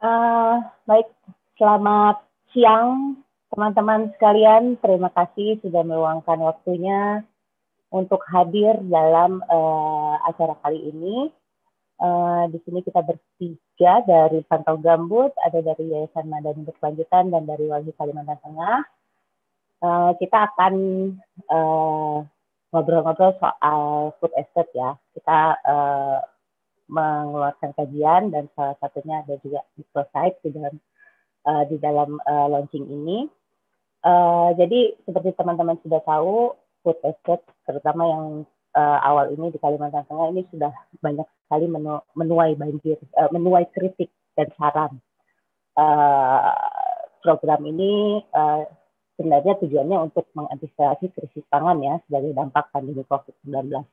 Uh, baik, selamat siang teman-teman sekalian. Terima kasih sudah meluangkan waktunya untuk hadir dalam uh, acara kali ini. Uh, di sini kita bertiga dari Pantau Gambut, ada dari Yayasan Madani Berkelanjutan dan dari Walhi Kalimantan Tengah. Uh, kita akan uh, ngobrol-ngobrol soal food estate ya. Kita uh, mengeluarkan kajian dan salah satunya ada juga di site di dalam uh, di dalam uh, launching ini. Uh, jadi seperti teman-teman sudah tahu, food estate terutama yang uh, awal ini di Kalimantan Tengah ini sudah banyak sekali menu, menuai banjir, uh, menuai kritik dan saran. Uh, program ini uh, sebenarnya tujuannya untuk mengantisipasi krisis pangan ya sebagai dampak pandemi COVID-19.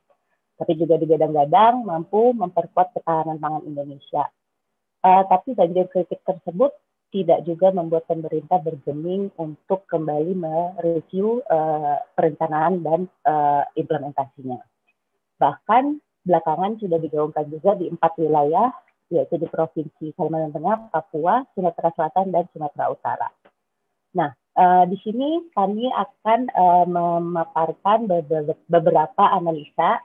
Tapi juga digadang-gadang mampu memperkuat ketahanan pangan Indonesia. Uh, tapi banjir kritik tersebut tidak juga membuat pemerintah bergeming untuk kembali mereview uh, perencanaan dan uh, implementasinya. Bahkan belakangan sudah digaungkan juga di empat wilayah, yaitu di Provinsi Kalimantan Tengah, Papua, Sumatera Selatan, dan Sumatera Utara. Nah, uh, di sini kami akan uh, memaparkan beberapa analisa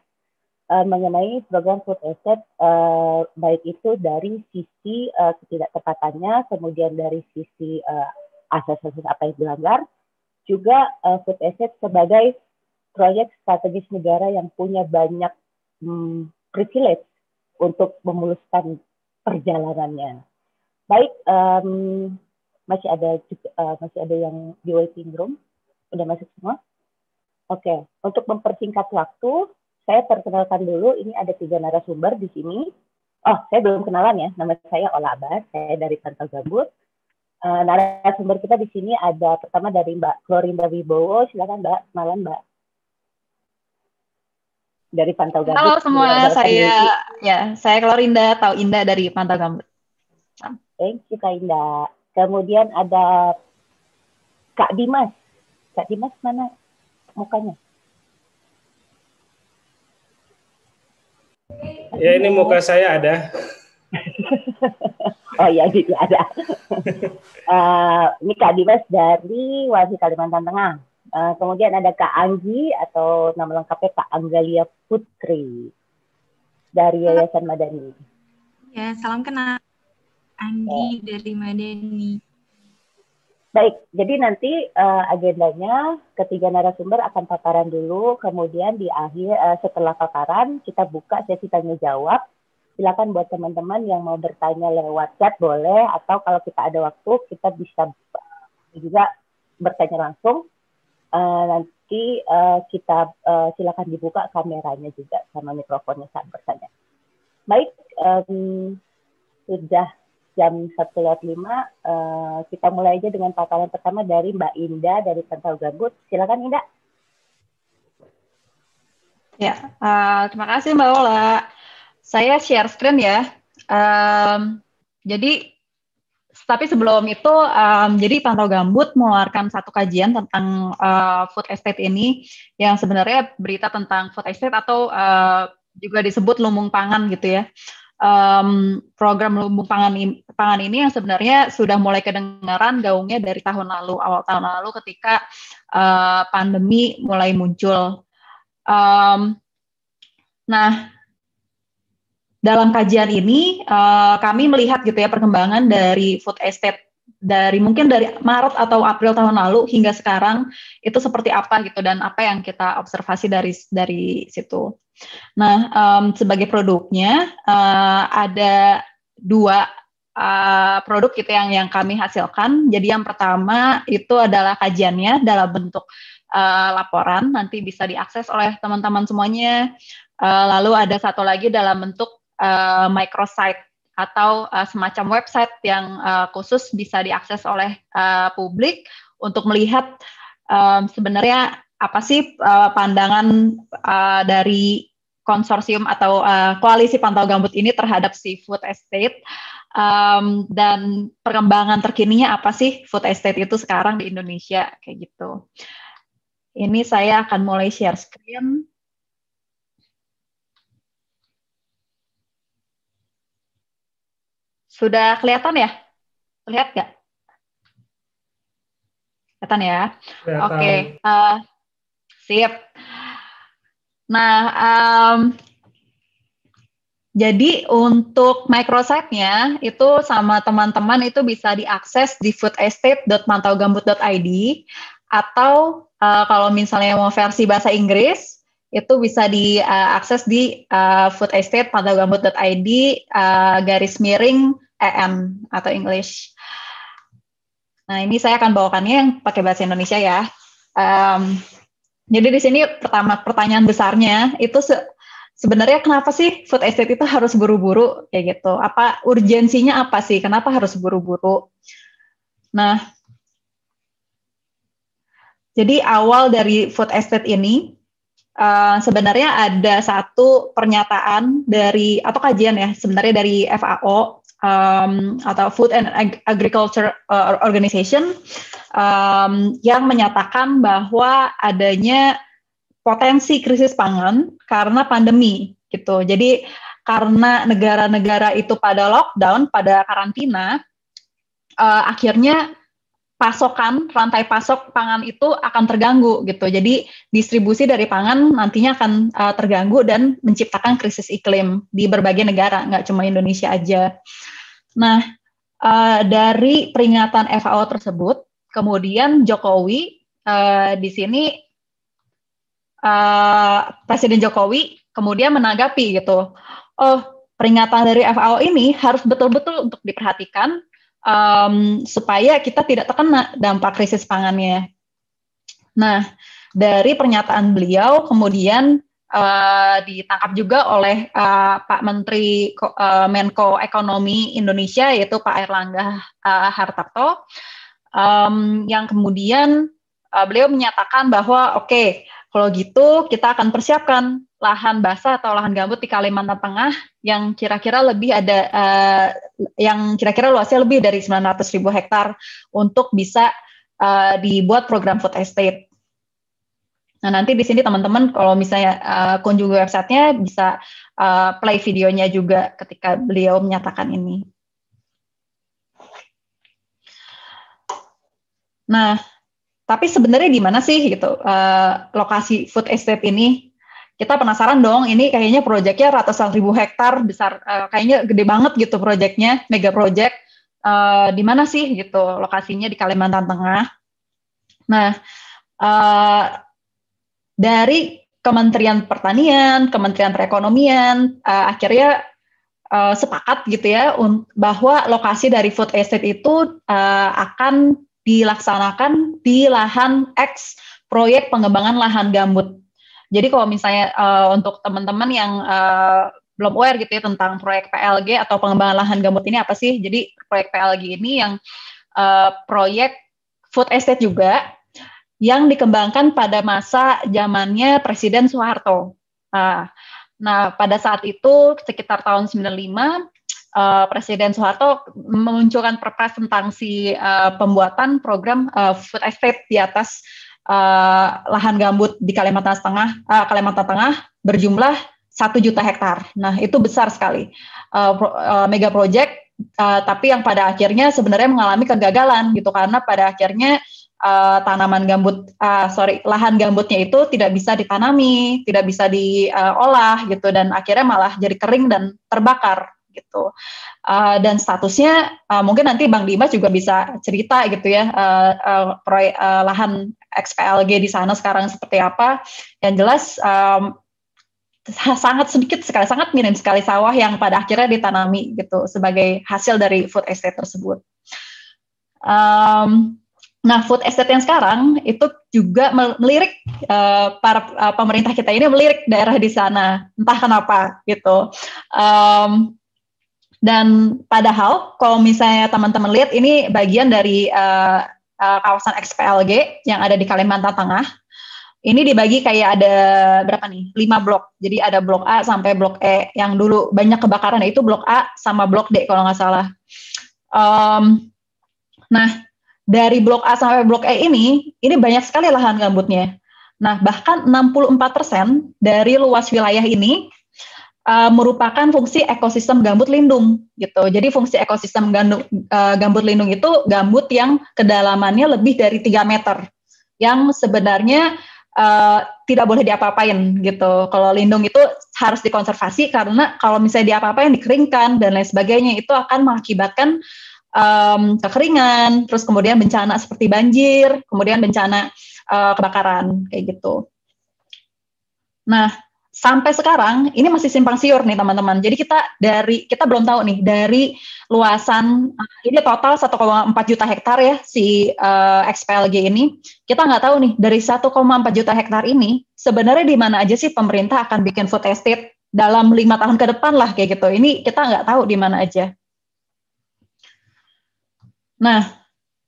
uh, mengenai program food estate uh, baik itu dari sisi uh, ketidaktepatannya, kemudian dari sisi uh, asas-asas apa yang dilanggar, juga uh, food estate sebagai proyek strategis negara yang punya banyak hmm, privilege untuk memuluskan perjalanannya. Baik, um, masih ada uh, masih ada yang di waiting room udah masuk semua oke okay. untuk mempersingkat waktu saya perkenalkan dulu ini ada tiga narasumber di sini. Oh saya belum kenalan ya nama saya Ola Abbas saya dari Pantau Gambut. Uh, narasumber kita di sini ada pertama dari Mbak Klorinda Wibowo. Silakan Mbak. Malam Mbak. Dari Pantau Gambut. Halo semua saya ya saya Klorinda tahu Indah dari Pantau Gambut. Thank you Kak Indah. Kemudian ada Kak Dimas. Kak Dimas mana mukanya? Ya ini muka saya ada. oh iya, gitu ada. uh, ini Kak Dimas dari Wasi Kalimantan Tengah. Uh, kemudian ada Kak Anggi atau nama lengkapnya Kak Anggalia Putri dari Yayasan Madani. Ya, salam kenal. Andi ya. dari Madani. Baik, jadi nanti uh, agendanya ketiga narasumber akan paparan dulu, kemudian di akhir uh, setelah paparan kita buka sesi tanya jawab. Silakan buat teman-teman yang mau bertanya lewat chat boleh, atau kalau kita ada waktu kita bisa juga bertanya langsung. Uh, nanti uh, kita uh, silakan dibuka kameranya juga sama mikrofonnya saat bertanya. Baik, um, sudah jam satu lewat lima uh, kita mulai aja dengan paparan pertama dari Mbak Indah dari Pantau Gambut. Silakan Indah. Ya, uh, terima kasih Mbak Ola. Saya share screen ya. Um, jadi, tapi sebelum itu, um, jadi Pantau Gambut mengeluarkan satu kajian tentang uh, food estate ini, yang sebenarnya berita tentang food estate atau uh, juga disebut lumbung pangan gitu ya um, program lumbung pangan ini, pangan ini yang sebenarnya sudah mulai kedengaran gaungnya dari tahun lalu awal tahun lalu ketika uh, pandemi mulai muncul. Um, nah, dalam kajian ini uh, kami melihat gitu ya perkembangan dari food estate dari mungkin dari Maret atau April tahun lalu hingga sekarang itu seperti apa gitu dan apa yang kita observasi dari dari situ. Nah, um, sebagai produknya uh, ada dua uh, produk gitu yang yang kami hasilkan. Jadi yang pertama itu adalah kajiannya dalam bentuk uh, laporan nanti bisa diakses oleh teman-teman semuanya. Uh, lalu ada satu lagi dalam bentuk uh, microsite atau uh, semacam website yang uh, khusus bisa diakses oleh uh, publik untuk melihat um, sebenarnya apa sih uh, pandangan uh, dari konsorsium atau uh, koalisi pantau gambut ini terhadap si food estate um, dan perkembangan terkininya apa sih food estate itu sekarang di Indonesia kayak gitu. Ini saya akan mulai share screen. Sudah kelihatan ya Lihat nggak? Kelihatan ya? Oke, okay. uh, eh, sip. Nah, um, jadi untuk microsite-nya itu sama teman-teman itu bisa diakses di foodestate.mantaugambut.id atau uh, kalau misalnya mau versi bahasa Inggris itu bisa diakses di uh, foodestate.mantaugambut.id uh, garis miring EM atau English. Nah ini saya akan bawakannya yang pakai bahasa Indonesia ya. Um, jadi di sini pertama pertanyaan besarnya itu se sebenarnya kenapa sih food estate itu harus buru-buru kayak gitu? Apa urgensinya apa sih? Kenapa harus buru-buru? Nah, jadi awal dari food estate ini uh, sebenarnya ada satu pernyataan dari atau kajian ya sebenarnya dari FAO um, atau Food and Agriculture uh, Organization um, yang menyatakan bahwa adanya potensi krisis pangan karena pandemi gitu. Jadi karena negara-negara itu pada lockdown, pada karantina, uh, akhirnya pasokan rantai pasok pangan itu akan terganggu gitu. Jadi distribusi dari pangan nantinya akan uh, terganggu dan menciptakan krisis iklim di berbagai negara, nggak cuma Indonesia aja. Nah, uh, dari peringatan FAO tersebut, kemudian Jokowi uh, di sini uh, Presiden Jokowi kemudian menanggapi gitu, oh peringatan dari FAO ini harus betul-betul untuk diperhatikan um, supaya kita tidak terkena dampak krisis pangannya. Nah, dari pernyataan beliau kemudian uh, ditangkap juga oleh uh, Pak Menteri uh, Menko Ekonomi Indonesia yaitu Pak Erlangga uh, Hartarto um, yang kemudian uh, beliau menyatakan bahwa oke okay, kalau gitu kita akan persiapkan lahan basah atau lahan gambut di Kalimantan Tengah yang kira-kira lebih ada uh, yang kira-kira luasnya lebih dari 900 ribu hektar untuk bisa uh, dibuat program food estate. Nah nanti di sini teman-teman kalau misalnya uh, kunjungi websitenya bisa uh, play videonya juga ketika beliau menyatakan ini. Nah tapi sebenarnya di mana sih gitu uh, lokasi food estate ini? Kita penasaran dong, ini kayaknya proyeknya ratusan ribu hektar besar, uh, kayaknya gede banget gitu proyeknya, mega project. Uh, di mana sih gitu lokasinya di Kalimantan Tengah? Nah, uh, dari Kementerian Pertanian, Kementerian Perekonomian, uh, akhirnya uh, sepakat gitu ya bahwa lokasi dari food estate itu uh, akan dilaksanakan di lahan X proyek pengembangan lahan gambut. Jadi kalau misalnya uh, untuk teman-teman yang uh, belum aware gitu ya tentang proyek PLG atau pengembangan lahan gambut ini apa sih? Jadi proyek PLG ini yang uh, proyek food estate juga yang dikembangkan pada masa zamannya Presiden Soeharto. Nah, nah pada saat itu sekitar tahun 95 uh, Presiden Soeharto memunculkan perpres tentang si uh, pembuatan program uh, food estate di atas uh, lahan gambut di Kalimantan Tengah, uh, Kalimantan Tengah berjumlah satu juta hektar. Nah itu besar sekali uh, pro, uh, mega project, uh, tapi yang pada akhirnya sebenarnya mengalami kegagalan gitu karena pada akhirnya uh, tanaman gambut, uh, sorry lahan gambutnya itu tidak bisa ditanami, tidak bisa diolah gitu dan akhirnya malah jadi kering dan terbakar gitu. Uh, dan statusnya uh, mungkin nanti Bang Dimas juga bisa cerita gitu ya uh, uh, uh, lahan XPLG di sana sekarang seperti apa. Yang jelas um, sangat sedikit sekali, sangat minim sekali sawah yang pada akhirnya ditanami gitu sebagai hasil dari food estate tersebut. Um, Nah, food estate yang sekarang itu juga melirik uh, para uh, pemerintah kita ini melirik daerah di sana, entah kenapa gitu. Um, dan padahal kalau misalnya teman-teman lihat ini bagian dari uh, uh, kawasan XPLG yang ada di Kalimantan Tengah. Ini dibagi kayak ada berapa nih? Lima blok. Jadi ada blok A sampai blok E. Yang dulu banyak kebakaran itu blok A sama blok D kalau nggak salah. Um, nah, dari blok A sampai blok E ini, ini banyak sekali lahan gambutnya. Nah, bahkan 64% dari luas wilayah ini uh, merupakan fungsi ekosistem gambut lindung gitu. Jadi fungsi ekosistem gambut, uh, gambut lindung itu gambut yang kedalamannya lebih dari 3 meter yang sebenarnya uh, tidak boleh diapa-apain gitu. Kalau lindung itu harus dikonservasi karena kalau misalnya diapa-apain dikeringkan dan lain sebagainya itu akan mengakibatkan um, kekeringan, terus kemudian bencana seperti banjir, kemudian bencana uh, kebakaran kayak gitu. Nah, sampai sekarang ini masih simpang siur nih teman-teman. Jadi kita dari kita belum tahu nih dari luasan uh, ini total 1,4 juta hektar ya si uh, eh, XPLG ini. Kita nggak tahu nih dari 1,4 juta hektar ini sebenarnya di mana aja sih pemerintah akan bikin food estate dalam lima tahun ke depan lah kayak gitu. Ini kita nggak tahu di mana aja. Nah,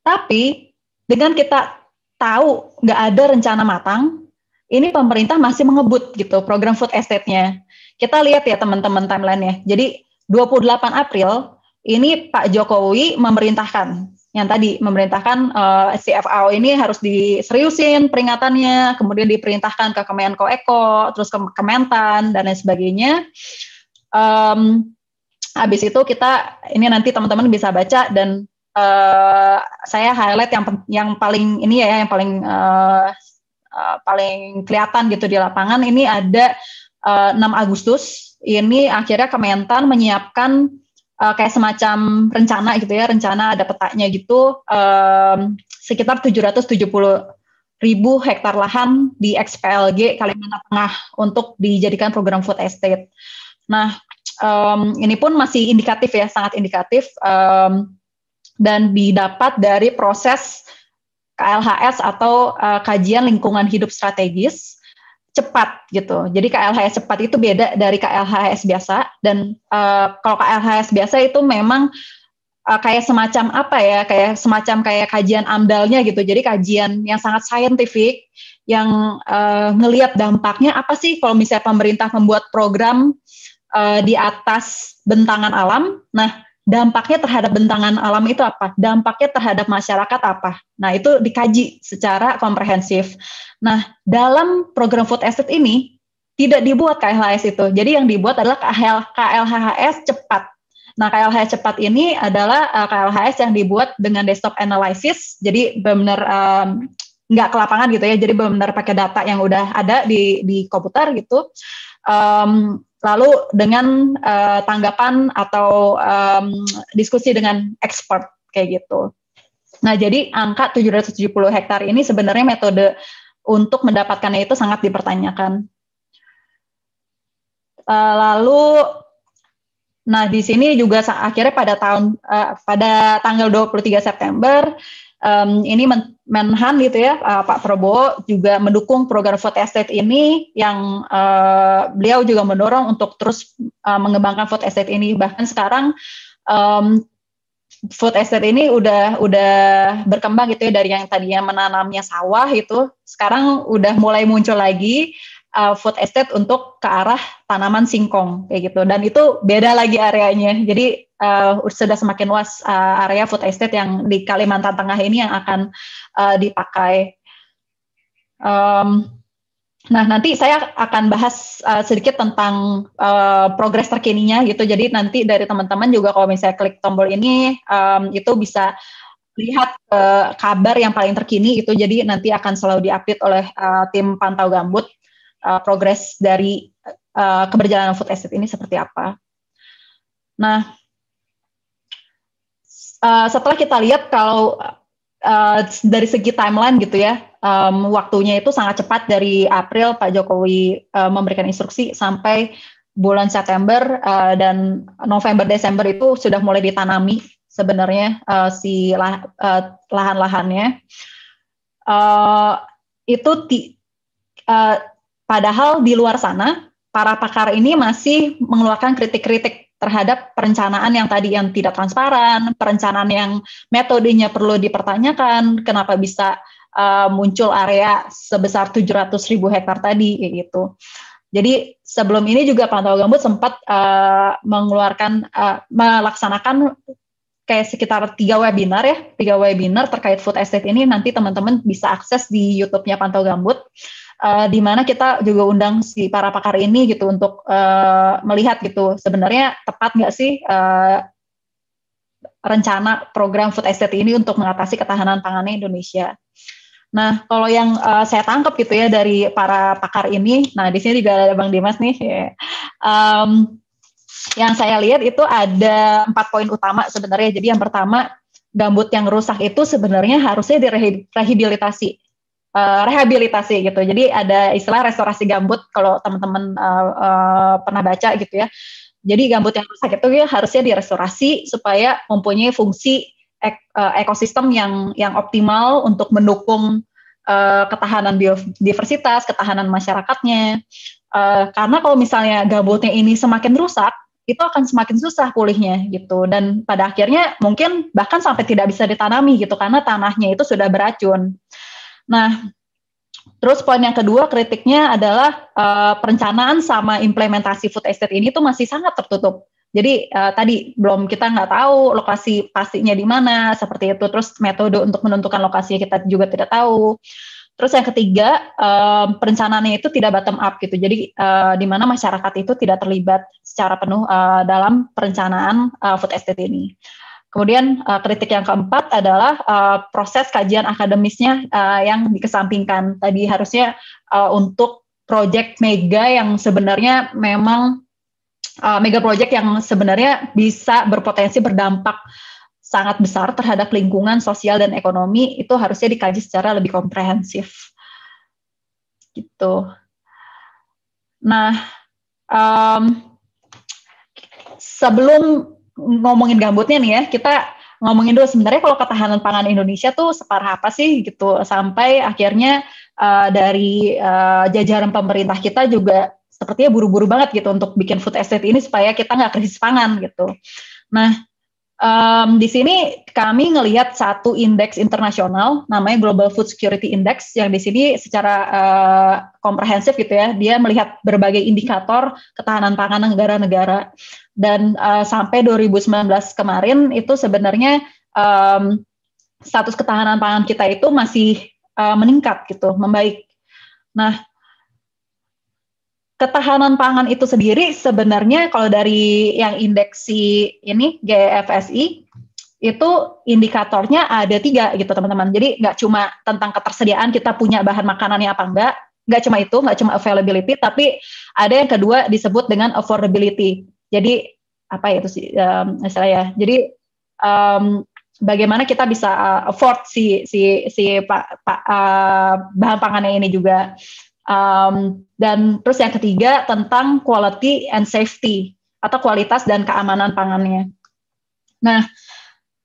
tapi dengan kita tahu nggak ada rencana matang, ini pemerintah masih mengebut gitu program food estate-nya. Kita lihat ya teman-teman timeline-nya. Jadi 28 April ini Pak Jokowi memerintahkan yang tadi memerintahkan uh, eh, CFAO ini harus diseriusin peringatannya, kemudian diperintahkan ke Kemenko Eko, terus ke Kementan dan lain sebagainya. Um, habis itu kita ini nanti teman-teman bisa baca dan uh, saya highlight yang yang paling ini ya yang paling uh, uh, paling kelihatan gitu di lapangan. Ini ada uh, 6 Agustus. Ini akhirnya Kementan menyiapkan uh, kayak semacam rencana gitu ya rencana ada petanya gitu um, sekitar 770 ribu hektar lahan di XPLG Kalimantan Tengah untuk dijadikan program food estate. Nah um, ini pun masih indikatif ya sangat indikatif. Um, dan didapat dari proses KLHS atau uh, kajian lingkungan hidup strategis cepat gitu. Jadi KLHS cepat itu beda dari KLHS biasa dan uh, kalau KLHS biasa itu memang uh, kayak semacam apa ya, kayak semacam kayak kajian amdalnya gitu. Jadi kajian yang sangat saintifik yang uh, ngelihat dampaknya apa sih kalau misalnya pemerintah membuat program uh, di atas bentangan alam. Nah, dampaknya terhadap bentangan alam itu apa? Dampaknya terhadap masyarakat apa? Nah, itu dikaji secara komprehensif. Nah, dalam program food estate ini tidak dibuat KLHS itu. Jadi yang dibuat adalah KL, KLHS cepat. Nah, KLHS cepat ini adalah uh, eh, KLHS yang dibuat dengan desktop analysis. Jadi benar-benar um, nggak ke lapangan gitu ya. Jadi benar-benar pakai data yang udah ada di di komputer gitu. Um, lalu dengan uh, tanggapan atau um, diskusi dengan expert kayak gitu. Nah, jadi angka 770 hektar ini sebenarnya metode untuk mendapatkannya itu sangat dipertanyakan. Uh, lalu nah di sini juga akhirnya pada tahun uh, pada tanggal 23 September um, ini men Menhan gitu ya uh, Pak Prabowo juga mendukung program food estate ini yang uh, beliau juga mendorong untuk terus uh, mengembangkan food estate ini. Bahkan sekarang um, food estate ini udah udah berkembang gitu ya dari yang tadinya menanamnya sawah itu. Sekarang udah mulai muncul lagi uh, food estate untuk ke arah tanaman singkong kayak gitu. Dan itu beda lagi areanya. Jadi uh, sudah semakin luas uh, area food estate yang di Kalimantan Tengah ini yang akan uh, dipakai. Um, nah nanti saya akan bahas uh, sedikit tentang uh, progres terkininya gitu. Jadi nanti dari teman-teman juga kalau misalnya klik tombol ini um, itu bisa lihat uh, kabar yang paling terkini itu. Jadi nanti akan selalu diupdate oleh uh, tim pantau gambut uh, progres dari uh, keberjalanan food estate ini seperti apa. Nah, uh, setelah kita lihat kalau uh, dari segi timeline gitu ya, um, waktunya itu sangat cepat dari April Pak Jokowi uh, memberikan instruksi sampai bulan September uh, dan November Desember itu sudah mulai ditanami sebenarnya uh, si lah, uh, lahan-lahannya. Uh, itu ti, uh, padahal di luar sana para pakar ini masih mengeluarkan kritik-kritik terhadap perencanaan yang tadi yang tidak transparan, perencanaan yang metodenya perlu dipertanyakan, kenapa bisa uh, muncul area sebesar 700 ribu hektar tadi gitu. Jadi sebelum ini juga Pantau Gambut sempat uh, mengeluarkan uh, melaksanakan kayak sekitar tiga webinar ya, tiga webinar terkait food estate ini nanti teman-teman bisa akses di YouTube-nya Pantau Gambut. Uh, di mana kita juga undang si para pakar ini gitu untuk uh, melihat gitu sebenarnya tepat nggak sih uh, rencana program food estate ini untuk mengatasi ketahanan pangannya Indonesia. Nah, kalau yang uh, saya tangkap gitu ya dari para pakar ini, nah di sini juga ada Bang Dimas nih. Ya. Um, yang saya lihat itu ada empat poin utama sebenarnya. Jadi yang pertama, gambut yang rusak itu sebenarnya harusnya direhabilitasi. Uh, rehabilitasi gitu. Jadi ada istilah restorasi gambut kalau teman-teman uh, uh, pernah baca gitu ya. Jadi gambut yang rusak itu ya harusnya direstorasi supaya mempunyai fungsi ek, uh, ekosistem yang yang optimal untuk mendukung uh, ketahanan biodiversitas, ketahanan masyarakatnya. Uh, karena kalau misalnya gambutnya ini semakin rusak, itu akan semakin susah pulihnya gitu dan pada akhirnya mungkin bahkan sampai tidak bisa ditanami gitu karena tanahnya itu sudah beracun. Nah, terus poin yang kedua kritiknya adalah uh, perencanaan sama implementasi food estate ini tuh masih sangat tertutup. Jadi uh, tadi belum kita nggak tahu lokasi pastinya di mana seperti itu. Terus metode untuk menentukan lokasi kita juga tidak tahu. Terus yang ketiga um, perencanaannya itu tidak bottom up gitu. Jadi uh, di mana masyarakat itu tidak terlibat secara penuh uh, dalam perencanaan uh, food estate ini. Kemudian uh, kritik yang keempat adalah uh, proses kajian akademisnya uh, yang dikesampingkan. Tadi harusnya uh, untuk proyek mega yang sebenarnya memang uh, mega project yang sebenarnya bisa berpotensi berdampak sangat besar terhadap lingkungan sosial dan ekonomi itu harusnya dikaji secara lebih komprehensif gitu. Nah, um, sebelum ngomongin gambutnya nih ya, kita ngomongin dulu. Sebenarnya kalau ketahanan pangan Indonesia tuh separah apa sih gitu? Sampai akhirnya uh, dari uh, jajaran pemerintah kita juga sepertinya buru-buru banget gitu untuk bikin food estate ini supaya kita nggak krisis pangan gitu. Nah, um, di sini kami ngelihat satu indeks internasional namanya Global Food Security Index yang di sini secara uh, komprehensif gitu ya, dia melihat berbagai indikator ketahanan pangan negara-negara dan uh, sampai 2019 kemarin itu sebenarnya um, status ketahanan pangan kita itu masih uh, meningkat gitu, membaik. Nah, ketahanan pangan itu sendiri sebenarnya kalau dari yang indeksi ini GFSI itu indikatornya ada tiga gitu teman-teman. Jadi nggak cuma tentang ketersediaan kita punya bahan makanannya apa enggak, nggak cuma itu, nggak cuma availability, tapi ada yang kedua disebut dengan affordability. Jadi apa ya itu sih um, saya? Jadi um, bagaimana kita bisa uh, afford si si si pak, pa, uh, bahan pangannya ini juga. Um, dan terus yang ketiga tentang quality and safety atau kualitas dan keamanan pangannya. Nah,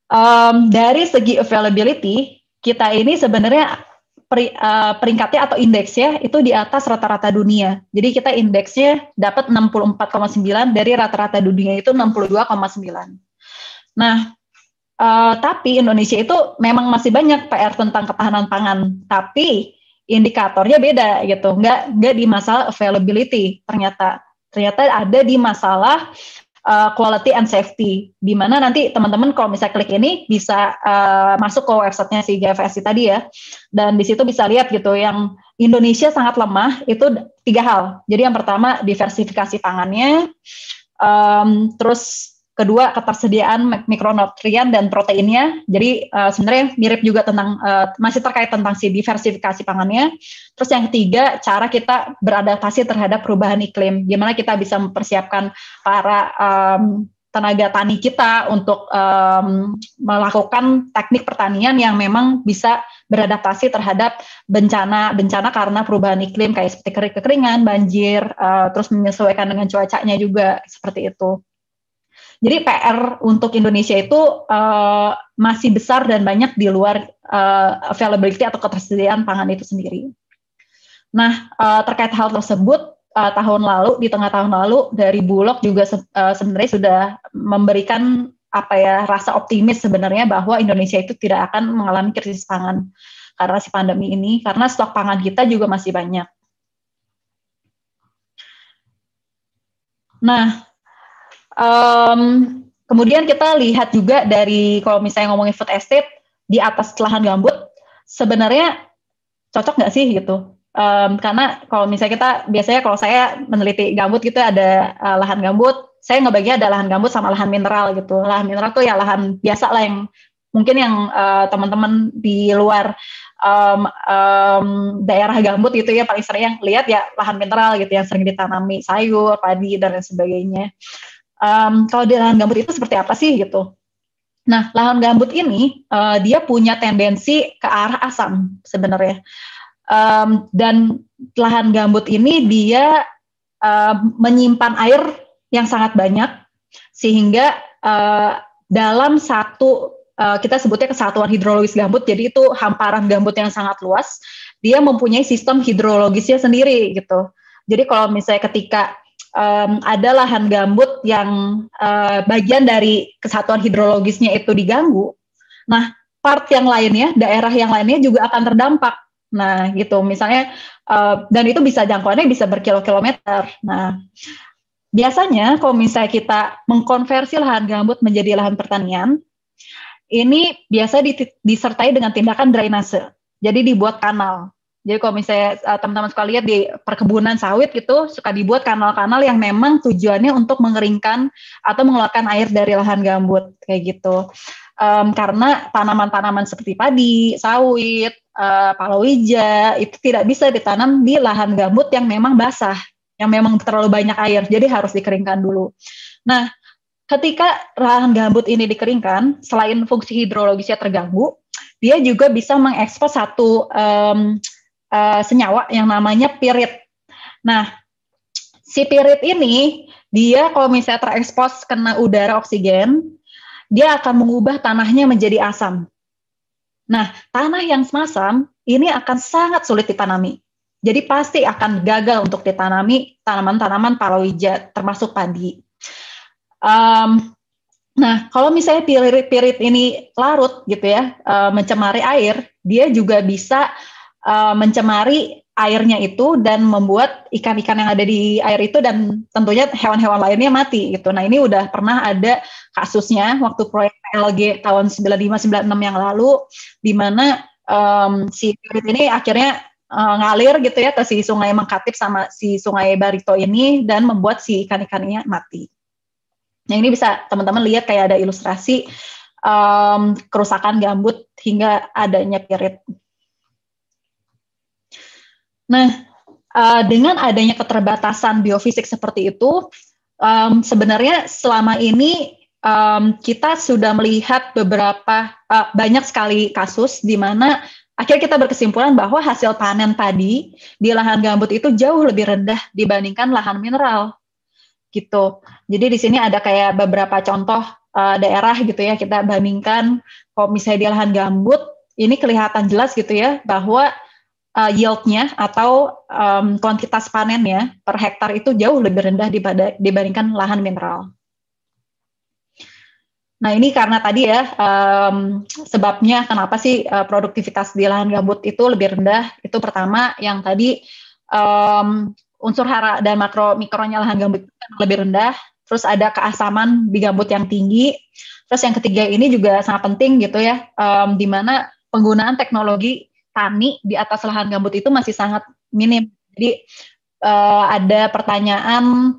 um, dari segi availability kita ini sebenarnya peri, uh, peringkatnya atau indeksnya itu di atas rata-rata dunia. Jadi kita indeksnya dapat 64,9 dari rata-rata dunia itu 62,9. Nah, uh, tapi Indonesia itu memang masih banyak PR tentang ketahanan pangan. Tapi indikatornya beda gitu nggak nggak di masalah availability ternyata ternyata ada di masalah uh, quality and safety. Di mana nanti teman-teman kalau misalnya klik ini bisa uh, masuk ke websitenya si GFSI tadi ya. Dan di situ bisa lihat gitu yang Indonesia sangat lemah itu tiga hal. Jadi yang pertama diversifikasi pangannya um, terus kedua ketersediaan mikronutrien dan proteinnya. Jadi uh, sebenarnya mirip juga tentang uh, masih terkait tentang si diversifikasi pangannya. Terus yang ketiga cara kita beradaptasi terhadap perubahan iklim. Gimana kita bisa mempersiapkan para um, tenaga tani kita untuk um, melakukan teknik pertanian yang memang bisa beradaptasi terhadap bencana-bencana karena perubahan iklim kayak seperti kekeringan, banjir, uh, terus menyesuaikan dengan cuacanya juga seperti itu. Jadi PR untuk Indonesia itu uh, masih besar dan banyak di luar uh, availability atau ketersediaan pangan itu sendiri. Nah, uh, terkait hal tersebut, uh, tahun lalu di tengah tahun lalu dari Bulog juga se uh, sebenarnya sudah memberikan apa ya rasa optimis sebenarnya bahwa Indonesia itu tidak akan mengalami krisis pangan karena si pandemi ini karena stok pangan kita juga masih banyak. Nah, Um, kemudian kita lihat juga dari kalau misalnya ngomongin food estate di atas lahan gambut, sebenarnya cocok nggak sih gitu? Um, karena kalau misalnya kita biasanya kalau saya meneliti gambut gitu ada uh, lahan gambut, saya ngebagi ada lahan gambut sama lahan mineral gitu. Lahan mineral tuh ya lahan biasa lah yang mungkin yang uh, teman-teman di luar um, um, daerah gambut gitu ya paling sering yang lihat ya lahan mineral gitu yang sering ditanami sayur, padi dan lain sebagainya. Um, kalau di lahan gambut itu seperti apa sih gitu? Nah, lahan gambut ini uh, dia punya tendensi ke arah asam sebenarnya. Um, dan lahan gambut ini dia uh, menyimpan air yang sangat banyak sehingga uh, dalam satu uh, kita sebutnya kesatuan hidrologis gambut. Jadi itu hamparan gambut yang sangat luas. Dia mempunyai sistem hidrologisnya sendiri gitu. Jadi kalau misalnya ketika um, ada lahan gambut yang uh, bagian dari kesatuan hidrologisnya itu diganggu, nah part yang lainnya, daerah yang lainnya juga akan terdampak. Nah, gitu. Misalnya, uh, dan itu bisa jangkauannya bisa berkilo-kilometer. Nah, biasanya kalau misalnya kita mengkonversi lahan gambut menjadi lahan pertanian, ini biasa disertai dengan tindakan drainase. Jadi dibuat kanal. Jadi kalau misalnya uh, teman-teman suka lihat di perkebunan sawit gitu, suka dibuat kanal-kanal yang memang tujuannya untuk mengeringkan atau mengeluarkan air dari lahan gambut kayak gitu. Um, karena tanaman-tanaman seperti padi, sawit, uh, palawija itu tidak bisa ditanam di lahan gambut yang memang basah, yang memang terlalu banyak air, jadi harus dikeringkan dulu. Nah, ketika lahan gambut ini dikeringkan, selain fungsi hidrologisnya terganggu, dia juga bisa mengekspos satu um, uh, senyawa yang namanya pirit. Nah, si pirit ini dia kalau misalnya terekspos kena udara oksigen, dia akan mengubah tanahnya menjadi asam. Nah, tanah yang semasam ini akan sangat sulit ditanami. Jadi pasti akan gagal untuk ditanami tanaman-tanaman palawija, termasuk padi. Um, nah, kalau misalnya pirit-pirit ini larut gitu ya, uh, mencemari air, dia juga bisa uh, mencemari airnya itu dan membuat ikan-ikan yang ada di air itu dan tentunya hewan-hewan lainnya mati gitu. Nah ini udah pernah ada kasusnya waktu proyek PLG tahun 95-96 yang lalu di mana um, si pirit ini akhirnya uh, ngalir gitu ya ke si sungai Mengkatip sama si sungai Barito ini dan membuat si ikan-ikannya mati. Nah ini bisa teman-teman lihat kayak ada ilustrasi um, kerusakan gambut hingga adanya pirit. Nah, uh, dengan adanya keterbatasan biofisik seperti itu, um, sebenarnya selama ini um, kita sudah melihat beberapa uh, banyak sekali kasus di mana akhirnya kita berkesimpulan bahwa hasil panen padi di lahan gambut itu jauh lebih rendah dibandingkan lahan mineral gitu. Jadi di sini ada kayak beberapa contoh uh, daerah gitu ya kita bandingkan kalau misalnya di lahan gambut ini kelihatan jelas gitu ya bahwa uh, yieldnya atau um, kuantitas panennya per hektar itu jauh lebih rendah dibandingkan lahan mineral. Nah ini karena tadi ya um, sebabnya kenapa sih uh, produktivitas di lahan gambut itu lebih rendah itu pertama yang tadi um, unsur hara dan makro mikronya lahan gambut lebih rendah, terus ada keasaman di gambut yang tinggi, terus yang ketiga ini juga sangat penting gitu ya, um, di mana penggunaan teknologi tani di atas lahan gambut itu masih sangat minim. Jadi uh, ada pertanyaan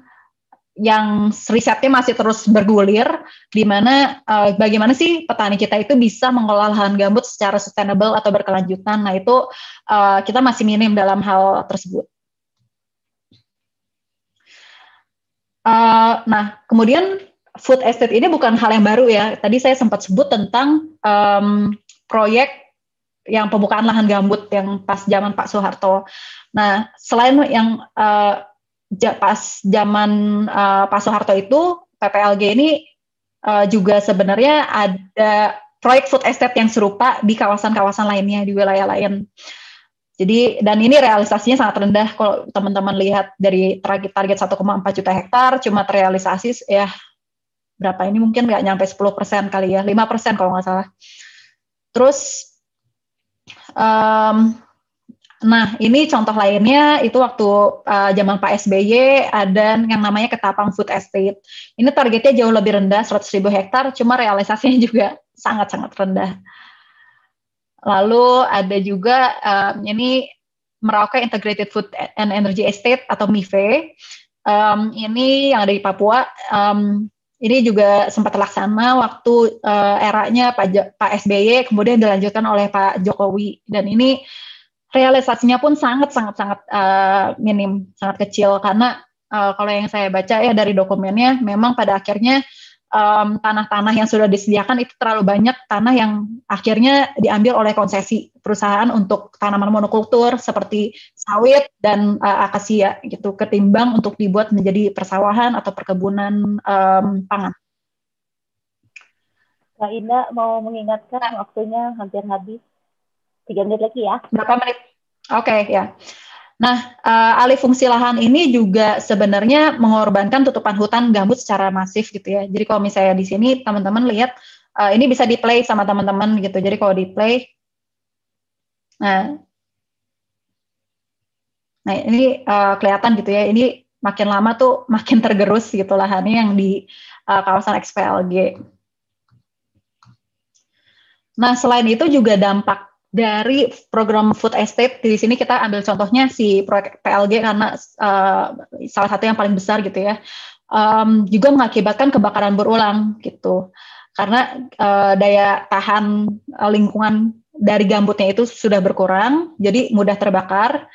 yang risetnya masih terus bergulir di mana uh, bagaimana sih petani kita itu bisa mengelola lahan gambut secara sustainable atau berkelanjutan. Nah, itu uh, kita masih minim dalam hal tersebut. Uh, nah, kemudian food estate ini bukan hal yang baru ya. Tadi saya sempat sebut tentang um, proyek yang pembukaan lahan gambut yang pas zaman Pak Soeharto. Nah, selain yang uh, pas zaman uh, Pak Soeharto itu PPLG ini uh, juga sebenarnya ada proyek food estate yang serupa di kawasan-kawasan lainnya di wilayah lain. Jadi dan ini realisasinya sangat rendah kalau teman-teman lihat dari target target 1,4 juta hektar cuma terrealisasi ya berapa ini mungkin nggak nyampe 10% kali ya, 5% kalau nggak salah. Terus Um, nah, ini contoh lainnya itu waktu uh, zaman Pak SBY ada yang namanya Ketapang Food Estate. Ini targetnya jauh lebih rendah, 100 ribu hektar, cuma realisasinya juga sangat-sangat rendah. Lalu ada juga um, ini Merauke Integrated Food and Energy Estate atau MIFE. Um, ini yang ada di Papua. Um, ini juga sempat terlaksana waktu uh, eranya Pak, Pak SBY, kemudian dilanjutkan oleh Pak Jokowi. Dan ini realisasinya pun sangat sangat sangat uh, minim, sangat kecil karena uh, kalau yang saya baca ya dari dokumennya memang pada akhirnya um, tanah-tanah yang sudah disediakan itu terlalu banyak tanah yang akhirnya diambil oleh konsesi perusahaan untuk tanaman monokultur seperti sawit dan uh, akasia gitu ketimbang untuk dibuat menjadi persawahan atau perkebunan um, pangan. Kak Indah mau mengingatkan waktunya hampir habis. Tiga menit lagi ya. Berapa menit? Oke, okay, ya. Nah, uh, alih fungsi lahan ini juga sebenarnya mengorbankan tutupan hutan gambut secara masif gitu ya. Jadi kalau misalnya di sini teman-teman lihat uh, ini bisa di play sama teman-teman gitu. Jadi kalau di play, nah, nah ini uh, kelihatan gitu ya. Ini makin lama tuh makin tergerus gitu lahannya yang di uh, kawasan XPLG. Nah, selain itu juga dampak dari program food estate di sini kita ambil contohnya si proyek PLG karena uh, salah satu yang paling besar gitu ya. Um, juga mengakibatkan kebakaran berulang gitu. Karena uh, daya tahan lingkungan dari gambutnya itu sudah berkurang jadi mudah terbakar.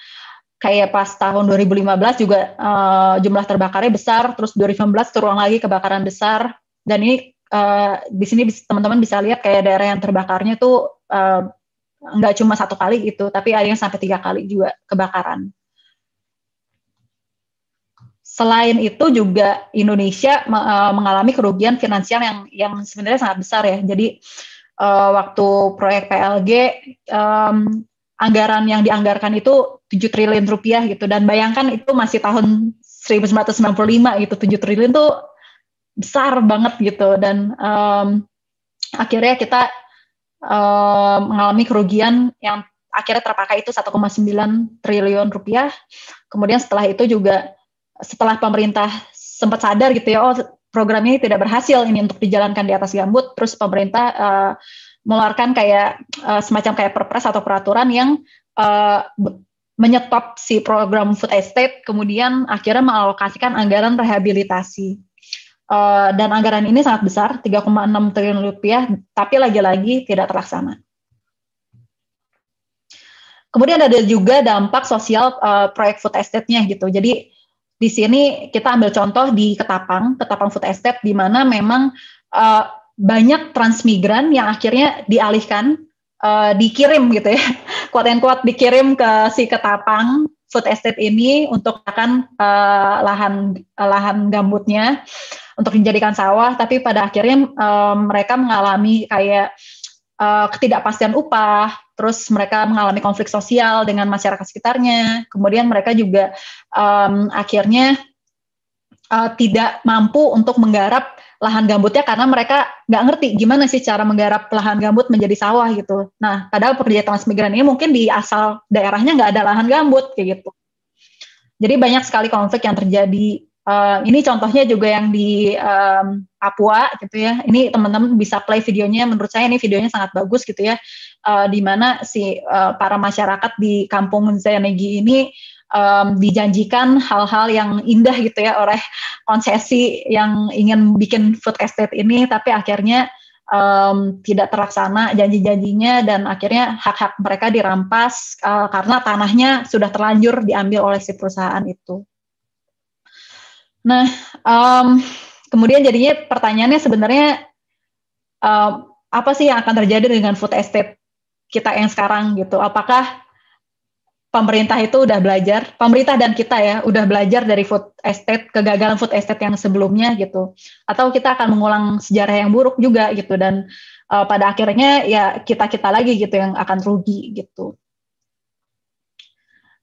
Kayak pas tahun 2015 juga uh, jumlah terbakarnya besar terus 2015 turun lagi kebakaran besar. Dan ini uh, di sini teman-teman bisa lihat kayak daerah yang terbakarnya tuh uh, nggak cuma satu kali gitu, tapi ada yang sampai tiga kali juga kebakaran. Selain itu juga Indonesia uh, mengalami kerugian finansial yang yang sebenarnya sangat besar ya. Jadi uh, waktu proyek PLG anggaran yang dianggarkan itu 7 triliun rupiah gitu dan bayangkan itu masih tahun 1995 gitu 7 triliun tuh besar banget gitu dan um, akhirnya kita mengalami kerugian yang akhirnya terpakai itu 1,9 triliun rupiah. Kemudian setelah itu juga setelah pemerintah sempat sadar gitu ya, oh program ini tidak berhasil ini untuk dijalankan di atas gambut, terus pemerintah uh, mengeluarkan kayak uh, semacam kayak perpres atau peraturan yang uh, menyetop si program food estate, kemudian akhirnya mengalokasikan anggaran rehabilitasi. Uh, dan anggaran ini sangat besar, 3,6 triliun rupiah, tapi lagi-lagi tidak terlaksana. Kemudian ada juga dampak sosial uh, proyek food estate-nya gitu. Jadi di sini kita ambil contoh di Ketapang, Ketapang Food Estate, di mana memang uh, banyak transmigran yang akhirnya dialihkan, uh, dikirim gitu ya, kuat kuat dikirim ke si Ketapang Food Estate ini untuk akan uh, lahan lahan gambutnya untuk dijadikan sawah, tapi pada akhirnya um, mereka mengalami kayak uh, ketidakpastian upah, terus mereka mengalami konflik sosial dengan masyarakat sekitarnya, kemudian mereka juga um, akhirnya uh, tidak mampu untuk menggarap lahan gambutnya karena mereka nggak ngerti gimana sih cara menggarap lahan gambut menjadi sawah gitu. Nah, padahal pekerja transmigran ini mungkin di asal daerahnya nggak ada lahan gambut kayak gitu. Jadi banyak sekali konflik yang terjadi Uh, ini contohnya juga yang di um, Papua gitu ya. Ini teman-teman bisa play videonya. Menurut saya ini videonya sangat bagus gitu ya. Uh, di mana si uh, para masyarakat di Kampung Zayanegi ini um, dijanjikan hal-hal yang indah gitu ya oleh konsesi yang ingin bikin food estate ini, tapi akhirnya um, tidak terlaksana janji-janjinya dan akhirnya hak-hak mereka dirampas uh, karena tanahnya sudah terlanjur diambil oleh si perusahaan itu. Nah, um, kemudian jadinya pertanyaannya sebenarnya um, apa sih yang akan terjadi dengan food estate kita yang sekarang gitu? Apakah pemerintah itu udah belajar, pemerintah dan kita ya udah belajar dari food estate kegagalan food estate yang sebelumnya gitu, atau kita akan mengulang sejarah yang buruk juga gitu dan uh, pada akhirnya ya kita kita lagi gitu yang akan rugi gitu.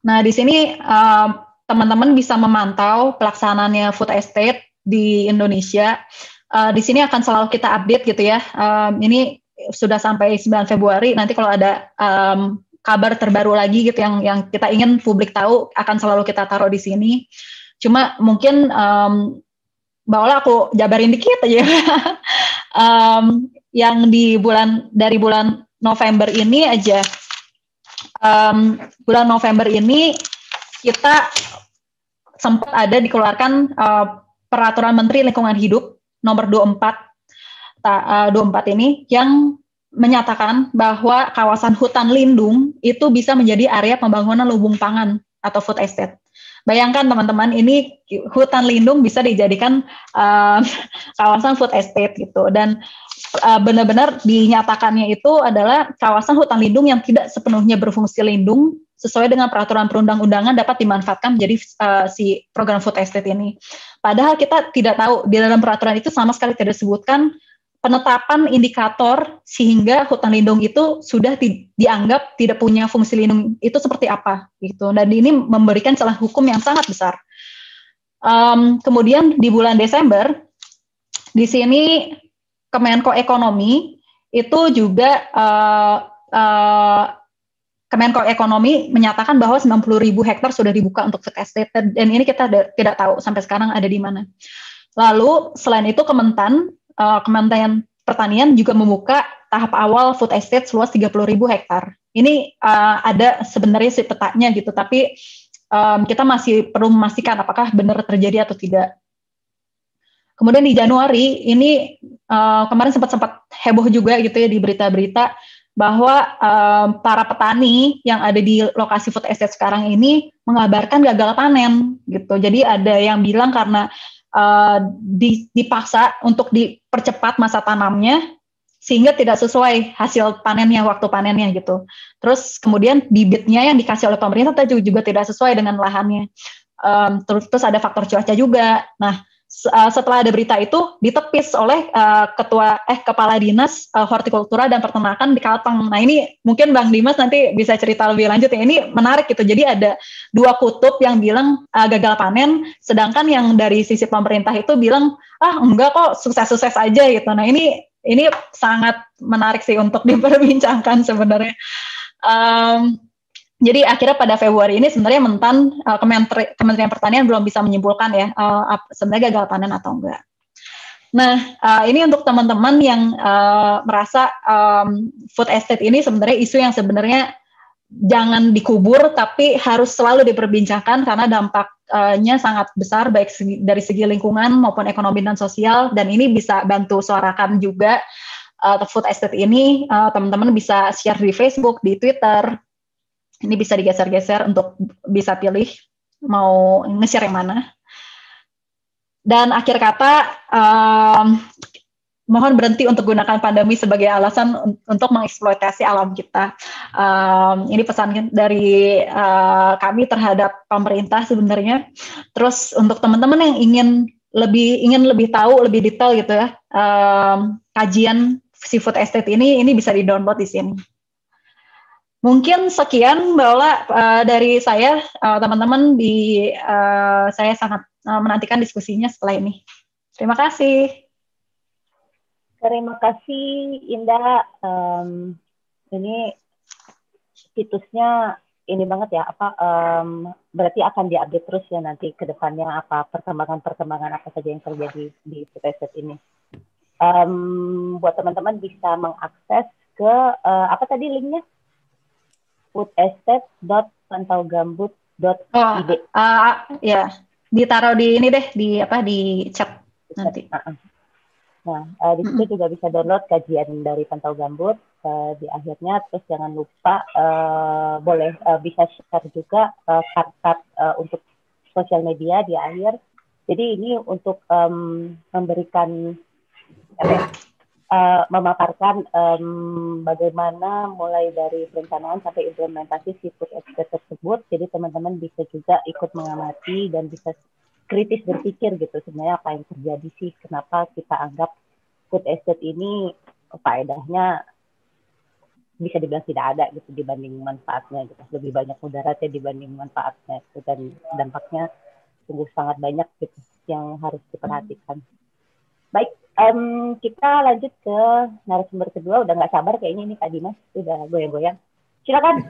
Nah di sini uh, teman-teman bisa memantau pelaksanaannya food estate di Indonesia. Uh, di sini akan selalu kita update gitu ya. Um, ini sudah sampai 9 Februari. Nanti kalau ada um, kabar terbaru lagi gitu yang yang kita ingin publik tahu akan selalu kita taruh di sini. Cuma mungkin um, bahwa aku jabarin dikit aja. um, yang di bulan dari bulan November ini aja um, bulan November ini kita sempat ada dikeluarkan uh, peraturan Menteri Lingkungan Hidup nomor 24 ta, uh, 24 ini yang menyatakan bahwa kawasan hutan lindung itu bisa menjadi area pembangunan lubung pangan atau food estate. Bayangkan teman-teman, ini hutan lindung bisa dijadikan uh, kawasan food estate gitu. Dan uh, benar-benar dinyatakannya itu adalah kawasan hutan lindung yang tidak sepenuhnya berfungsi lindung sesuai dengan peraturan perundang-undangan dapat dimanfaatkan menjadi uh, si program food estate ini. Padahal kita tidak tahu di dalam peraturan itu sama sekali tidak disebutkan penetapan indikator sehingga hutan lindung itu sudah di, dianggap tidak punya fungsi lindung itu seperti apa gitu dan ini memberikan celah hukum yang sangat besar. Um, kemudian di bulan Desember di sini Kemenko Ekonomi itu juga uh, uh, Kemenko Ekonomi menyatakan bahwa 90 ribu hektar sudah dibuka untuk food estate dan ini kita tidak tahu sampai sekarang ada di mana. Lalu selain itu Kementan uh, Kementerian Pertanian juga membuka tahap awal food estate seluas 30 ribu hektar. Ini uh, ada sebenarnya sih petanya gitu, tapi um, kita masih perlu memastikan apakah benar terjadi atau tidak. Kemudian di Januari ini uh, kemarin sempat-sempat heboh juga gitu ya di berita-berita bahwa um, para petani yang ada di lokasi food estate sekarang ini mengabarkan gagal panen gitu. Jadi ada yang bilang karena uh, dipaksa untuk dipercepat masa tanamnya sehingga tidak sesuai hasil panennya waktu panennya gitu. Terus kemudian bibitnya yang dikasih oleh pemerintah juga, juga tidak sesuai dengan lahannya. Um, terus terus ada faktor cuaca juga. Nah, uh, setelah ada berita itu ditepis oleh uh, ketua eh kepala dinas uh, hortikultura dan peternakan di Kalteng. Nah ini mungkin Bang Dimas nanti bisa cerita lebih lanjut ya. Ini menarik gitu. Jadi ada dua kutub yang bilang uh, gagal panen, sedangkan yang dari sisi pemerintah itu bilang ah enggak kok sukses-sukses aja gitu. Nah ini ini sangat menarik sih untuk diperbincangkan sebenarnya. Um, jadi akhirnya pada Februari ini sebenarnya mentan uh, Kementeri, Kementerian Pertanian belum bisa menyimpulkan ya uh, sebenarnya gagal panen atau enggak. Nah, uh, ini untuk teman-teman yang uh, merasa um, food estate ini sebenarnya isu yang sebenarnya jangan dikubur, tapi harus selalu diperbincangkan karena dampaknya sangat besar baik segi, dari segi lingkungan maupun ekonomi dan sosial, dan ini bisa bantu suarakan juga uh, food estate ini. Teman-teman uh, bisa share di Facebook, di Twitter, ini bisa digeser-geser untuk bisa pilih mau nge-share yang mana. Dan akhir kata, um, mohon berhenti untuk gunakan pandemi sebagai alasan untuk mengeksploitasi alam kita. Um, ini pesan dari uh, kami terhadap pemerintah sebenarnya. Terus untuk teman-teman yang ingin lebih ingin lebih tahu lebih detail gitu ya, um, kajian seafood estate ini ini bisa di download di sini. Mungkin sekian Mbak Ola uh, dari saya, uh, teman-teman di uh, saya sangat uh, menantikan diskusinya setelah ini. Terima kasih. Terima kasih Indah. Um, ini situsnya ini banget ya apa um, berarti akan diupdate terus ya nanti ke depannya apa perkembangan-perkembangan apa saja yang terjadi di Puteset ini. Um, buat teman-teman bisa mengakses ke uh, apa tadi linknya? foodstate.pantaugambut.id. Oh, uh, ya, ditaruh di ini deh di apa di chat nanti. Nah, uh, di situ juga bisa download kajian dari Pantau Gambut uh, di akhirnya. Terus jangan lupa uh, boleh uh, bisa share juga uh, uh, untuk sosial media di akhir. Jadi ini untuk um, memberikan apa ya, uh, memaparkan um, bagaimana mulai dari perencanaan sampai implementasi siput estate tersebut. Jadi teman-teman bisa juga ikut mengamati dan bisa kritis berpikir gitu sebenarnya apa yang terjadi sih, kenapa kita anggap food estate ini faedahnya bisa dibilang tidak ada gitu dibanding manfaatnya gitu lebih banyak mudaratnya dibanding manfaatnya gitu. dan dampaknya sungguh sangat banyak gitu yang harus diperhatikan baik Um, kita lanjut ke narasumber kedua. Udah nggak sabar kayaknya ini Kak Dimas. Udah goyang-goyang. Silakan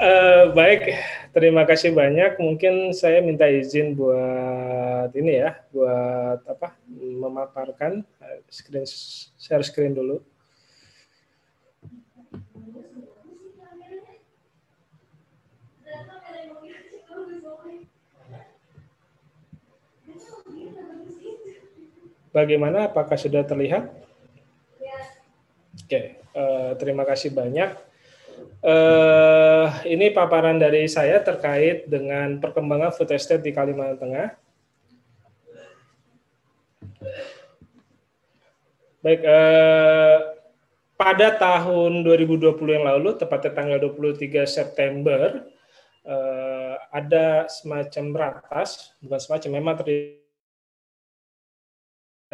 uh, baik, terima kasih banyak. Mungkin saya minta izin buat ini ya, buat apa? Memaparkan screen share screen dulu. Bagaimana? Apakah sudah terlihat? Oke, uh, terima kasih banyak. Uh, ini paparan dari saya terkait dengan perkembangan food estate di Kalimantan Tengah. Baik, uh, pada tahun 2020 yang lalu, tepatnya tanggal 23 September, uh, ada semacam ratas, bukan semacam, memang terjadi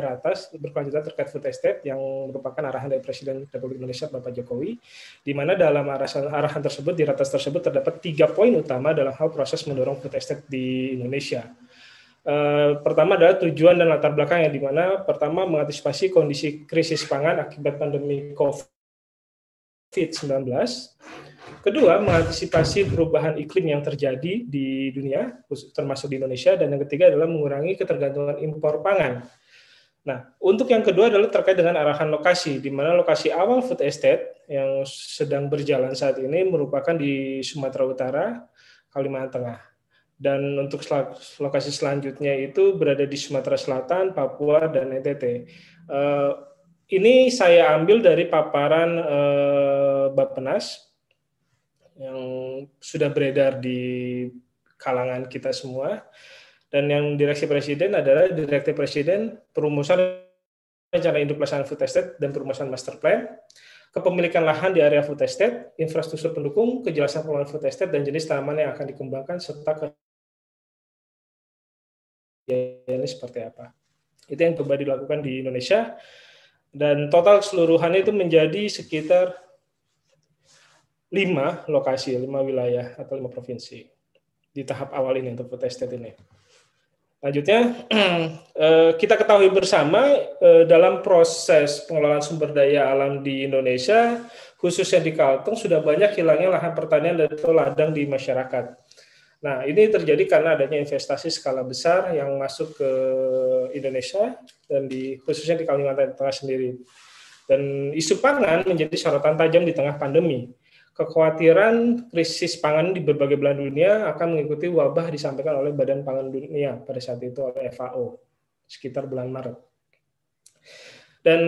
atas berkelanjutan terkait food estate yang merupakan arahan dari Presiden Republik Indonesia Bapak Jokowi, di mana dalam arahan, arahan tersebut di ratas tersebut terdapat tiga poin utama dalam hal proses mendorong food estate di Indonesia. Uh, pertama adalah tujuan dan latar belakang yang di mana pertama mengantisipasi kondisi krisis pangan akibat pandemi COVID-19 Kedua, mengantisipasi perubahan iklim yang terjadi di dunia, termasuk di Indonesia. Dan yang ketiga adalah mengurangi ketergantungan impor pangan. Nah, untuk yang kedua adalah terkait dengan arahan lokasi, di mana lokasi awal food estate yang sedang berjalan saat ini merupakan di Sumatera Utara, Kalimantan Tengah. Dan untuk lokasi selanjutnya itu berada di Sumatera Selatan, Papua, dan NTT. Eh, ini saya ambil dari paparan eh, Bappenas yang sudah beredar di kalangan kita semua. Dan yang direksi presiden adalah direktif presiden perumusan rencana induk pelaksanaan food estate dan perumusan master plan, kepemilikan lahan di area food estate, infrastruktur pendukung, kejelasan pengelolaan food estate, dan jenis tanaman yang akan dikembangkan, serta ini seperti apa. Itu yang coba dilakukan di Indonesia. Dan total keseluruhannya itu menjadi sekitar lima lokasi, lima wilayah atau lima provinsi di tahap awal ini untuk food estate ini. Selanjutnya, eh, kita ketahui bersama eh, dalam proses pengelolaan sumber daya alam di Indonesia, khususnya di Kalteng, sudah banyak hilangnya lahan pertanian dan ladang di masyarakat. Nah, ini terjadi karena adanya investasi skala besar yang masuk ke Indonesia dan di khususnya di Kalimantan Tengah sendiri. Dan isu pangan menjadi sorotan tajam di tengah pandemi kekhawatiran krisis pangan di berbagai belahan dunia akan mengikuti wabah disampaikan oleh Badan Pangan Dunia pada saat itu oleh FAO sekitar bulan Maret. Dan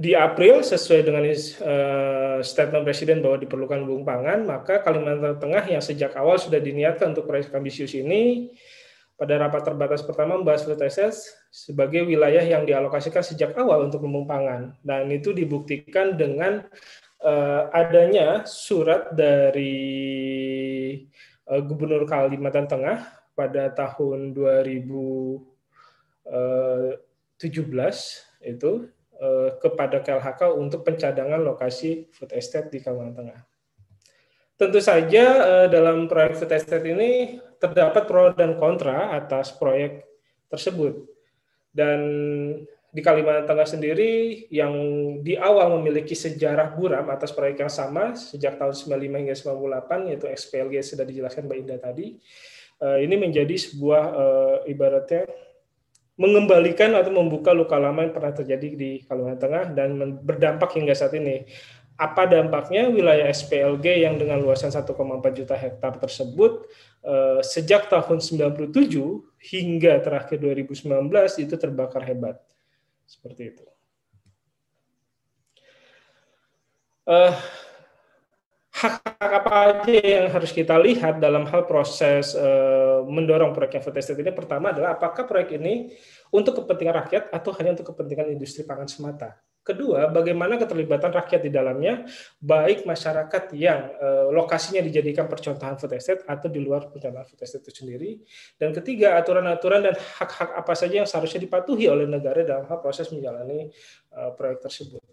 di April sesuai dengan uh, statement Presiden bahwa diperlukan lumbung pangan, maka Kalimantan Tengah yang sejak awal sudah diniatkan untuk proyek ambisius ini pada rapat terbatas pertama membahas food sebagai wilayah yang dialokasikan sejak awal untuk lumbung pangan. Dan itu dibuktikan dengan uh, adanya surat dari uh, Gubernur Kalimantan Tengah pada tahun 2017 itu uh, kepada KLHK untuk pencadangan lokasi food estate di Kalimantan Tengah. Tentu saja dalam proyek food estate ini terdapat pro dan kontra atas proyek tersebut. Dan di Kalimantan Tengah sendiri yang di awal memiliki sejarah buram atas proyek yang sama sejak tahun 95 hingga 98 yaitu XPLG sudah dijelaskan Mbak Indah tadi. Eh, ini menjadi sebuah eh, ibaratnya mengembalikan atau membuka luka lama yang pernah terjadi di Kalimantan Tengah dan berdampak hingga saat ini. Apa dampaknya wilayah SPLG yang dengan luasan 1,4 juta hektar tersebut eh, sejak tahun 97 hingga terakhir 2019 itu terbakar hebat seperti itu. Uh, hak-hak apa aja yang harus kita lihat dalam hal proses uh, mendorong proyek food estate ini pertama adalah apakah proyek ini untuk kepentingan rakyat atau hanya untuk kepentingan industri pangan semata. Kedua, bagaimana keterlibatan rakyat di dalamnya, baik masyarakat yang eh, lokasinya dijadikan percontohan food estate atau di luar percontohan food estate itu sendiri. Dan ketiga, aturan-aturan dan hak-hak apa saja yang seharusnya dipatuhi oleh negara dalam hal proses menjalani eh, proyek tersebut.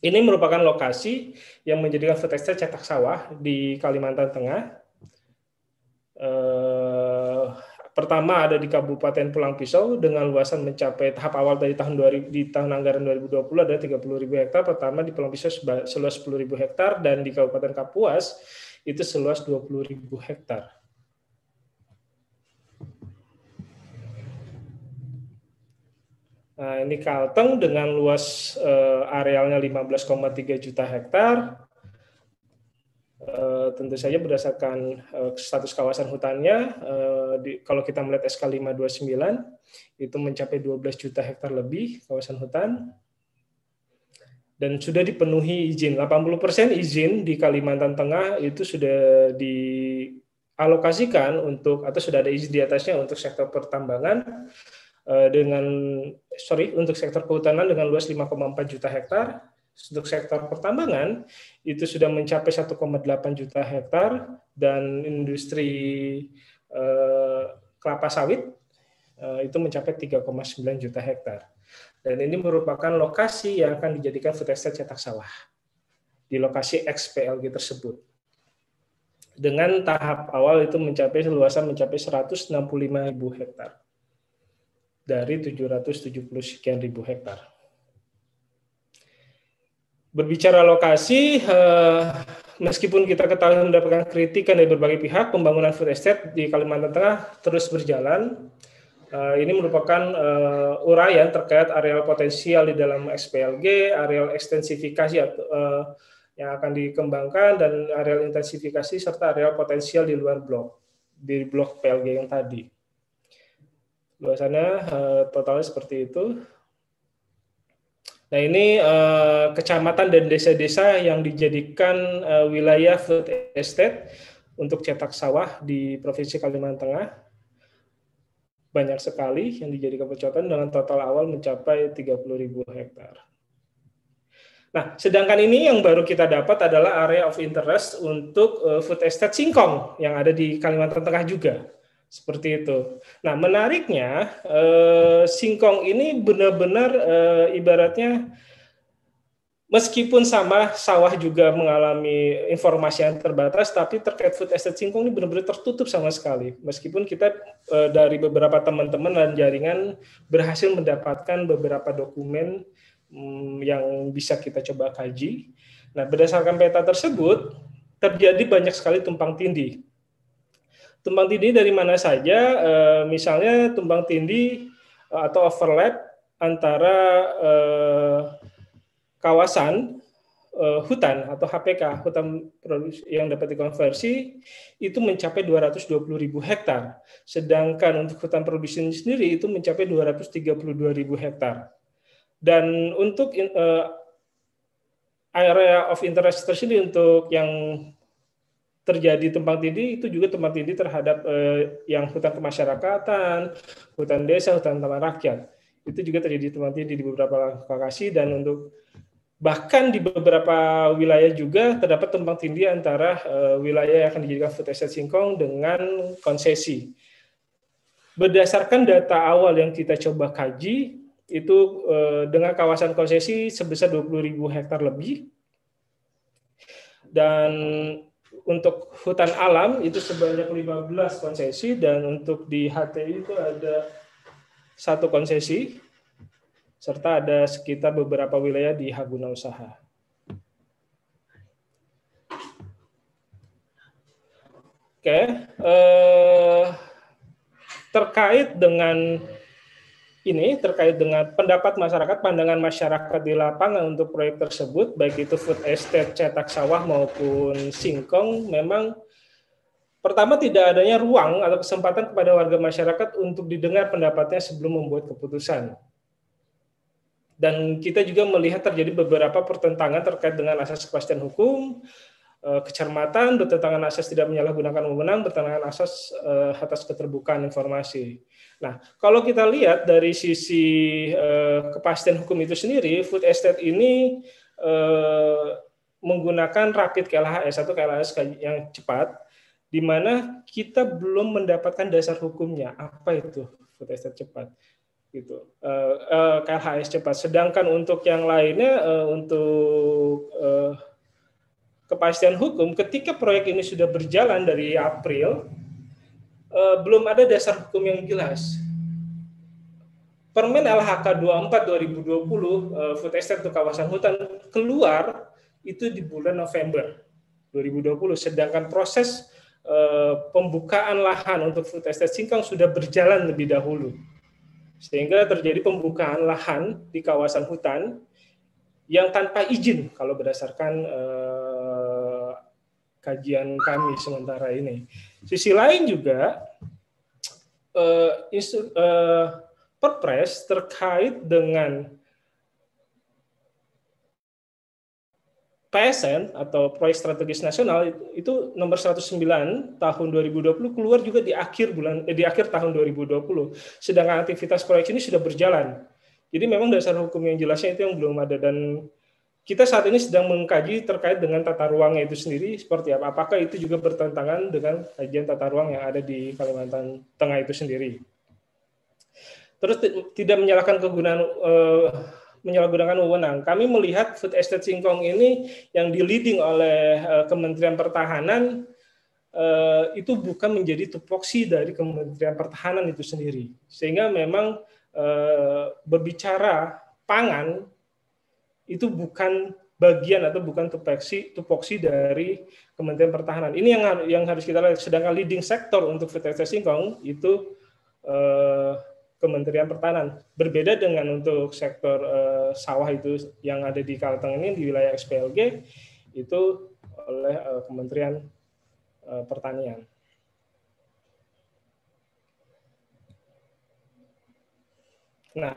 Ini merupakan lokasi yang menjadikan food estate cetak sawah di Kalimantan Tengah. Eh, Pertama ada di Kabupaten Pulang Pisau dengan luasan mencapai tahap awal dari tahun 2000, di tahun anggaran 2020 ada 30.000 hektar. Pertama di Pulang Pisau seluas 10.000 hektar dan di Kabupaten Kapuas itu seluas 20.000 hektar. Nah, ini Kalteng dengan luas uh, arealnya 15,3 juta hektar Uh, tentu saja berdasarkan uh, status kawasan hutannya, di, kalau kita melihat SK 529 itu mencapai 12 juta hektar lebih kawasan hutan dan sudah dipenuhi izin. 80% izin di Kalimantan Tengah itu sudah dialokasikan untuk atau sudah ada izin di atasnya untuk sektor pertambangan dengan sorry untuk sektor kehutanan dengan luas 5,4 juta hektar untuk sektor pertambangan itu sudah mencapai 1,8 juta hektar dan industri eh, kelapa sawit eh, itu mencapai 3,9 juta hektar. Dan ini merupakan lokasi yang akan dijadikan food estate cetak sawah di lokasi XPLG tersebut. Dengan tahap awal itu mencapai luasan mencapai 165 ribu hektar dari 770 sekian ribu hektar berbicara lokasi, eh, meskipun kita ketahui mendapatkan kritikan dari berbagai pihak, pembangunan food estate di Kalimantan Tengah terus berjalan. Eh, ini merupakan uh, uraian terkait areal potensial di dalam SPLG, areal ekstensifikasi yang akan dikembangkan, dan areal intensifikasi serta areal potensial di luar blok, di blok PLG yang tadi. Luasannya totalnya seperti itu. Nah ini uh, kecamatan dan desa-desa yang dijadikan uh, wilayah food estate untuk cetak sawah di Provinsi Kalimantan Tengah. Banyak sekali yang dijadikan percotan dengan total awal mencapai 30.000 hektar. Nah, sedangkan ini yang baru kita dapat adalah area of interest untuk uh, food estate singkong yang ada di Kalimantan Tengah juga. Seperti itu. Nah, menariknya eh, singkong ini benar-benar eh, ibaratnya meskipun sama sawah juga mengalami informasi yang terbatas, tapi terkait food estate singkong ini benar-benar tertutup sama sekali. Meskipun kita eh, dari beberapa teman-teman dan jaringan berhasil mendapatkan beberapa dokumen hmm, yang bisa kita coba kaji. Nah, berdasarkan peta tersebut terjadi banyak sekali tumpang tindih tumpang tindih dari mana saja, uh, misalnya tumpang tindih uh, atau overlap antara uh, kawasan hutan atau HPK hutan yang dapat dikonversi itu mencapai 220 ribu hektar, sedangkan untuk hutan produksi sendiri itu mencapai 232 ribu hektar. Dan untuk area of interest tersendiri untuk yang terjadi tumpang tindih itu juga tumpang tindih terhadap eh, yang hutan kemasyarakatan, hutan desa, hutan taman rakyat. Itu juga terjadi tumpang tindih di beberapa lokasi dan untuk bahkan di beberapa wilayah juga terdapat tumpang tindih antara eh, wilayah yang akan dijadikan food estate singkong dengan konsesi. Berdasarkan data awal yang kita coba kaji, itu eh, dengan kawasan konsesi sebesar 20.000 hektar lebih dan untuk hutan alam itu sebanyak 15 konsesi dan untuk di HTI itu ada satu konsesi serta ada sekitar beberapa wilayah di Haguna Usaha. Oke, eh, terkait dengan ini terkait dengan pendapat masyarakat, pandangan masyarakat di lapangan untuk proyek tersebut, baik itu food estate, cetak sawah maupun singkong, memang pertama tidak adanya ruang atau kesempatan kepada warga masyarakat untuk didengar pendapatnya sebelum membuat keputusan. Dan kita juga melihat terjadi beberapa pertentangan terkait dengan asas kepastian hukum, kecermatan, bertentangan asas tidak menyalahgunakan wewenang, bertentangan asas eh, atas keterbukaan informasi. Nah, kalau kita lihat dari sisi uh, kepastian hukum itu sendiri, food estate ini uh, menggunakan rapid KLHS atau KLHS yang cepat, di mana kita belum mendapatkan dasar hukumnya. Apa itu food estate cepat? Gitu. Uh, uh, KLHS cepat. Sedangkan untuk yang lainnya, uh, untuk uh, kepastian hukum, ketika proyek ini sudah berjalan dari April, uh, belum ada dasar hukum yang jelas. Permen LHK 24 2020 uh, food estate untuk kawasan hutan keluar itu di bulan November 2020 sedangkan proses uh, pembukaan lahan untuk food estate singkong sudah berjalan lebih dahulu. Sehingga terjadi pembukaan lahan di kawasan hutan yang tanpa izin kalau berdasarkan uh, kajian kami sementara ini. Sisi lain juga uh, isu, uh, perpres terkait dengan PSN atau Proyek Strategis Nasional itu nomor 109 tahun 2020 keluar juga di akhir bulan eh, di akhir tahun 2020. Sedangkan aktivitas proyek ini sudah berjalan. Jadi memang dasar hukum yang jelasnya itu yang belum ada dan kita saat ini sedang mengkaji terkait dengan tata ruangnya itu sendiri seperti apa. Apakah itu juga bertentangan dengan kajian tata ruang yang ada di Kalimantan Tengah itu sendiri. Terus tidak menyalahkan kegunaan uh, menyalahgunakan wewenang. Kami melihat food estate singkong ini yang di leading oleh uh, Kementerian Pertahanan uh, itu bukan menjadi tupoksi dari Kementerian Pertahanan itu sendiri. Sehingga memang uh, berbicara pangan itu bukan bagian atau bukan tupoksi tupoksi dari Kementerian Pertahanan. Ini yang yang harus kita lihat. Sedangkan leading sektor untuk estate singkong itu uh, Kementerian Pertahanan. Berbeda dengan untuk sektor uh, sawah itu yang ada di Kalteng ini di wilayah SPLG itu oleh uh, Kementerian uh, Pertanian. Nah,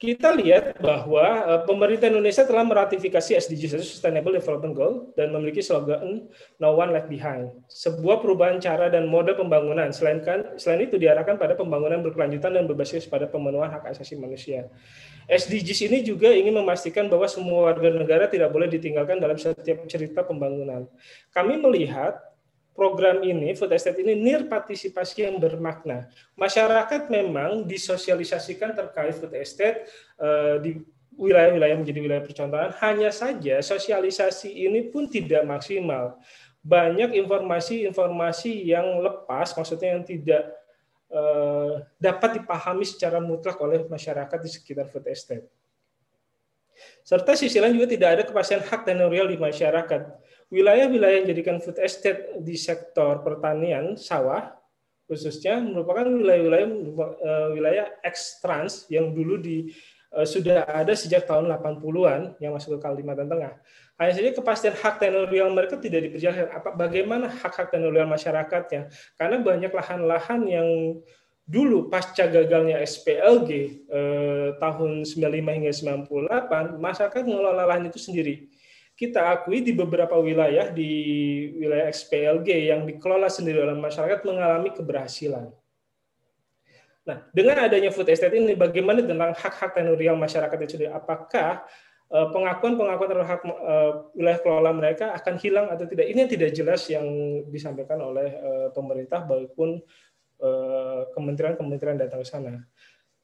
kita lihat bahwa uh, pemerintah Indonesia telah meratifikasi SDGs Sustainable Development Goal dan memiliki slogan No One Left Behind. Sebuah perubahan cara dan mode pembangunan. Selain kan, selain itu diarahkan pada pembangunan berkelanjutan dan berbasis pada pemenuhan hak asasi manusia. SDGs ini juga ingin memastikan bahwa semua warga negara tidak boleh ditinggalkan dalam setiap cerita pembangunan. Kami melihat program ini, food estate ini nir partisipasi yang bermakna. Masyarakat memang disosialisasikan terkait food estate uh, di wilayah-wilayah menjadi wilayah percontohan. Hanya saja sosialisasi ini pun tidak maksimal. Banyak informasi-informasi yang lepas, maksudnya yang tidak uh, dapat dipahami secara mutlak oleh masyarakat di sekitar food estate. Serta sisi lain juga tidak ada kepastian hak tenurial di masyarakat wilayah-wilayah yang jadikan food estate di sektor pertanian sawah khususnya merupakan wilayah-wilayah uh, wilayah trans yang dulu di uh, sudah ada sejak tahun 80-an yang masuk ke Kalimantan Tengah. Hanya saja kepastian hak tenurial mereka tidak diperjelaskan. Apa bagaimana hak-hak tenurial masyarakatnya? Karena banyak lahan-lahan yang dulu pasca gagalnya SPLG eh, tahun 95 hingga 98 masyarakat mengelola lahan itu sendiri kita akui di beberapa wilayah di wilayah XPLG yang dikelola sendiri oleh masyarakat mengalami keberhasilan. Nah, dengan adanya food estate ini, bagaimana tentang hak-hak tenurial masyarakat itu? Apakah eh, pengakuan-pengakuan terhadap eh, wilayah kelola mereka akan hilang atau tidak? Ini yang tidak jelas yang disampaikan oleh eh, pemerintah maupun kementerian-kementerian datang ke sana.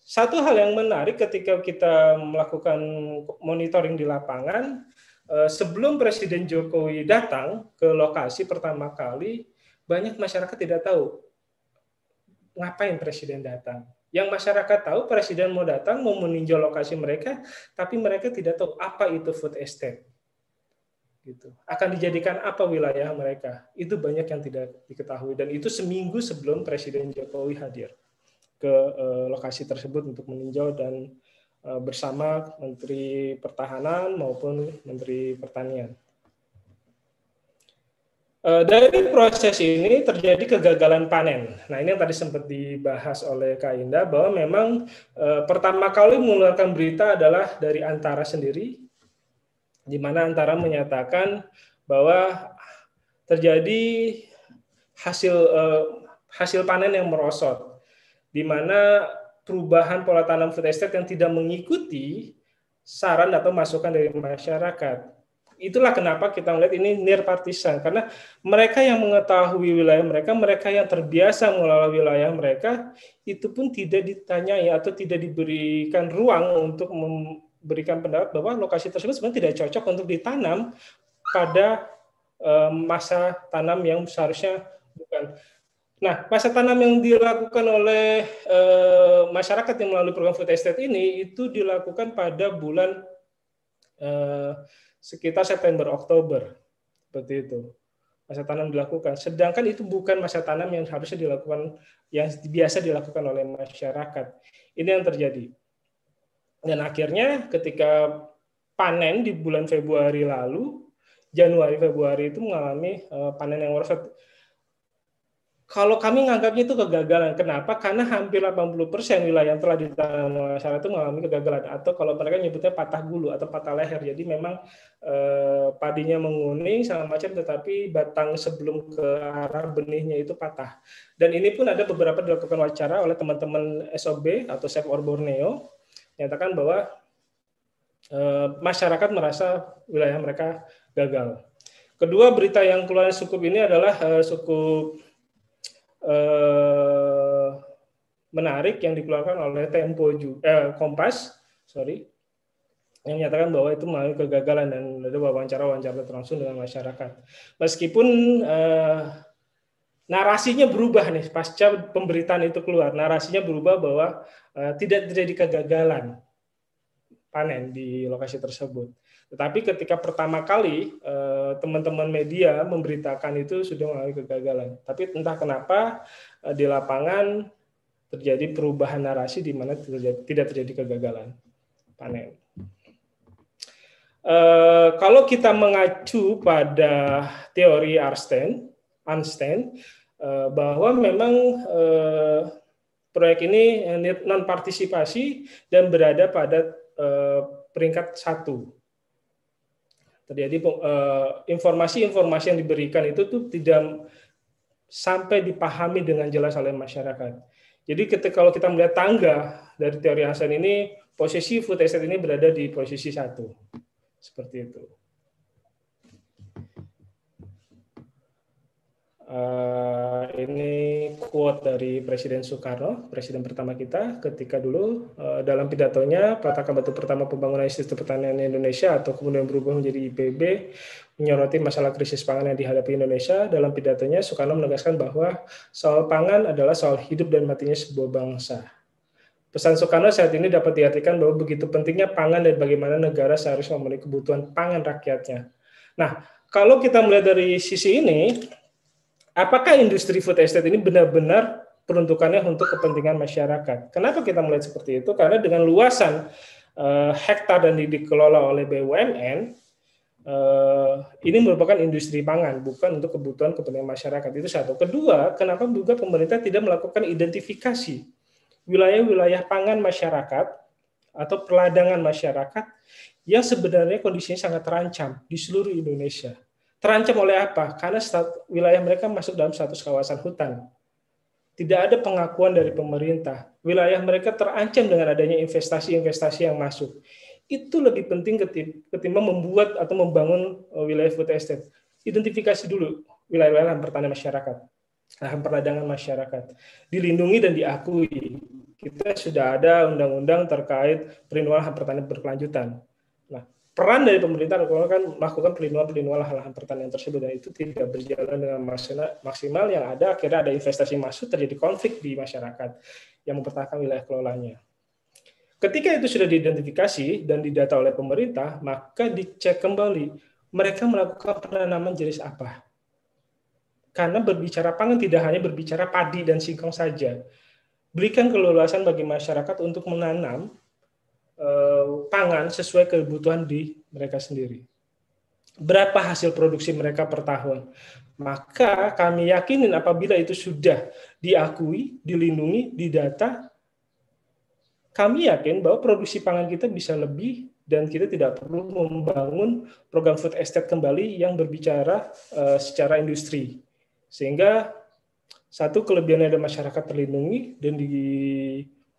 Satu hal yang menarik ketika kita melakukan monitoring di lapangan, sebelum Presiden Jokowi datang ke lokasi pertama kali, banyak masyarakat tidak tahu ngapain Presiden datang. Yang masyarakat tahu Presiden mau datang, mau meninjau lokasi mereka, tapi mereka tidak tahu apa itu food estate. Gitu. Akan dijadikan apa wilayah mereka? Itu banyak yang tidak diketahui dan itu seminggu sebelum Presiden Jokowi hadir ke eh, lokasi tersebut untuk meninjau dan Eh, bersama Menteri Pertahanan maupun Menteri Pertanian. Eh, dari proses ini terjadi kegagalan panen. Nah ini yang tadi sempat dibahas oleh Kak Indah bahwa memang eh, pertama kali mengeluarkan berita adalah dari Antara sendiri, di mana Antara menyatakan bahwa terjadi hasil hasil panen yang merosot, di mana perubahan pola tanam food estate yang tidak mengikuti saran atau masukan dari masyarakat. Itulah kenapa kita melihat ini near partisan karena mereka yang mengetahui wilayah mereka, mereka yang terbiasa mengelola wilayah mereka itu pun tidak ditanyai atau tidak diberikan ruang untuk memberikan pendapat bahwa lokasi tersebut sebenarnya tidak cocok untuk ditanam pada eh, masa tanam yang seharusnya bukan Nah, masa tanam yang dilakukan oleh e, masyarakat yang melalui program food estate ini itu dilakukan pada bulan e, sekitar September Oktober seperti itu masa tanam dilakukan. Sedangkan itu bukan masa tanam yang harusnya dilakukan yang biasa dilakukan oleh masyarakat. Ini yang terjadi. Dan akhirnya ketika panen di bulan Februari lalu Januari Februari itu mengalami uh, panen yang merosot kalau kami menganggapnya itu kegagalan. Kenapa? Karena hampir 80% wilayah yang telah ditanam masyarakat itu mengalami kegagalan. Atau kalau mereka nyebutnya patah bulu atau patah leher. Jadi memang eh, padinya menguning sama macam, tetapi batang sebelum ke arah benihnya itu patah. Dan ini pun ada beberapa dilakukan wawancara oleh teman-teman SOB atau Save Or Borneo, nyatakan bahwa eh, masyarakat merasa wilayah mereka gagal. Kedua berita yang keluar cukup ini adalah eh, cukup eh, menarik yang dikeluarkan oleh Tempo juga, eh, Kompas, sorry, yang menyatakan bahwa itu mengalami kegagalan dan ada wawancara-wawancara langsung dengan masyarakat. Meskipun eh, narasinya berubah nih pasca pemberitaan itu keluar, narasinya berubah bahwa eh, tidak terjadi kegagalan panen di lokasi tersebut. Tetapi ketika pertama kali eh, teman-teman media memberitakan itu sudah mengalami kegagalan. Tapi entah kenapa eh, di lapangan terjadi perubahan narasi di mana tidak terjadi kegagalan panen. Eh, kalau kita mengacu pada teori Arsten, Einstein, bahwa memang proyek ini non partisipasi dan berada pada peringkat satu terjadi eh, informasi-informasi yang diberikan itu tuh tidak sampai dipahami dengan jelas oleh masyarakat. Jadi ketika kalau kita melihat tangga dari teori Hasan ini, posisi food estate ini berada di posisi satu, seperti itu. Uh, ini quote dari Presiden Soekarno, Presiden pertama kita, ketika dulu uh, dalam pidatonya peletakan batu pertama pembangunan sistem pertanian Indonesia atau kemudian berubah menjadi IPB, menyoroti masalah krisis pangan yang dihadapi Indonesia. Dalam pidatonya Soekarno menegaskan bahwa soal pangan adalah soal hidup dan matinya sebuah bangsa. Pesan Soekarno saat ini dapat diartikan bahwa begitu pentingnya pangan dan bagaimana negara seharusnya memenuhi kebutuhan pangan rakyatnya. Nah, kalau kita melihat dari sisi ini, apakah industri food estate ini benar-benar peruntukannya untuk kepentingan masyarakat. Kenapa kita melihat seperti itu? Karena dengan luasan uh, hektar dan dikelola oleh BUMN, uh, eh, ini merupakan industri pangan, bukan untuk kebutuhan kepentingan masyarakat. Itu satu. Kedua, kenapa juga pemerintah tidak melakukan identifikasi wilayah-wilayah pangan masyarakat atau peladangan masyarakat yang sebenarnya kondisinya sangat terancam di seluruh Indonesia. Terancam oleh apa? Karena wilayah mereka masuk dalam status kawasan hutan. Tidak ada pengakuan dari pemerintah. Wilayah mereka terancam dengan adanya investasi-investasi yang masuk. Itu lebih penting ketimbang membuat atau membangun uh, wilayah food estate. Identifikasi dulu wilayah-wilayah lahan pertanian masyarakat, lahan perdagangan masyarakat, dilindungi dan diakui. Kita sudah ada undang-undang terkait perlindungan lahan pertanian berkelanjutan peran dari pemerintah kan melakukan perlindungan-perlindungan lahan pertanian tersebut dan itu tidak berjalan dengan maksimal yang ada akhirnya ada investasi masuk terjadi konflik di masyarakat yang mempertahankan wilayah kelolanya. Ketika itu sudah diidentifikasi dan didata oleh pemerintah, maka dicek kembali mereka melakukan penanaman jenis apa. Karena berbicara pangan tidak hanya berbicara padi dan singkong saja. Berikan keleluasan bagi masyarakat untuk menanam pangan sesuai kebutuhan di mereka sendiri. Berapa hasil produksi mereka per tahun? Maka kami yakinin apabila itu sudah diakui, dilindungi, didata, kami yakin bahwa produksi pangan kita bisa lebih dan kita tidak perlu membangun program food estate kembali yang berbicara uh, secara industri. Sehingga satu kelebihannya ada masyarakat terlindungi dan di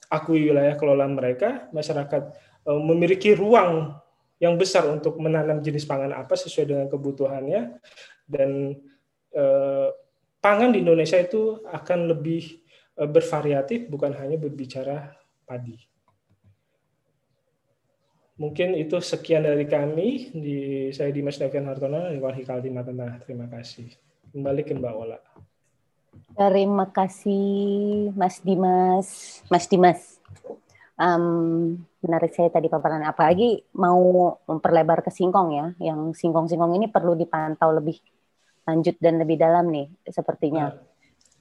akui wilayah kelolaan mereka, masyarakat eh, memiliki ruang yang besar untuk menanam jenis pangan apa sesuai dengan kebutuhannya dan eh, pangan di Indonesia itu akan lebih eh, bervariatif bukan hanya berbicara padi. Mungkin itu sekian dari kami. Di saya Dimas Davian Hartono dari Walhi Kaltim Tengah. Terima kasih. Kembali ke Mbak Ola. Terima kasih Mas Dimas. Mas Dimas, um, menarik saya tadi paparan apalagi mau memperlebar ke singkong ya, yang singkong-singkong ini perlu dipantau lebih lanjut dan lebih dalam nih sepertinya.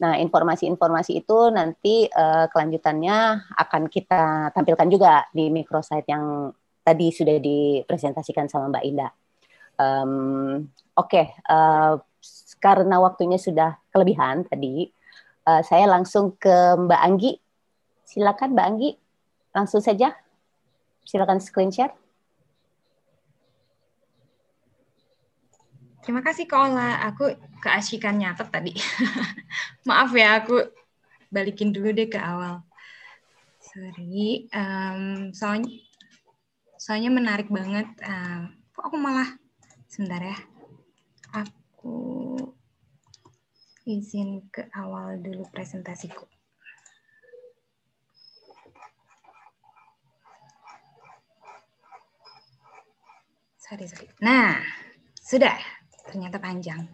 Nah, informasi-informasi itu nanti uh, kelanjutannya akan kita tampilkan juga di microsite yang tadi sudah dipresentasikan sama Mbak Indah. Um, Oke, okay, uh, karena waktunya sudah kelebihan tadi, uh, saya langsung ke Mbak Anggi. Silakan Mbak Anggi, langsung saja. Silakan screen share. Terima kasih Kak Ola. Aku keasikan nyatet tadi. Maaf ya, aku balikin dulu deh ke awal. Sorry. Um, soalnya, soalnya menarik banget. Uh, kok aku malah sebentar ya. Aku izin ke awal dulu presentasiku. Sorry, sorry. Nah, sudah ternyata panjang.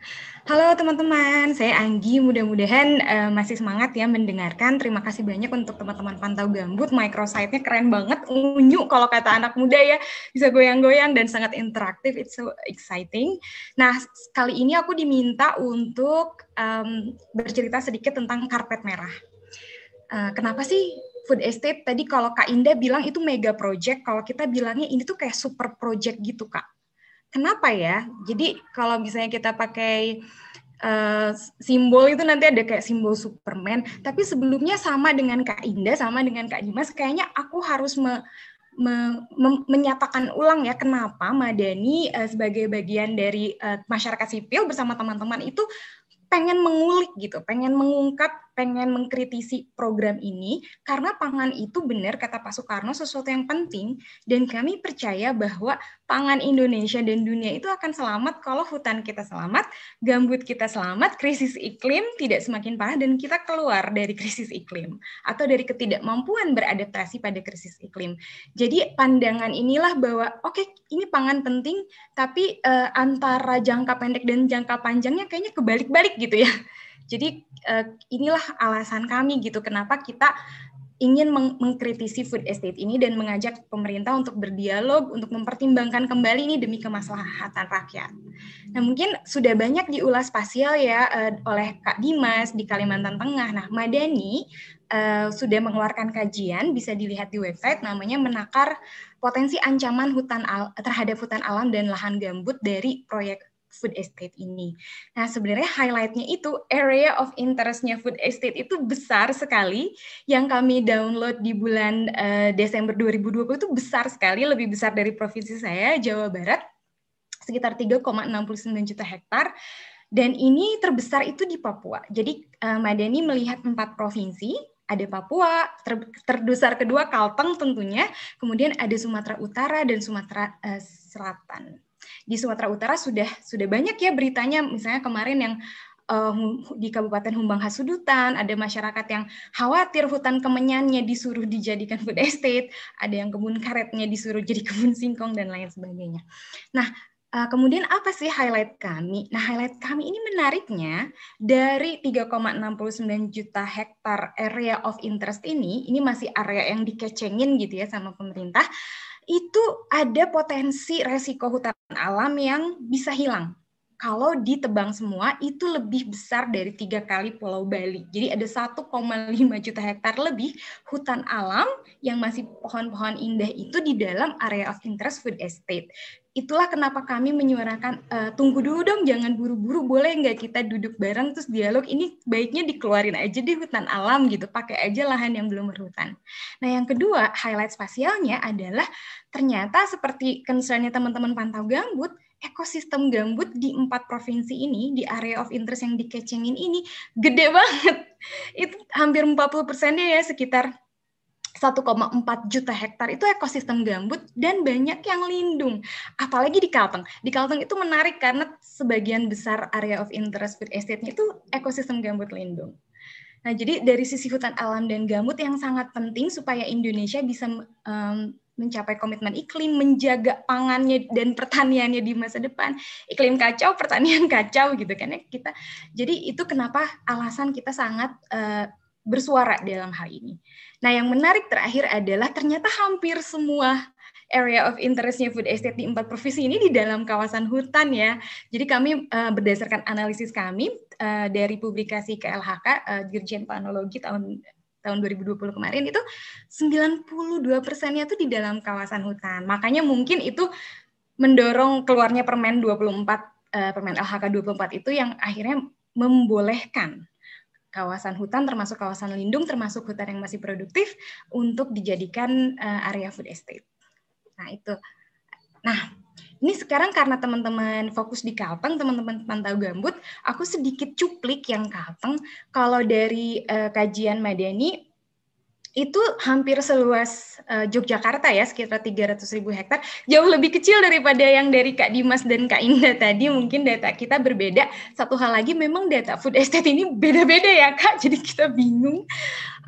Halo teman-teman, saya Anggi. Mudah-mudahan uh, masih semangat ya mendengarkan. Terima kasih banyak untuk teman-teman pantau gambut. Microsite-nya keren banget, unyu kalau kata anak muda ya. Bisa goyang-goyang dan sangat interaktif. It's so exciting. Nah, kali ini aku diminta untuk um, bercerita sedikit tentang karpet merah. Uh, kenapa sih food estate tadi kalau Kak Indah bilang itu mega project, kalau kita bilangnya ini tuh kayak super project gitu Kak. Kenapa ya? Jadi kalau misalnya kita pakai uh, simbol itu nanti ada kayak simbol Superman, tapi sebelumnya sama dengan Kak Indah, sama dengan Kak Dimas, kayaknya aku harus me, me, me, menyatakan ulang ya kenapa Madani uh, sebagai bagian dari uh, masyarakat sipil bersama teman-teman itu pengen mengulik gitu, pengen mengungkap pengen mengkritisi program ini karena pangan itu benar kata Pak Soekarno sesuatu yang penting dan kami percaya bahwa pangan Indonesia dan dunia itu akan selamat kalau hutan kita selamat, gambut kita selamat, krisis iklim tidak semakin parah dan kita keluar dari krisis iklim atau dari ketidakmampuan beradaptasi pada krisis iklim. Jadi pandangan inilah bahwa oke okay, ini pangan penting tapi uh, antara jangka pendek dan jangka panjangnya kayaknya kebalik-balik gitu ya. Jadi uh, inilah alasan kami gitu kenapa kita ingin meng mengkritisi food estate ini dan mengajak pemerintah untuk berdialog untuk mempertimbangkan kembali ini demi kemaslahatan rakyat. Nah mungkin sudah banyak diulas spasial ya uh, oleh Kak Dimas di Kalimantan Tengah. Nah Madani uh, sudah mengeluarkan kajian bisa dilihat di website namanya menakar potensi ancaman hutan terhadap hutan alam dan lahan gambut dari proyek food estate ini. Nah, sebenarnya highlightnya itu area of interestnya food estate itu besar sekali. Yang kami download di bulan uh, Desember 2020 itu besar sekali, lebih besar dari provinsi saya, Jawa Barat, sekitar 3,69 juta hektar. Dan ini terbesar itu di Papua. Jadi uh, Madani melihat empat provinsi, ada Papua, ter, terbesar kedua Kalteng tentunya, kemudian ada Sumatera Utara dan Sumatera uh, Selatan di Sumatera Utara sudah sudah banyak ya beritanya misalnya kemarin yang uh, di Kabupaten Humbang Hasudutan, ada masyarakat yang khawatir hutan kemenyannya disuruh dijadikan food estate, ada yang kebun karetnya disuruh jadi kebun singkong dan lain sebagainya. Nah, uh, kemudian apa sih highlight kami? Nah, highlight kami ini menariknya dari 3,69 juta hektar area of interest ini, ini masih area yang dikecengin gitu ya sama pemerintah itu ada potensi resiko hutan alam yang bisa hilang. Kalau ditebang semua itu lebih besar dari tiga kali Pulau Bali. Jadi ada 1,5 juta hektar lebih hutan alam yang masih pohon-pohon indah itu di dalam area of interest food estate itulah kenapa kami menyuarakan uh, tunggu dulu dong jangan buru-buru boleh nggak kita duduk bareng terus dialog ini baiknya dikeluarin aja di hutan alam gitu pakai aja lahan yang belum berhutan. Nah yang kedua highlight spasialnya adalah ternyata seperti concernnya teman-teman pantau gambut ekosistem gambut di empat provinsi ini di area of interest yang dikecengin ini gede banget itu hampir 40 persennya ya sekitar 1,4 juta hektar itu ekosistem gambut dan banyak yang lindung. Apalagi di Kalteng. Di Kalteng itu menarik karena sebagian besar area of interest food estate-nya itu ekosistem gambut lindung. Nah, jadi dari sisi hutan alam dan gambut yang sangat penting supaya Indonesia bisa um, mencapai komitmen iklim, menjaga pangannya dan pertaniannya di masa depan. Iklim kacau, pertanian kacau gitu kan ya kita. Jadi itu kenapa alasan kita sangat uh, bersuara dalam hal ini. Nah, yang menarik terakhir adalah ternyata hampir semua area of interestnya food estate di empat provinsi ini di dalam kawasan hutan ya. Jadi kami uh, berdasarkan analisis kami uh, dari publikasi KLHK uh, Dirjen Panologi tahun tahun 2020 kemarin itu 92 persennya itu di dalam kawasan hutan. Makanya mungkin itu mendorong keluarnya Permen 24 uh, Permen LHK 24 itu yang akhirnya membolehkan kawasan hutan termasuk kawasan lindung termasuk hutan yang masih produktif untuk dijadikan uh, area food estate. Nah, itu. Nah, ini sekarang karena teman-teman fokus di Kalteng, teman-teman pantau gambut, aku sedikit cuplik yang Kalteng. Kalau dari uh, kajian Madani, itu hampir seluas uh, Yogyakarta ya, sekitar 300 ribu hektar. Jauh lebih kecil daripada yang dari Kak Dimas dan Kak Indah tadi. Mungkin data kita berbeda. Satu hal lagi, memang data food estate ini beda-beda ya Kak, jadi kita bingung.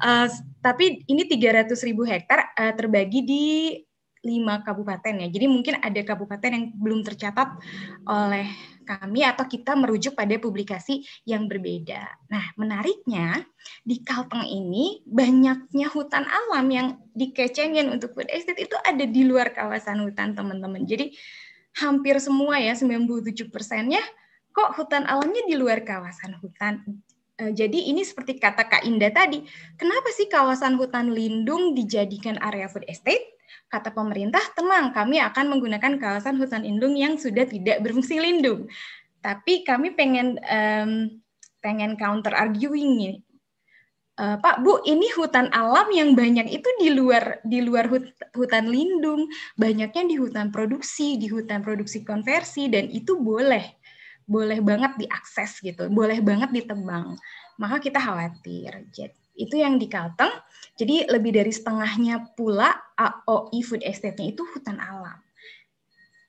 Uh, tapi ini 300 ribu hektar uh, terbagi di lima kabupaten ya. Jadi mungkin ada kabupaten yang belum tercatat oleh kami atau kita merujuk pada publikasi yang berbeda. Nah, menariknya di Kalteng ini banyaknya hutan alam yang dikecengin untuk food estate itu ada di luar kawasan hutan teman-teman. Jadi hampir semua ya 97 persennya kok hutan alamnya di luar kawasan hutan. Eh, jadi ini seperti kata Kak Indah tadi, kenapa sih kawasan hutan lindung dijadikan area food estate? Kata pemerintah, tenang, kami akan menggunakan kawasan hutan lindung yang sudah tidak berfungsi lindung. Tapi kami pengen um, pengen counter arguing ini. Uh, Pak, Bu, ini hutan alam yang banyak itu di luar di luar hut, hutan lindung, banyaknya di hutan produksi, di hutan produksi konversi dan itu boleh boleh banget diakses gitu, boleh banget ditebang. Maka kita khawatir. Jadi itu yang di Kalteng. Jadi lebih dari setengahnya pula AOI food estate-nya itu hutan alam.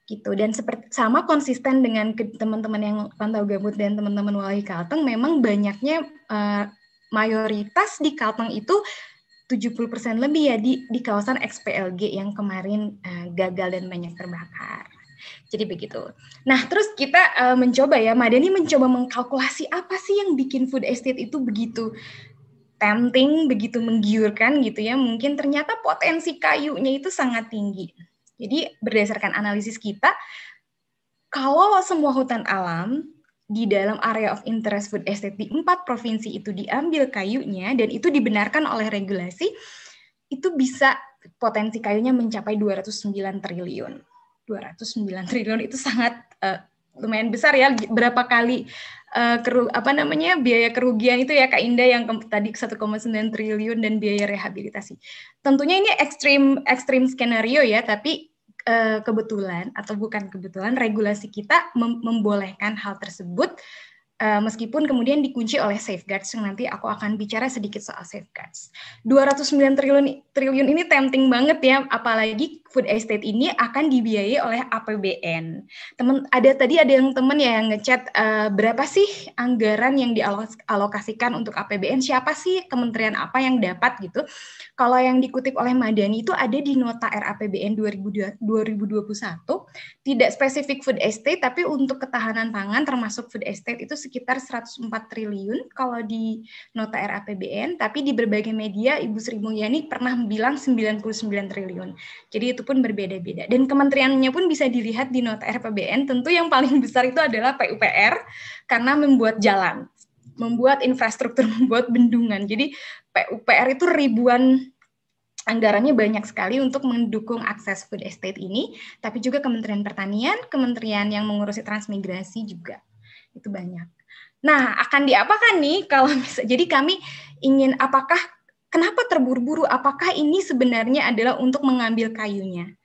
Gitu. Dan seperti sama konsisten dengan teman-teman yang pantau gambut dan teman-teman wali Kalteng memang banyaknya uh, mayoritas di Kalteng itu 70% lebih ya di di kawasan XPLG yang kemarin uh, gagal dan banyak terbakar. Jadi begitu. Nah, terus kita uh, mencoba ya, Madani mencoba mengkalkulasi apa sih yang bikin food estate itu begitu tempting, begitu menggiurkan gitu ya, mungkin ternyata potensi kayunya itu sangat tinggi. Jadi berdasarkan analisis kita, kalau semua hutan alam di dalam area of interest food estate di empat provinsi itu diambil kayunya dan itu dibenarkan oleh regulasi, itu bisa potensi kayunya mencapai 209 triliun. 209 triliun itu sangat uh, lumayan besar ya. Berapa kali uh, keru, apa namanya biaya kerugian itu ya Kak Indah yang tadi 1,9 triliun dan biaya rehabilitasi. Tentunya ini ekstrim ekstrim skenario ya, tapi uh, kebetulan atau bukan kebetulan regulasi kita mem membolehkan hal tersebut Uh, meskipun kemudian dikunci oleh safeguards yang nanti aku akan bicara sedikit soal safeguards. 209 triliun triliun ini tempting banget ya, apalagi food estate ini akan dibiayai oleh APBN. Temen ada tadi ada yang temen ya yang ngechat uh, berapa sih anggaran yang dialokasikan untuk APBN? Siapa sih kementerian apa yang dapat gitu? Kalau yang dikutip oleh Madani itu ada di nota RAPBN 2021, tidak spesifik food estate tapi untuk ketahanan pangan termasuk food estate itu sekitar 104 triliun kalau di nota RAPBN, tapi di berbagai media Ibu Sri Mulyani pernah bilang 99 triliun. Jadi itu pun berbeda-beda. Dan kementeriannya pun bisa dilihat di nota RAPBN, tentu yang paling besar itu adalah PUPR karena membuat jalan, membuat infrastruktur, membuat bendungan. Jadi PUPR itu ribuan anggarannya banyak sekali untuk mendukung akses food estate ini, tapi juga Kementerian Pertanian, Kementerian yang mengurusi transmigrasi juga itu banyak. Nah, akan diapakan nih kalau bisa? Jadi kami ingin apakah kenapa terburu-buru? Apakah ini sebenarnya adalah untuk mengambil kayunya?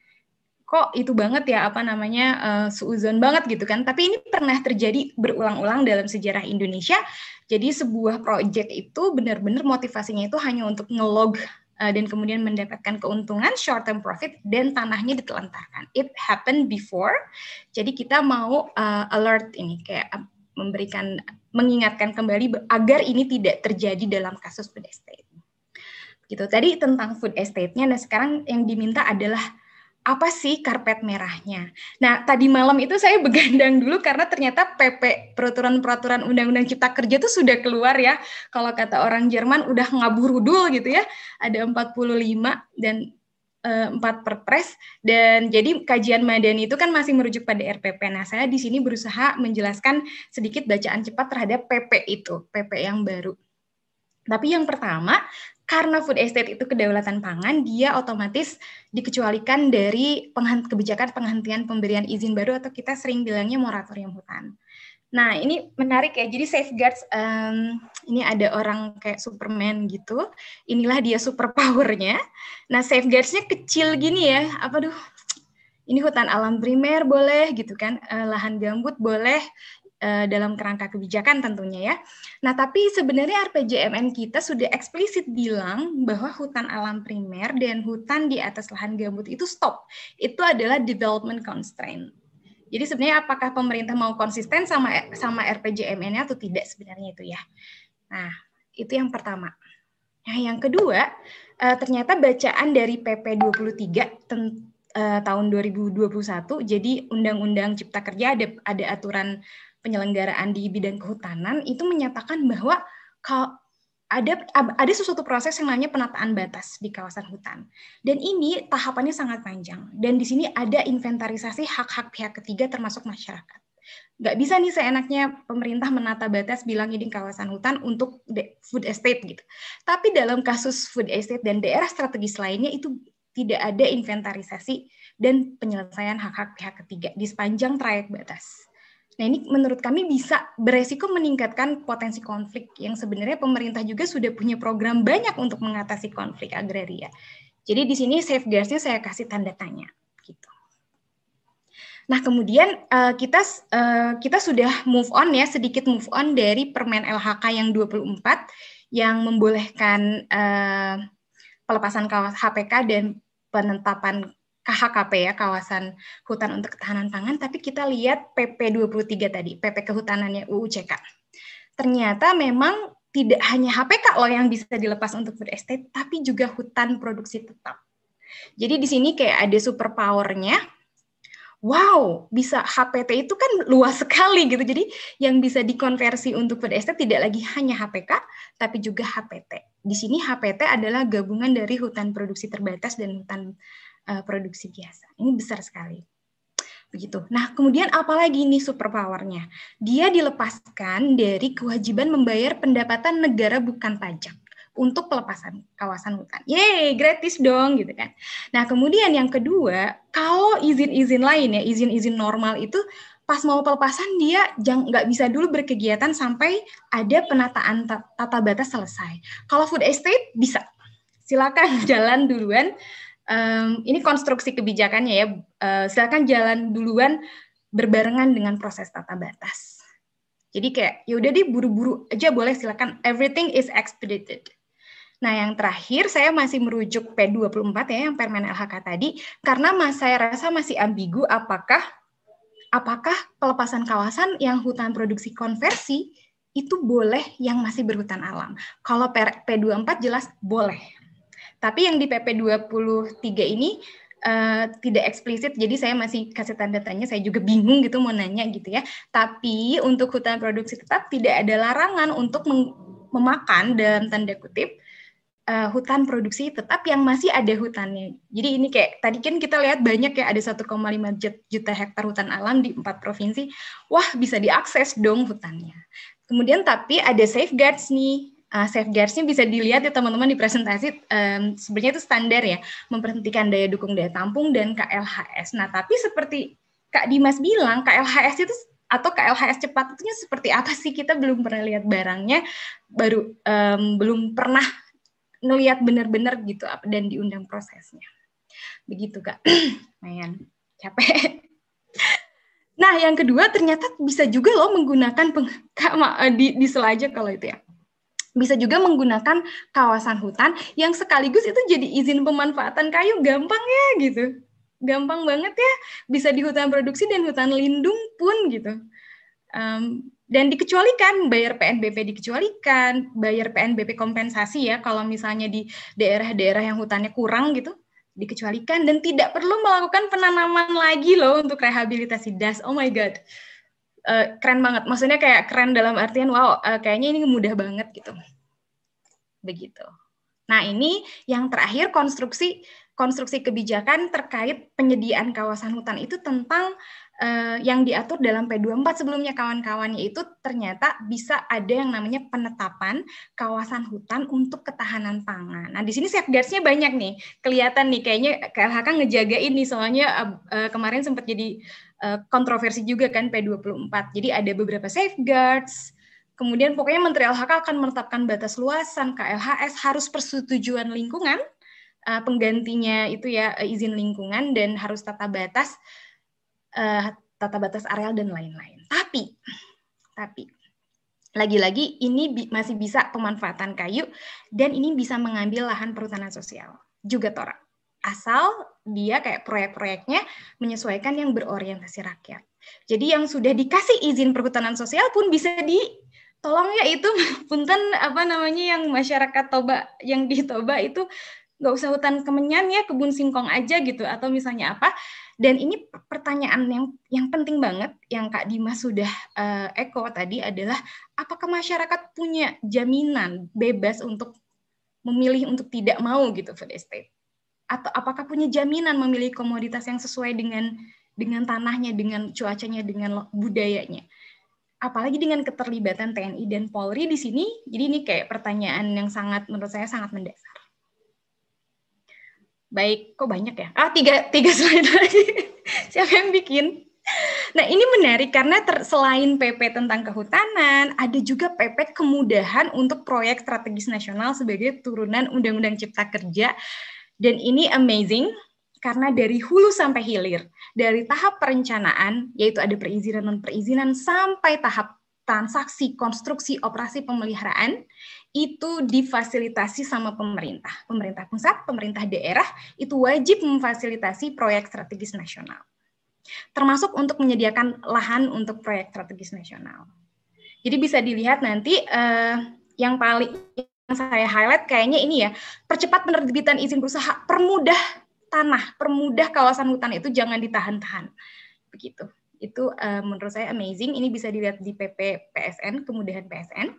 Kok itu banget ya apa namanya uh, suuzon banget gitu kan? Tapi ini pernah terjadi berulang-ulang dalam sejarah Indonesia. Jadi sebuah proyek itu benar-benar motivasinya itu hanya untuk ngelog uh, dan kemudian mendapatkan keuntungan short term profit dan tanahnya ditelantarkan. It happened before. Jadi kita mau uh, alert ini kayak memberikan mengingatkan kembali agar ini tidak terjadi dalam kasus estate. Gitu. Tadi tentang food estate-nya, nah sekarang yang diminta adalah apa sih karpet merahnya? Nah, tadi malam itu saya begadang dulu karena ternyata PP peraturan-peraturan Undang-Undang Cipta Kerja itu sudah keluar ya. Kalau kata orang Jerman udah ngaburudul gitu ya. Ada 45 dan Eh, empat perpres dan jadi kajian madani itu kan masih merujuk pada RPP. Nah, saya di sini berusaha menjelaskan sedikit bacaan cepat terhadap PP itu, PP yang baru. Tapi yang pertama, karena food estate itu kedaulatan pangan, dia otomatis dikecualikan dari kebijakan penghentian pemberian izin baru atau kita sering bilangnya moratorium hutan. Nah, ini menarik ya. Jadi safeguards um, ini ada orang kayak Superman gitu. Inilah dia super powernya. Nah, safeguardsnya kecil gini ya. Apa duh? Ini hutan alam primer boleh gitu kan. Uh, lahan gambut boleh uh, dalam kerangka kebijakan tentunya ya. Nah, tapi sebenarnya RPJMN kita sudah eksplisit bilang bahwa hutan alam primer dan hutan di atas lahan gambut itu stop. Itu adalah development constraint. Jadi sebenarnya apakah pemerintah mau konsisten sama sama RPJMN-nya atau tidak sebenarnya itu ya. Nah, itu yang pertama. Nah, yang kedua, uh, ternyata bacaan dari PP 23 uh, tahun 2021 jadi Undang-Undang Cipta Kerja ada ada aturan penyelenggaraan di bidang kehutanan itu menyatakan bahwa kalau ada ada sesuatu proses yang namanya penataan batas di kawasan hutan. Dan ini tahapannya sangat panjang. Dan di sini ada inventarisasi hak-hak pihak ketiga termasuk masyarakat. Nggak bisa nih seenaknya pemerintah menata batas bilang ini kawasan hutan untuk food estate gitu. Tapi dalam kasus food estate dan daerah strategis lainnya itu tidak ada inventarisasi dan penyelesaian hak-hak pihak ketiga di sepanjang trayek batas. Nah ini menurut kami bisa beresiko meningkatkan potensi konflik yang sebenarnya pemerintah juga sudah punya program banyak untuk mengatasi konflik agraria. Jadi di sini safeguards-nya saya kasih tanda tanya. Gitu. Nah kemudian uh, kita uh, kita sudah move on ya sedikit move on dari Permen LHK yang 24 yang membolehkan uh, pelepasan HPK dan penetapan KHKP ya, kawasan hutan untuk ketahanan pangan, tapi kita lihat PP 23 tadi, PP kehutanannya UU CK. Ternyata memang tidak hanya HPK loh yang bisa dilepas untuk food estate, tapi juga hutan produksi tetap. Jadi di sini kayak ada super powernya. Wow, bisa HPT itu kan luas sekali gitu. Jadi yang bisa dikonversi untuk food estate tidak lagi hanya HPK, tapi juga HPT. Di sini HPT adalah gabungan dari hutan produksi terbatas dan hutan uh, produksi biasa. Ini besar sekali. Begitu. Nah, kemudian apalagi ini superpowernya? Dia dilepaskan dari kewajiban membayar pendapatan negara bukan pajak untuk pelepasan kawasan hutan. Yeay, gratis dong gitu kan. Nah, kemudian yang kedua, kalau izin-izin lain ya, izin-izin normal itu pas mau pelepasan dia nggak bisa dulu berkegiatan sampai ada penataan tata batas selesai. Kalau food estate bisa, silakan jalan duluan um, ini konstruksi kebijakannya ya. Uh, silakan jalan duluan berbarengan dengan proses tata batas. Jadi kayak ya udah deh buru-buru aja boleh silakan everything is expedited. Nah, yang terakhir saya masih merujuk P24 ya yang Permen LHK tadi karena mas, saya rasa masih ambigu apakah apakah pelepasan kawasan yang hutan produksi konversi itu boleh yang masih berhutan alam. Kalau P24 jelas boleh. Tapi yang di PP 23 ini uh, tidak eksplisit, jadi saya masih kasih tanda tanya, saya juga bingung gitu mau nanya gitu ya. Tapi untuk hutan produksi tetap tidak ada larangan untuk memakan dalam tanda kutip uh, hutan produksi tetap yang masih ada hutannya. Jadi ini kayak tadi kan kita lihat banyak ya ada 1,5 juta hektar hutan alam di empat provinsi. Wah bisa diakses dong hutannya. Kemudian tapi ada safeguards nih uh, safeguards-nya bisa dilihat ya teman-teman di presentasi um, sebenarnya itu standar ya memperhentikan daya dukung daya tampung dan KLHS. Nah tapi seperti Kak Dimas bilang KLHS itu atau KLHS cepat itu seperti apa sih? Kita belum pernah lihat barangnya baru um, belum pernah ngelihat benar-benar gitu dan diundang prosesnya. Begitu kak. Lumayan capek. Nah yang kedua ternyata bisa juga loh menggunakan peng, di, di kalau itu ya bisa juga menggunakan kawasan hutan yang sekaligus itu jadi izin pemanfaatan kayu. Gampang ya gitu. Gampang banget ya. Bisa di hutan produksi dan hutan lindung pun gitu. Um, dan dikecualikan. Bayar PNBP dikecualikan. Bayar PNBP kompensasi ya kalau misalnya di daerah-daerah yang hutannya kurang gitu dikecualikan. Dan tidak perlu melakukan penanaman lagi loh untuk rehabilitasi das. Oh my god uh, keren banget. Maksudnya kayak keren dalam artian wow, uh, kayaknya ini mudah banget gitu. Begitu. Nah, ini yang terakhir konstruksi konstruksi kebijakan terkait penyediaan kawasan hutan itu tentang uh, yang diatur dalam P24 sebelumnya kawan-kawannya itu ternyata bisa ada yang namanya penetapan kawasan hutan untuk ketahanan pangan. Nah, di sini safeguards-nya banyak nih. Kelihatan nih kayaknya KLHK ngejaga ini soalnya uh, kemarin sempat jadi uh, kontroversi juga kan P24. Jadi ada beberapa safeguards. Kemudian pokoknya Menteri LHK akan menetapkan batas luasan KLHS harus persetujuan lingkungan uh, penggantinya itu ya izin lingkungan dan harus tata batas tata batas areal dan lain-lain. Tapi, tapi lagi-lagi ini bi masih bisa pemanfaatan kayu dan ini bisa mengambil lahan perhutanan sosial juga Tora. Asal dia kayak proyek-proyeknya menyesuaikan yang berorientasi rakyat. Jadi yang sudah dikasih izin perhutanan sosial pun bisa di tolong ya itu punten apa namanya yang masyarakat Toba yang di Toba itu nggak usah hutan kemenyan ya kebun singkong aja gitu atau misalnya apa dan ini pertanyaan yang yang penting banget yang Kak Dimas sudah uh, eko tadi adalah apakah masyarakat punya jaminan bebas untuk memilih untuk tidak mau gitu food estate? Atau apakah punya jaminan memilih komoditas yang sesuai dengan dengan tanahnya, dengan cuacanya, dengan budayanya? Apalagi dengan keterlibatan TNI dan Polri di sini. Jadi ini kayak pertanyaan yang sangat menurut saya sangat mendasar. Baik, kok banyak ya? Ah, tiga, tiga slide lagi. Siapa yang bikin? Nah, ini menarik karena ter, selain PP tentang kehutanan, ada juga PP kemudahan untuk proyek strategis nasional sebagai turunan Undang-Undang Cipta Kerja. Dan ini amazing karena dari hulu sampai hilir, dari tahap perencanaan, yaitu ada perizinan non perizinan, sampai tahap transaksi, konstruksi, operasi pemeliharaan, itu difasilitasi sama pemerintah. Pemerintah pusat, pemerintah daerah itu wajib memfasilitasi proyek strategis nasional. Termasuk untuk menyediakan lahan untuk proyek strategis nasional. Jadi bisa dilihat nanti eh, yang paling saya highlight kayaknya ini ya, percepat penerbitan izin berusaha, permudah tanah, permudah kawasan hutan itu jangan ditahan-tahan. Begitu. Itu eh, menurut saya amazing. Ini bisa dilihat di PP PSN, kemudahan PSN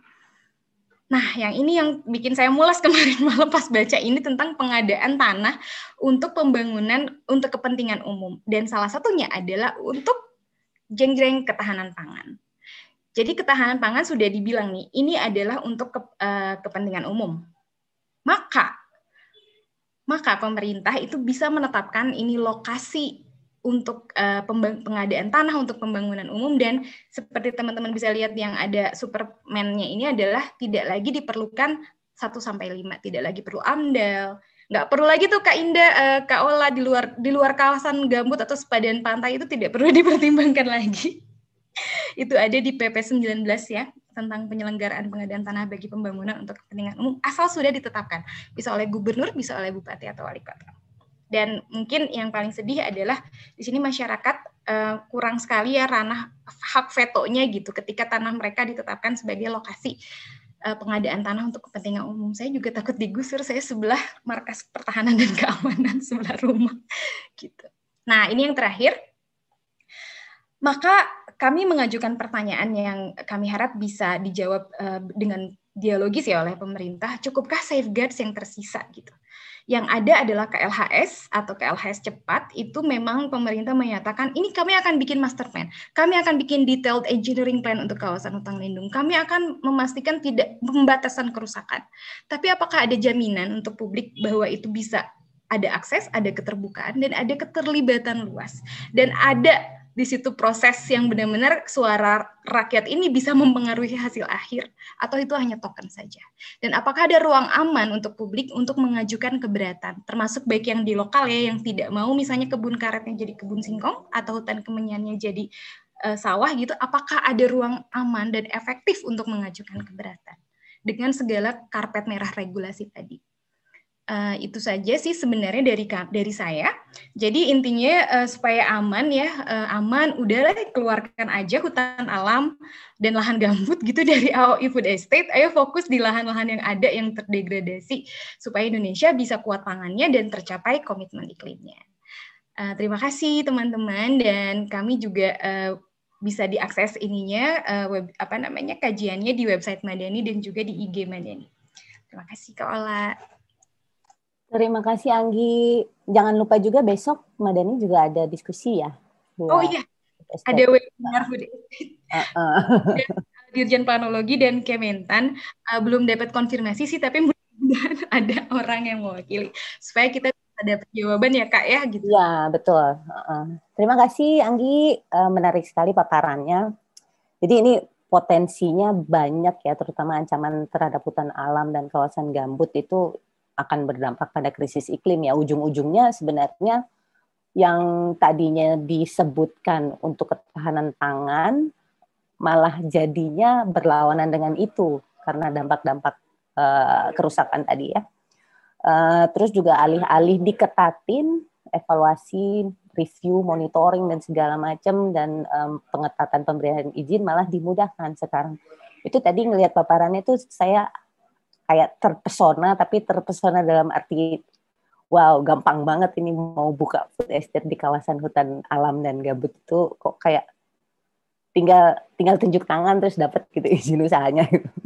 Nah, yang ini yang bikin saya mulas kemarin malam pas baca ini tentang pengadaan tanah untuk pembangunan untuk kepentingan umum. Dan salah satunya adalah untuk jeng-jeng ketahanan pangan. Jadi ketahanan pangan sudah dibilang nih, ini adalah untuk ke, uh, kepentingan umum. Maka maka pemerintah itu bisa menetapkan ini lokasi untuk uh, pengadaan tanah untuk pembangunan umum dan seperti teman-teman bisa lihat yang ada Superman-nya ini adalah tidak lagi diperlukan 1 sampai 5, tidak lagi perlu AMDAL, nggak perlu lagi tuh Kak Indah, uh, Kak Ola di luar di luar kawasan gambut atau sepadan pantai itu tidak perlu dipertimbangkan lagi. Itu ada di PP 19 ya tentang penyelenggaraan pengadaan tanah bagi pembangunan untuk kepentingan umum asal sudah ditetapkan bisa oleh gubernur, bisa oleh bupati atau wali kota. Dan mungkin yang paling sedih adalah di sini masyarakat uh, kurang sekali ya ranah hak vetonya gitu ketika tanah mereka ditetapkan sebagai lokasi uh, pengadaan tanah untuk kepentingan umum. Saya juga takut digusur, saya sebelah markas pertahanan dan keamanan sebelah rumah gitu. Nah, ini yang terakhir. Maka kami mengajukan pertanyaan yang kami harap bisa dijawab uh, dengan dialogis ya oleh pemerintah. Cukupkah safeguards yang tersisa gitu? Yang ada adalah KLHS atau KLHS cepat, itu memang pemerintah menyatakan ini kami akan bikin master plan, kami akan bikin detailed engineering plan untuk kawasan hutan lindung, kami akan memastikan tidak pembatasan kerusakan. Tapi apakah ada jaminan untuk publik bahwa itu bisa ada akses, ada keterbukaan, dan ada keterlibatan luas. Dan ada di situ proses yang benar-benar suara rakyat ini bisa mempengaruhi hasil akhir atau itu hanya token saja. Dan apakah ada ruang aman untuk publik untuk mengajukan keberatan, termasuk baik yang di lokal ya yang tidak mau misalnya kebun karetnya jadi kebun singkong atau hutan kemenyannya jadi uh, sawah gitu, apakah ada ruang aman dan efektif untuk mengajukan keberatan dengan segala karpet merah regulasi tadi. Uh, itu saja sih sebenarnya dari dari saya. Jadi intinya uh, supaya aman ya, uh, aman udahlah keluarkan aja hutan alam dan lahan gambut gitu dari AOI Food Estate. Ayo fokus di lahan-lahan yang ada yang terdegradasi supaya Indonesia bisa kuat pangannya dan tercapai komitmen iklimnya. Uh, terima kasih teman-teman dan kami juga uh, bisa diakses ininya uh, web apa namanya kajiannya di website Madani dan juga di IG Madani. Terima kasih Kak Ola. Terima kasih Anggi. Jangan lupa juga besok Madani juga ada diskusi ya. Oh iya. ada webinar estate. Uh -uh. Dirjen Planologi dan Kementan uh, belum dapat konfirmasi sih, tapi mudah-mudahan ada orang yang mewakili supaya kita ada jawaban ya kak ya gitu. Ya betul. Uh, terima kasih Anggi, uh, menarik sekali paparannya. Jadi ini potensinya banyak ya, terutama ancaman terhadap hutan alam dan kawasan gambut itu akan berdampak pada krisis iklim ya. Ujung-ujungnya sebenarnya yang tadinya disebutkan untuk ketahanan pangan malah jadinya berlawanan dengan itu karena dampak-dampak uh, kerusakan tadi ya. Uh, terus juga alih-alih diketatin evaluasi, review, monitoring dan segala macam dan um, pengetatan pemberian izin malah dimudahkan sekarang. Itu tadi ngelihat paparannya itu saya kayak terpesona tapi terpesona dalam arti wow gampang banget ini mau buka food estate di kawasan hutan alam dan gabut itu kok kayak tinggal tinggal tunjuk tangan terus dapat gitu izin usahanya gitu.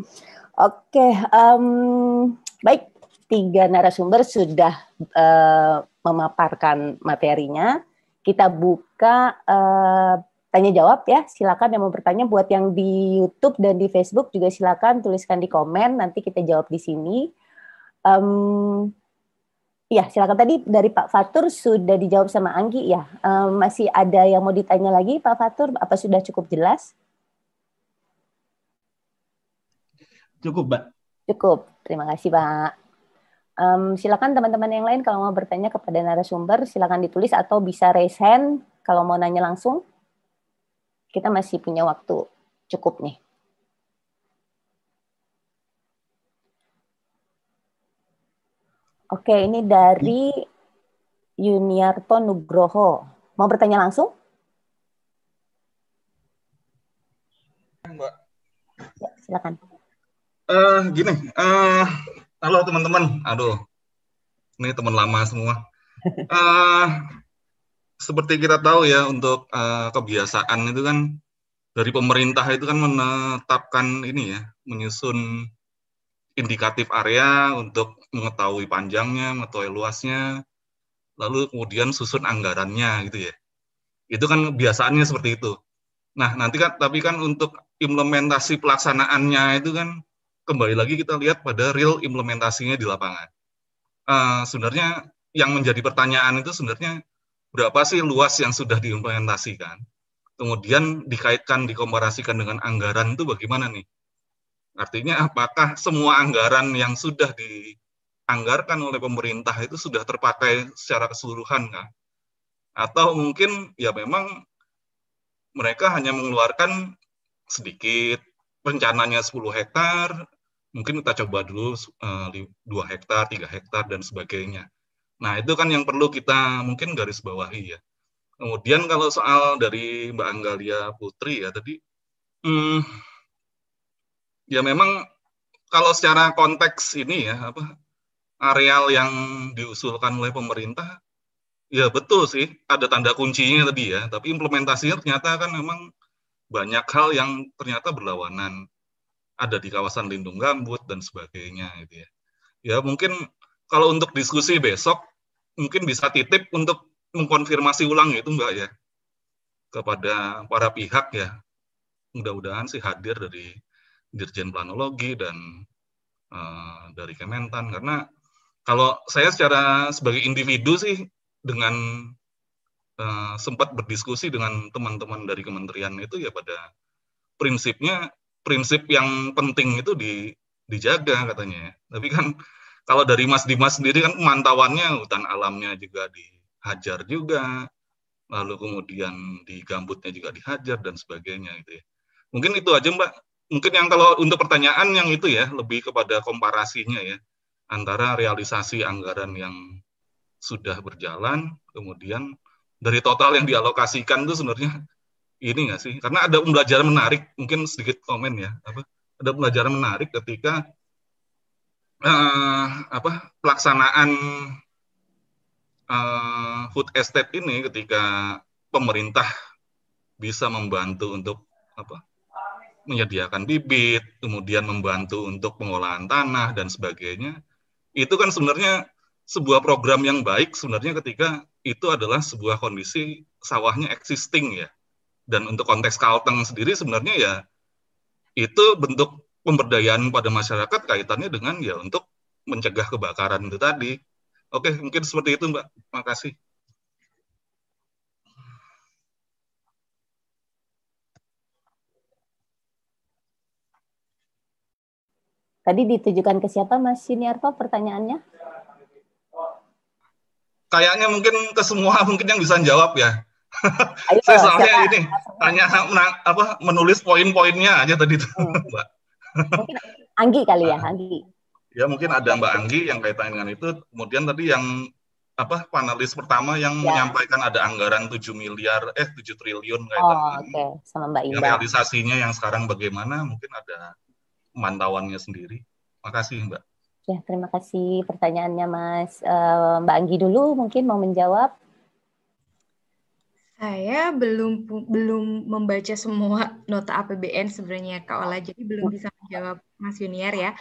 Oke, okay, um, baik tiga narasumber sudah uh, memaparkan materinya. Kita buka uh, tanya jawab ya. Silakan yang mau bertanya buat yang di YouTube dan di Facebook juga silakan tuliskan di komen. Nanti kita jawab di sini. Um, Ya, silakan tadi dari Pak Fatur sudah dijawab sama Anggi ya. Um, masih ada yang mau ditanya lagi Pak Fatur? Apa sudah cukup jelas? Cukup, Mbak. Cukup. Terima kasih, Pak. Um, silakan teman-teman yang lain kalau mau bertanya kepada narasumber, silakan ditulis atau bisa raise hand kalau mau nanya langsung. Kita masih punya waktu cukup nih. Oke, ini dari Yuniarto Nugroho. Mau bertanya langsung? Mbak. Ya, silakan. Uh, gini, uh, halo teman-teman. Aduh, ini teman lama semua. Uh, seperti kita tahu ya, untuk uh, kebiasaan itu kan dari pemerintah itu kan menetapkan ini ya, menyusun indikatif area untuk mengetahui panjangnya, mengetahui luasnya, lalu kemudian susun anggarannya gitu ya. Itu kan biasaannya seperti itu. Nah, nanti kan tapi kan untuk implementasi pelaksanaannya itu kan kembali lagi kita lihat pada real implementasinya di lapangan. Uh, sebenarnya yang menjadi pertanyaan itu sebenarnya berapa sih luas yang sudah diimplementasikan? Kemudian dikaitkan, dikomparasikan dengan anggaran itu bagaimana nih? Artinya apakah semua anggaran yang sudah dianggarkan oleh pemerintah itu sudah terpakai secara keseluruhan kan? Atau mungkin ya memang mereka hanya mengeluarkan sedikit, rencananya 10 hektar, mungkin kita coba dulu eh, 2 hektar, 3 hektar, dan sebagainya. Nah, itu kan yang perlu kita mungkin garis bawahi ya. Kemudian kalau soal dari Mbak Anggalia Putri ya tadi, hmm, ya memang kalau secara konteks ini ya apa areal yang diusulkan oleh pemerintah ya betul sih ada tanda kuncinya tadi ya. Tapi implementasinya ternyata kan memang banyak hal yang ternyata berlawanan. Ada di kawasan lindung gambut dan sebagainya gitu ya. Ya mungkin kalau untuk diskusi besok mungkin bisa titip untuk mengkonfirmasi ulang itu mbak ya kepada para pihak ya mudah-mudahan sih hadir dari Dirjen Planologi dan uh, dari Kementan karena kalau saya secara sebagai individu sih dengan uh, sempat berdiskusi dengan teman-teman dari kementerian itu ya pada prinsipnya prinsip yang penting itu di, dijaga katanya. Tapi kan kalau dari Mas Dimas sendiri kan pemantauannya hutan alamnya juga dihajar juga, lalu kemudian di gambutnya juga dihajar dan sebagainya gitu ya. Mungkin itu aja Mbak. Mungkin yang kalau untuk pertanyaan yang itu ya lebih kepada komparasinya ya. Antara realisasi anggaran yang sudah berjalan kemudian dari total yang dialokasikan itu sebenarnya ini nggak sih? Karena ada pembelajaran menarik mungkin sedikit komen ya. Apa? Ada pembelajaran menarik ketika uh, apa pelaksanaan uh, food estate ini ketika pemerintah bisa membantu untuk apa menyediakan bibit, kemudian membantu untuk pengolahan tanah dan sebagainya. Itu kan sebenarnya sebuah program yang baik sebenarnya ketika itu adalah sebuah kondisi sawahnya existing ya. Dan untuk konteks Kalteng sendiri sebenarnya ya itu bentuk pemberdayaan pada masyarakat kaitannya dengan ya untuk mencegah kebakaran itu tadi. Oke, mungkin seperti itu Mbak. Terima kasih. Tadi ditujukan ke siapa Mas Siniarto pertanyaannya? Kayaknya mungkin ke semua mungkin yang bisa jawab ya. Ayo, Saya soalnya siapa? ini hanya apa menulis poin-poinnya aja tadi tuh, hmm. Mbak. Mungkin Anggi kali ya, Anggi. Ya mungkin ada Mbak Anggi yang kaitan dengan itu. Kemudian tadi yang apa panelis pertama yang ya. menyampaikan ada anggaran 7 miliar eh 7 triliun kaitan oh, oke okay. sama Mbak Indah. Yang realisasinya yang sekarang bagaimana mungkin ada pemantauannya sendiri. Makasih Mbak. Ya, terima kasih pertanyaannya Mas. Uh, Mbak Anggi dulu mungkin mau menjawab. Saya belum belum membaca semua nota APBN sebenarnya Kak Ola, jadi belum bisa menjawab Mas Junior ya.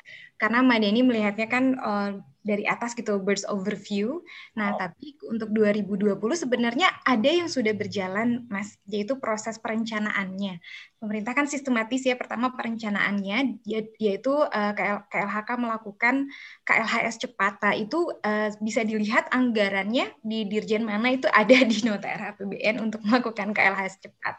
Karena Mbak Deni melihatnya kan uh, dari atas gitu burst overview. Nah, oh. tapi untuk 2020 sebenarnya ada yang sudah berjalan Mas, yaitu proses perencanaannya. Pemerintah kan sistematis ya pertama perencanaannya yaitu uh, KL, KLHK melakukan KLHS cepat. Nah, itu uh, bisa dilihat anggarannya di Dirjen mana itu ada di nota RAPBN untuk melakukan KLHS cepat.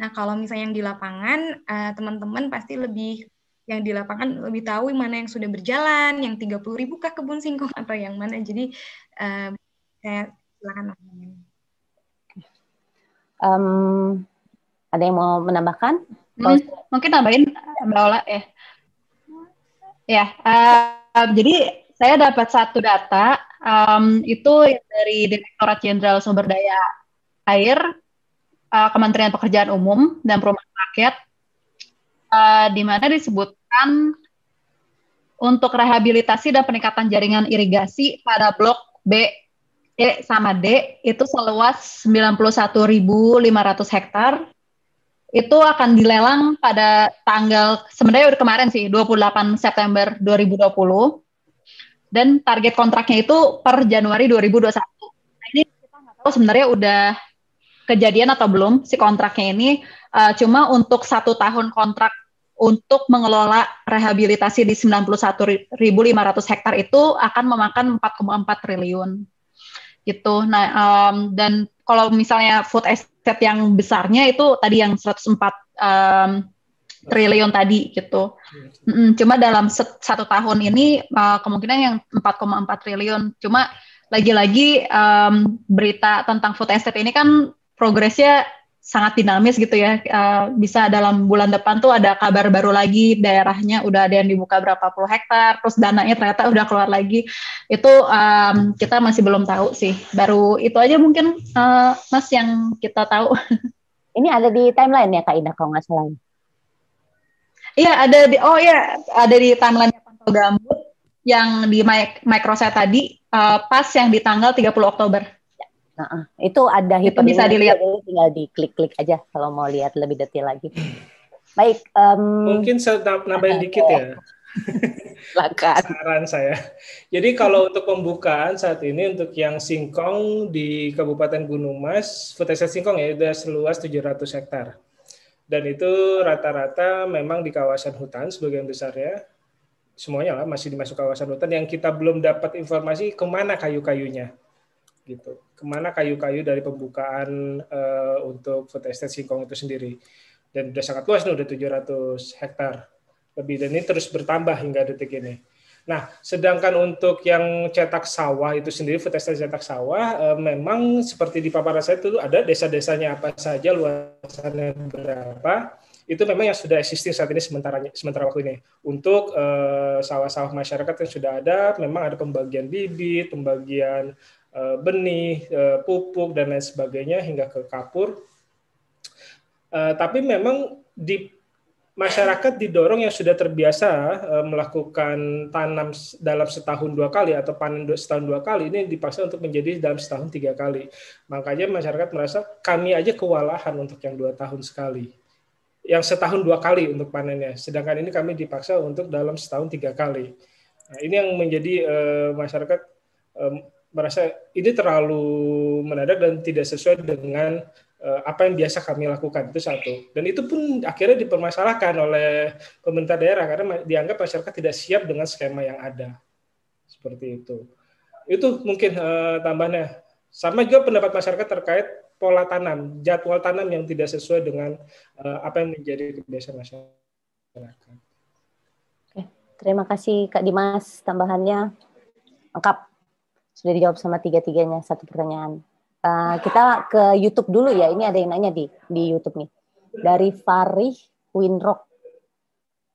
Nah, kalau misalnya yang di lapangan uh, teman-teman pasti lebih yang di lapangan lebih tahu mana yang sudah berjalan, yang 30 ribu kah kebun singkong atau yang mana. Jadi uh, saya silakan. Um, ada yang mau menambahkan? Hmm, mungkin tambahin Mbak Ola ya. Ya, uh, jadi saya dapat satu data um, itu dari Direktorat Jenderal Sumber Daya Air, uh, Kementerian Pekerjaan Umum dan Perumahan Rakyat, uh, di mana disebut dilakukan untuk rehabilitasi dan peningkatan jaringan irigasi pada blok B, E sama D itu seluas 91.500 hektar. Itu akan dilelang pada tanggal sebenarnya udah kemarin sih 28 September 2020 dan target kontraknya itu per Januari 2021. Nah, ini kita nggak tahu sebenarnya udah kejadian atau belum si kontraknya ini. Uh, cuma untuk satu tahun kontrak untuk mengelola rehabilitasi di 91.500 hektar itu akan memakan 4,4 triliun gitu. Nah, um, dan kalau misalnya food estate yang besarnya itu tadi yang 104 um, triliun tadi gitu. Mm, cuma dalam satu tahun ini uh, kemungkinan yang 4,4 triliun. Cuma lagi-lagi um, berita tentang food estate ini kan progresnya sangat dinamis gitu ya. Uh, bisa dalam bulan depan tuh ada kabar baru lagi daerahnya udah ada yang dibuka berapa puluh hektar, terus dananya ternyata udah keluar lagi. Itu um, kita masih belum tahu sih. Baru itu aja mungkin uh, Mas yang kita tahu. Ini ada di timeline ya Kak Ida kalau nggak salah. Iya ada di oh iya ada di timeline Pantau Gambut yang di microset tadi uh, pas yang di tanggal 30 Oktober. Nah, itu ada itu bisa dilihat. Tinggal diklik-klik aja kalau mau lihat lebih detail lagi. Baik. Um, Mungkin saya nambahin dikit ya. Silakan. Saran saya. Jadi kalau untuk pembukaan saat ini untuk yang singkong di Kabupaten Gunung Mas, Futesa singkong ya sudah seluas 700 hektar. Dan itu rata-rata memang di kawasan hutan sebagian besarnya. Semuanya lah masih dimasuk kawasan hutan yang kita belum dapat informasi ke mana kayu-kayunya gitu. Ke mana kayu-kayu dari pembukaan uh, untuk food estate singkong itu sendiri. Dan sudah sangat luas nih, udah 700 hektar lebih. Dan ini terus bertambah hingga detik ini. Nah, sedangkan untuk yang cetak sawah itu sendiri, food estate cetak sawah, uh, memang seperti di paparan saya itu ada desa-desanya apa saja, luasannya berapa, itu memang yang sudah existing saat ini sementara sementara waktu ini. Untuk uh, sawah-sawah masyarakat yang sudah ada, memang ada pembagian bibit, pembagian Eh, benih, eh, pupuk dan lain sebagainya hingga ke kapur. Eh, tapi memang di masyarakat didorong yang sudah terbiasa melakukan tanam dalam setahun dua kali atau panen setahun dua kali ini dipaksa untuk menjadi dalam setahun tiga kali. Makanya masyarakat merasa kami aja kewalahan untuk yang dua tahun sekali. Yang setahun dua kali untuk panennya. Sedangkan ini kami dipaksa untuk dalam setahun tiga kali. Nah, ini yang menjadi uh, masyarakat um, merasa ini terlalu mendadak dan tidak sesuai dengan uh, apa yang biasa kami lakukan itu satu. Dan itu pun akhirnya dipermasalahkan oleh pemerintah daerah karena dianggap masyarakat tidak siap dengan skema yang ada. Seperti itu. Itu mungkin uh, tambahnya. Sama juga pendapat masyarakat terkait pola tanam, jadwal tanam yang tidak sesuai dengan uh, apa yang menjadi kebiasaan masyarakat. Oke, terima kasih Kak Dimas tambahannya lengkap sudah dijawab sama tiga-tiganya satu pertanyaan. Uh, kita ke YouTube dulu ya. Ini ada yang nanya di di YouTube nih. Dari Farih Winrock.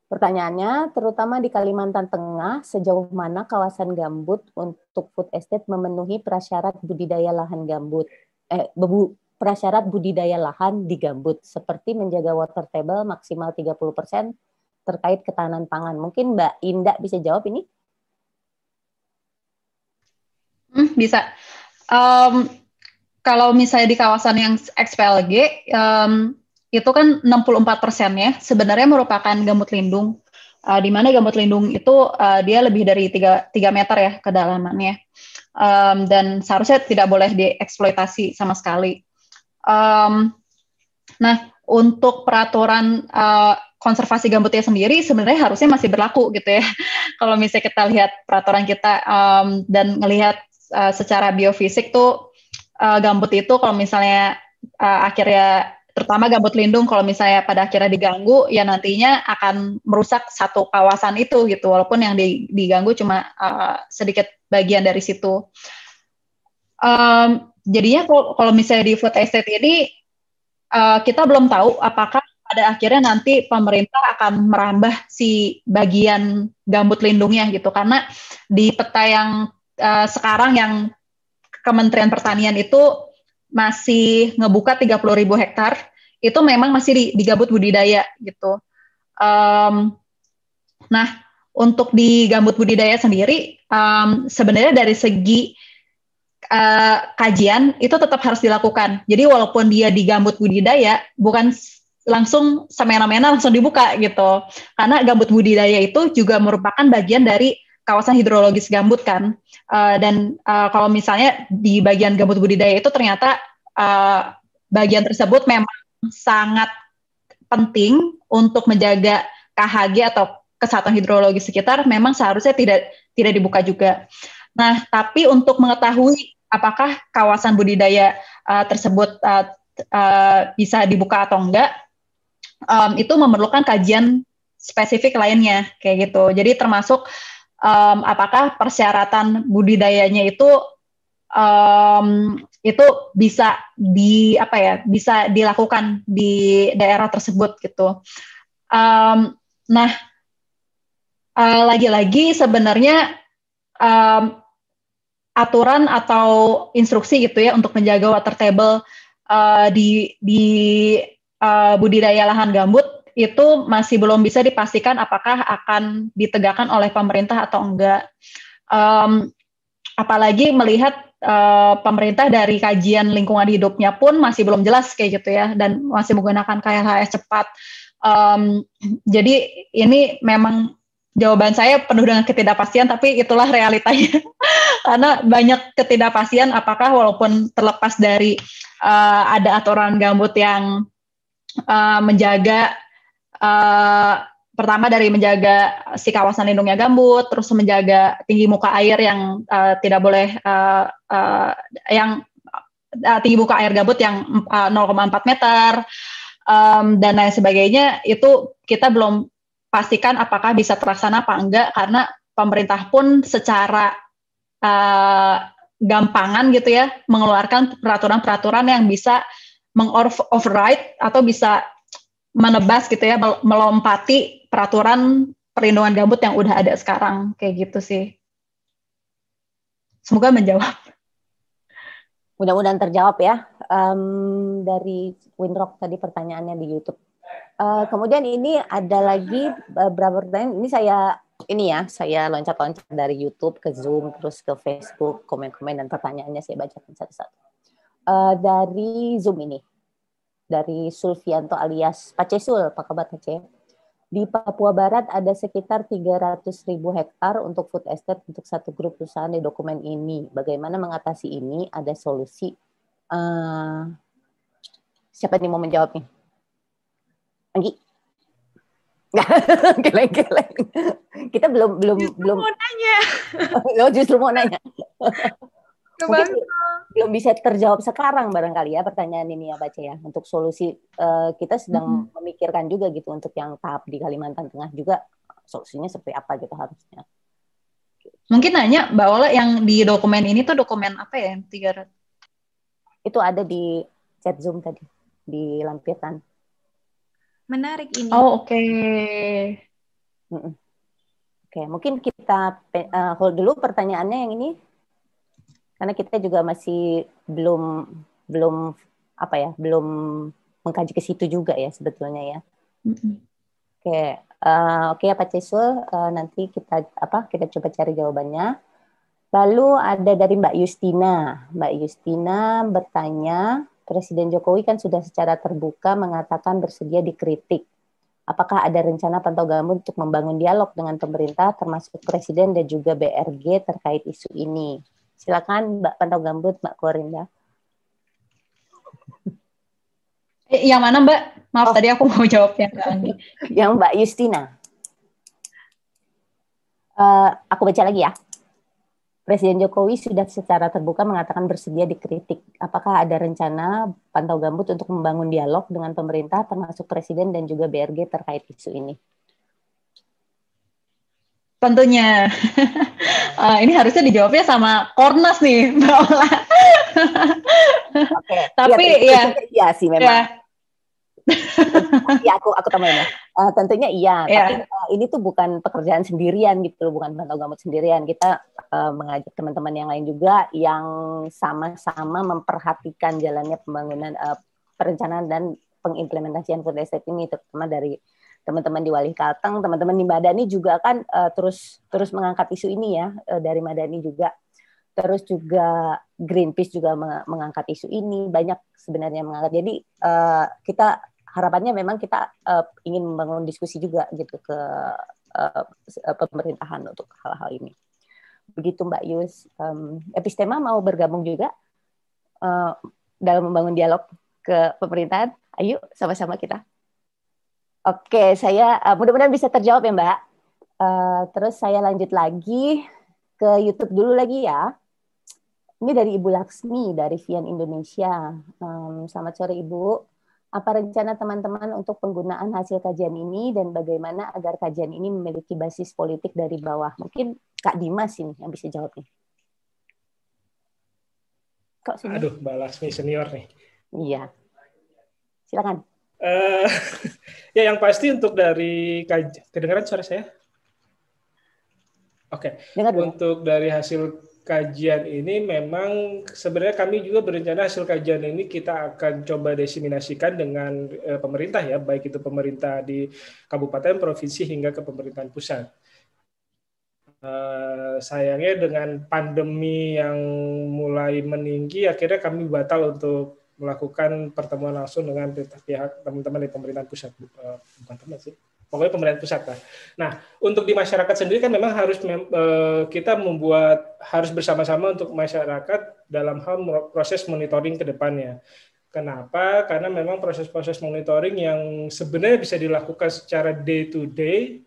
Pertanyaannya, terutama di Kalimantan Tengah, sejauh mana kawasan gambut untuk food estate memenuhi prasyarat budidaya lahan gambut? Eh, bebu, prasyarat budidaya lahan di gambut, seperti menjaga water table maksimal 30% terkait ketahanan pangan. Mungkin Mbak Indah bisa jawab ini? Hmm, bisa. Um, kalau misalnya di kawasan yang XPLG um, itu kan 64 persen ya sebenarnya merupakan gambut lindung uh, di mana gambut lindung itu uh, dia lebih dari 3, 3 meter ya kedalamannya um, dan seharusnya tidak boleh dieksploitasi sama sekali. Um, nah untuk peraturan uh, konservasi gambutnya sendiri sebenarnya harusnya masih berlaku gitu ya. Kalau misalnya kita lihat peraturan kita um, dan melihat uh, secara biofisik tuh uh, gambut itu kalau misalnya uh, akhirnya terutama gambut lindung kalau misalnya pada akhirnya diganggu ya nantinya akan merusak satu kawasan itu gitu walaupun yang diganggu cuma uh, sedikit bagian dari situ. Um, jadinya kalau misalnya di food estate ini uh, kita belum tahu apakah pada akhirnya nanti pemerintah akan merambah si bagian gambut lindungnya gitu karena di peta yang uh, sekarang yang Kementerian Pertanian itu masih ngebuka 30 ribu hektar, itu memang masih di, di gambut budidaya gitu. Um, nah, untuk di gambut budidaya sendiri, um, sebenarnya dari segi uh, kajian itu tetap harus dilakukan. Jadi walaupun dia di gambut budidaya, bukan langsung semena-mena langsung dibuka gitu. Karena gambut budidaya itu juga merupakan bagian dari kawasan hidrologis gambut kan. Uh, dan uh, kalau misalnya di bagian gambut budidaya itu ternyata uh, bagian tersebut memang sangat penting untuk menjaga KHG atau kesehatan hidrologis sekitar memang seharusnya tidak tidak dibuka juga. Nah, tapi untuk mengetahui apakah kawasan budidaya uh, tersebut uh, uh, bisa dibuka atau enggak, um, itu memerlukan kajian spesifik lainnya kayak gitu. Jadi termasuk um, apakah persyaratan budidayanya itu um, itu bisa di apa ya bisa dilakukan di daerah tersebut gitu. Um, nah uh, lagi-lagi sebenarnya um, aturan atau instruksi gitu ya untuk menjaga water table uh, di di uh, budidaya lahan gambut itu masih belum bisa dipastikan apakah akan ditegakkan oleh pemerintah atau enggak. Um, apalagi melihat uh, pemerintah dari kajian lingkungan hidupnya pun masih belum jelas kayak gitu ya, dan masih menggunakan KLHS cepat. Um, jadi ini memang jawaban saya penuh dengan ketidakpastian, tapi itulah realitanya. Karena banyak ketidakpastian apakah walaupun terlepas dari uh, ada aturan gambut yang uh, menjaga uh, pertama dari menjaga si kawasan lindungnya gambut, terus menjaga tinggi muka air yang uh, tidak boleh uh, uh, yang uh, tinggi muka air gambut yang uh, 0,4 meter um, dan lain sebagainya itu kita belum pastikan apakah bisa terlaksana apa enggak karena pemerintah pun secara uh, gampangan gitu ya mengeluarkan peraturan-peraturan yang bisa mengoverride atau bisa menebas gitu ya, melompati peraturan perlindungan gambut yang udah ada sekarang kayak gitu sih. Semoga menjawab. Mudah-mudahan terjawab ya um, dari Winrock tadi pertanyaannya di YouTube. Uh, kemudian ini ada lagi beberapa pertanyaan. Ini saya ini ya, saya loncat-loncat dari YouTube ke Zoom terus ke Facebook, komen-komen dan pertanyaannya saya bacakan satu-satu. Uh, dari Zoom ini dari Sulfianto alias Pacesul, Pak Kabar Aceh. Di Papua Barat ada sekitar 300 ribu hektar untuk food estate untuk satu grup perusahaan di dokumen ini. Bagaimana mengatasi ini? Ada solusi? Uh, Siapa nih mau menjawab nih? Anggi? Geleng-geleng. Kita belum belum Justru belum mau nanya. oh, justru mau nanya. Mungkin belum bisa terjawab sekarang barangkali ya pertanyaan ini ya baca ya. Untuk solusi eh, kita sedang memikirkan juga gitu untuk yang tahap di Kalimantan Tengah juga solusinya seperti apa gitu harusnya. Mungkin nanya Mbak Ola yang di dokumen ini tuh dokumen apa ya? yang Tiga Itu ada di chat Zoom tadi di lampiran. Menarik ini. Oh oke. Mm-mm. Oke, mungkin kita eh, hold dulu pertanyaannya yang ini karena kita juga masih belum belum apa ya belum mengkaji ke situ juga ya sebetulnya ya. Mm-mm. Oke, eh, oke Pak Cesul, eh, nanti kita apa kita coba cari jawabannya. Lalu ada dari Mbak Justina. Mbak Justina bertanya, Presiden Jokowi kan sudah secara terbuka mengatakan bersedia dikritik. Apakah ada rencana Pantau Gambut untuk membangun dialog dengan pemerintah termasuk Presiden dan juga BRG terkait isu ini? Silakan Mbak Pantau Gambut, Mbak Korinda. Eh, yang mana Mbak? Maaf Oh. tadi aku mau jawab yang Mbak Anggi. Yang Mbak Justina. Eh, aku baca lagi ya. Presiden Jokowi sudah secara terbuka mengatakan bersedia dikritik. Apakah ada rencana Pantau Gambut untuk membangun dialog dengan pemerintah termasuk Presiden dan juga BRG terkait isu ini? Tentunya. Eh, ini harusnya dijawabnya sama Kornas nih, Mbak Ola. Oke. Tapi, Iya, ya. tentunya iya sih memang. ya, Iya, aku aku tambahin ya. Eh, tentunya iya, Iya. tapi eh, ini tuh bukan pekerjaan sendirian gitu, bukan Pantau Gambut sendirian. Kita eh, mengajak teman-teman yang lain juga yang sama-sama memperhatikan jalannya pembangunan eh, perencanaan dan pengimplementasian food estate ini terutama dari teman-teman di Wali Kalteng, teman-teman di Madani juga kan eh, terus terus mengangkat isu ini ya eh, dari Madani juga. Terus juga Greenpeace juga meng- mengangkat isu ini, banyak sebenarnya mengangkat. Jadi eh, kita harapannya memang kita eh, ingin membangun diskusi juga gitu ke eh, pemerintahan untuk hal-hal ini. Begitu Mbak Yus. Em, Epistema mau bergabung juga eh, dalam membangun dialog ke pemerintahan. Ayo sama-sama kita. Oke, saya eh, mudah-mudahan bisa terjawab ya Mbak. Eh, terus saya lanjut lagi ke YouTube dulu lagi ya. Ini dari Ibu Laksmi dari Vian Indonesia. Em, selamat sore Ibu. Apa rencana teman-teman untuk penggunaan hasil kajian ini dan bagaimana agar kajian ini memiliki basis politik dari bawah? Mungkin Kak Dimas ini yang bisa jawab nih. Kok sini? Aduh, Mbak Lasmi senior nih. Iya. Silakan. Eh, ya yang pasti untuk dari kedengaran suara saya? Oke, dulu. untuk dari hasil kajian ini memang sebenarnya kami juga berencana hasil kajian ini kita akan coba diseminasikan dengan eh, pemerintah ya, baik itu pemerintah di kabupaten, provinsi hingga ke pemerintahan pusat. Eh, sayangnya dengan pandemi yang mulai meninggi, akhirnya kami batal untuk melakukan pertemuan langsung dengan pihak teman-teman di pemerintahan pusat, Eh, bukan teman sih, pokoknya pemerintahan pusat lah. Nah, untuk di masyarakat sendiri kan memang harus eh, kita membuat harus bersama-sama untuk masyarakat dalam hal proses monitoring ke depannya. Kenapa? Karena memang proses-proses monitoring yang sebenarnya bisa dilakukan secara day to day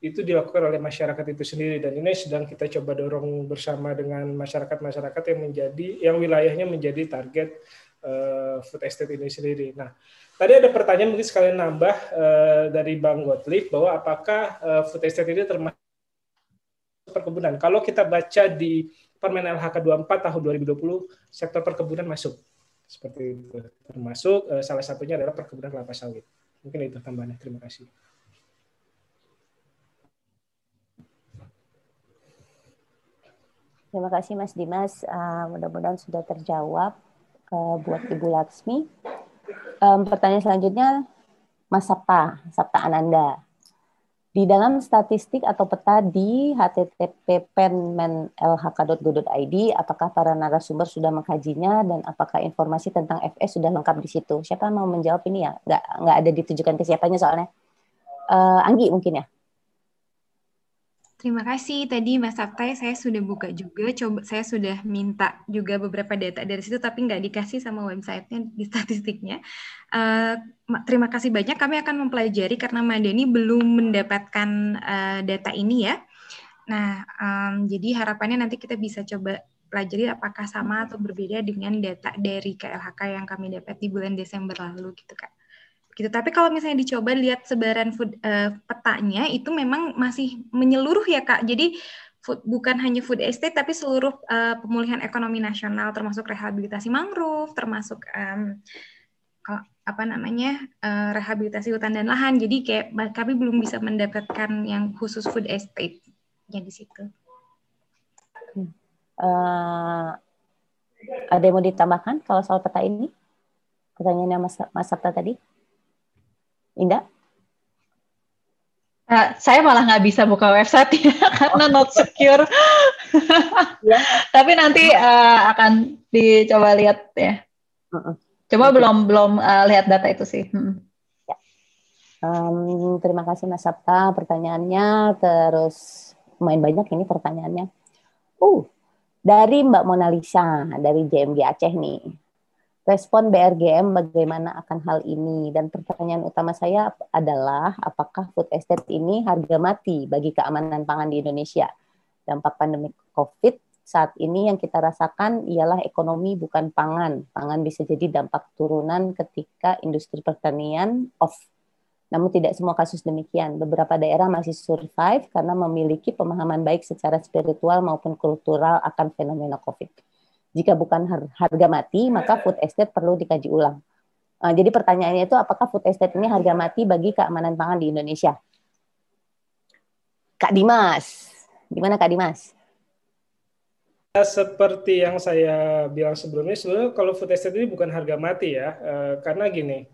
itu dilakukan oleh masyarakat itu sendiri dan ini sedang kita coba dorong bersama dengan masyarakat-masyarakat yang menjadi yang wilayahnya menjadi target eh, food estate ini sendiri. Nah, tadi ada pertanyaan mungkin sekalian nambah eh, dari Bang Gottlieb bahwa apakah eh, food estate ini termasuk perkebunan? Kalau kita baca di Permen LHK 24 tahun 2020, sektor perkebunan masuk seperti itu. Termasuk eh, salah satunya adalah perkebunan kelapa sawit. Mungkin itu tambahannya. Terima kasih. Terima kasih Mas Dimas. Uh, mudah-mudahan sudah terjawab uh, buat Ibu Laksmi. Um, pertanyaan selanjutnya, Mas Sabta, Sabta Ananda. Di dalam statistik atau peta di http penmenlhk.go.id, apakah para narasumber sudah mengkajinya dan apakah informasi tentang FS sudah lengkap di situ? Siapa mau menjawab ini ya? Nggak, nggak ada ditujukan ke siapanya soalnya. Uh, Anggi mungkin ya? Terima kasih tadi Mas Sabtai saya sudah buka juga coba saya sudah minta juga beberapa data dari situ tapi nggak dikasih sama websitenya di statistiknya. Uh, terima kasih banyak kami akan mempelajari karena Madani belum mendapatkan uh, data ini ya. Nah um, jadi harapannya nanti kita bisa coba pelajari apakah sama atau berbeda dengan data dari KLHK yang kami dapat di bulan Desember lalu gitu kak gitu. Tapi kalau misalnya dicoba lihat sebaran food, uh, petanya itu memang masih menyeluruh ya kak. Jadi food, bukan hanya food estate tapi seluruh uh, pemulihan ekonomi nasional termasuk rehabilitasi mangrove, termasuk um, apa namanya uh, rehabilitasi hutan dan lahan. Jadi kayak kami belum bisa mendapatkan yang khusus food estate-nya di situ. Uh, ada yang mau ditambahkan kalau soal peta ini? Pertanyaannya Mas, Mas Sabta tadi? Indah? Uh, saya malah nggak bisa buka website ya karena not secure. ya. Tapi nanti uh, akan dicoba lihat ya. Uh -uh. Coba okay. belum belum uh, lihat data itu sih. Hmm. Ya. Um, terima kasih Mas Sabta pertanyaannya. Terus main banyak ini pertanyaannya. Uh, dari Mbak Mona Lisa dari JMG Aceh nih respon BRGM bagaimana akan hal ini. Dan pertanyaan utama saya adalah apakah food estate ini harga mati bagi keamanan pangan di Indonesia? Dampak pandemi COVID saat ini yang kita rasakan ialah ekonomi bukan pangan. Pangan bisa jadi dampak turunan ketika industri pertanian off. Namun tidak semua kasus demikian. Beberapa daerah masih survive karena memiliki pemahaman baik secara spiritual maupun kultural akan fenomena COVID jika bukan harga mati, maka food estate perlu dikaji ulang. Uh, jadi pertanyaannya itu apakah food estate ini harga mati bagi keamanan pangan di Indonesia? Kak Dimas, gimana Kak Dimas? Ya, seperti yang saya bilang sebelumnya, sebenarnya kalau food estate ini bukan harga mati ya, uh, karena gini,